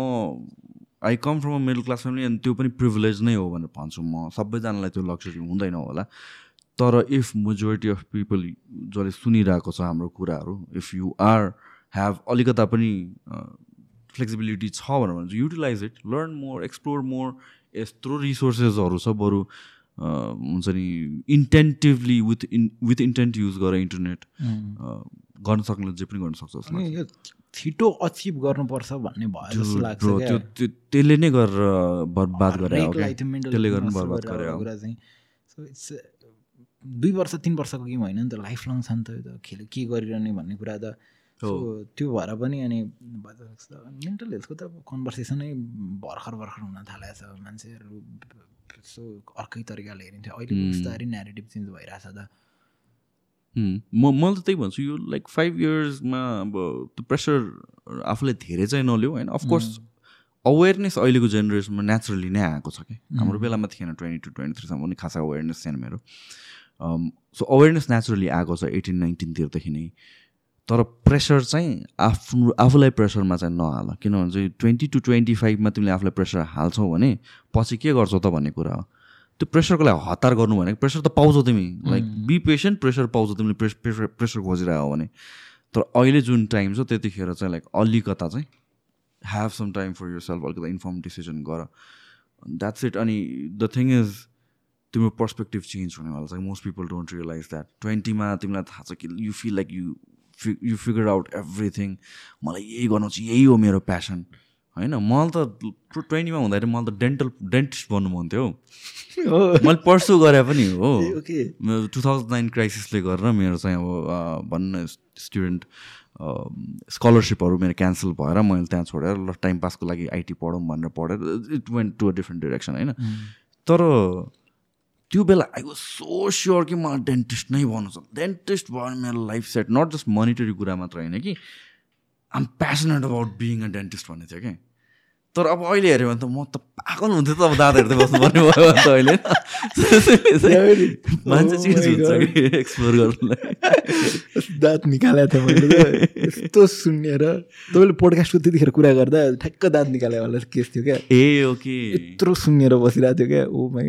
I come from a middle class family अनि त्यो पनि प्रिभिलेज नै हो भनेर भन्छु म। सबैजनालाई त्यो लक्ष्य हुँदैन होला। तर इफ मेजोरिटी अफ पिपल जसले सुनिरहेको छ हाम्रो कुराहरू इफ यु आर ह्याभ अलिकता पनि फ्लेक्सिबिलिटी छ भनेर भन्छ। Utilize it learn more explore more यत्रो रिसोर्सेसहरू छ बरु हुन्छ नि intentively with in with intent use गर इन्टरनेट गर्न सक्ने जे पनि गर्न सक्छ छिटो अचिभ गर्नुपर्छ भन्ने भयो जस्तो लाग्छ त्यो त्यसले नै गरेर बर्बाद गरे त्यसले गर्नु बर्बाद गरे दुई वर्ष तिन वर्षको गेम होइन नि त लाइफ लङ छ नि त खेल के गरिरहने भन्ने कुरा त। त्यो भएर पनि अनि मेन्टल हेल्थको त कन्भर्सेसनै भर्खर भर्खर हुन थालेको छ मान्छेहरू यसो अर्कै तरिकाले हेरिन्थ्यो। अहिले बिस्तारै नेगेटिभ चेन्ज भइरहेछ त। म मैले त त्यही भन्छु यो लाइक फाइभ इयर्समा अब त्यो प्रेसर आफूलाई धेरै चाहिँ नलियो होइन। अफकोर्स अवेरनेस अहिलेको जेनेरेसनमा नेचुरली नै आएको छ कि। हाम्रो बेलामा थिएन ट्वेन्टी टू ट्वेन्टी थ्रीसम्म पनि खासा अवेरनेस थिएन मेरो। सो अवेरनेस नेचुरली आएको छ एटिन नाइन्टिनतिरदेखि नै। तर प्रेसर चाहिँ आफ्नो आफूलाई प्रेसरमा चाहिँ नहाल। किनभने चाहिँ ट्वेन्टी टु ट्वेन्टी फाइभमा तिमीले आफूलाई प्रेसर हाल्छौ भने पछि के गर्छौ त भन्ने कुरा हो। त्यो प्रेसरको लागि हतार गर्नु भने प्रेसर त पाउँछौ तिमी। लाइक बी पेसेन्ट प्रेसर पाउँछौ तिमीले प्रेसर प्रेसर खोजिरहेको भने। तर अहिले जुन टाइम छ त्यतिखेर चाहिँ लाइक अलिकता चाहिँ have some time for yourself अलिकति इन्फर्म डिसिजन गर। द्याट्स इट अनि द थिङ इज तिम्रो पर्सपेक्टिभ चेन्ज हुनेवाला छ। Most people don't realize that ट्वेन्टीमा तिमीलाई थाहा छ कि you feel like you you figure out everything मलाई यही गर्नु चाहिँ यही हो मेरो प्यासन होइन मलाई त ट्वेन्टीमा हुँदाखेरि मलाई त डेन्टल डेन्टिस्ट बन्नु मन थियो मैले पर्सु गरे पनि हो। टु थाउजन्ड नाइन क्राइसिसले गरेर मेरो चाहिँ अब भन्न स्टुडेन्ट स्कलरसिपहरू मेरो क्यान्सल भएर मैले त्यहाँ छोडेर ल टाइम पासको लागि आइटी पढौँ भनेर पढेर it went to a different direction होइन। तर त्यो बेला आई वाज सो स्योर कि मलाई डेन्टिस्ट नै भन्नु छ डेन्टिस्ट भयो भने मेरो life set not just monetary कुरा मात्र होइन कि am passionate about being a dentist भन्ने थियो कि तर अब अहिले हेऱ्यो भने त म त पागल हुन्थ्यो त अब दाँत हेर्दै बस्नुपर्ने भयो त अहिले। मान्छे चिज हुन्छ कि एक्सप्लोर गर्नुलाई। दाँत निकालेको थियो मैले यस्तो सुनेर। तपाईँले पोडकास्टको त्यतिखेर कुरा गर्दा ठ्याक्क दाँत निकाले वाला केस थियो क्या। ए ओके यत्रो सुनेर बसिरहेको थियो क्या। ओ माइ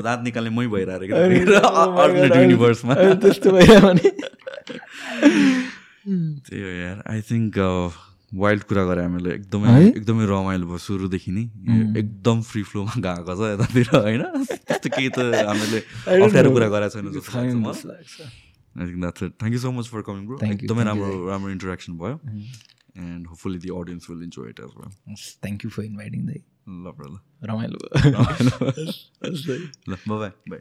दाँत निकाल्ने मै भइरहेको युनिभर्समा त्यस्तो भइरह्यो भने। त्यही हो यार। आई थिङ्क वाइल्ड कुरा गरे हामीले एकदमै एकदमै रमाइलो भयो सुरुदेखि नै। एकदम फ्री फ्लोमा गएको छ यतातिर होइन? त्यस्तो केही त हामीले अप्ठ्यारो कुरा गरेको छैन जस्तो लाग्छ I think that's thank you so much for coming bro एकदमै राम्रो राम्रो इन्टरेक्सन भयो। And hopefully the audience will enjoy it as well thank you for inviting दाइ ल ब्रदर रमाइलो ल बाई बाई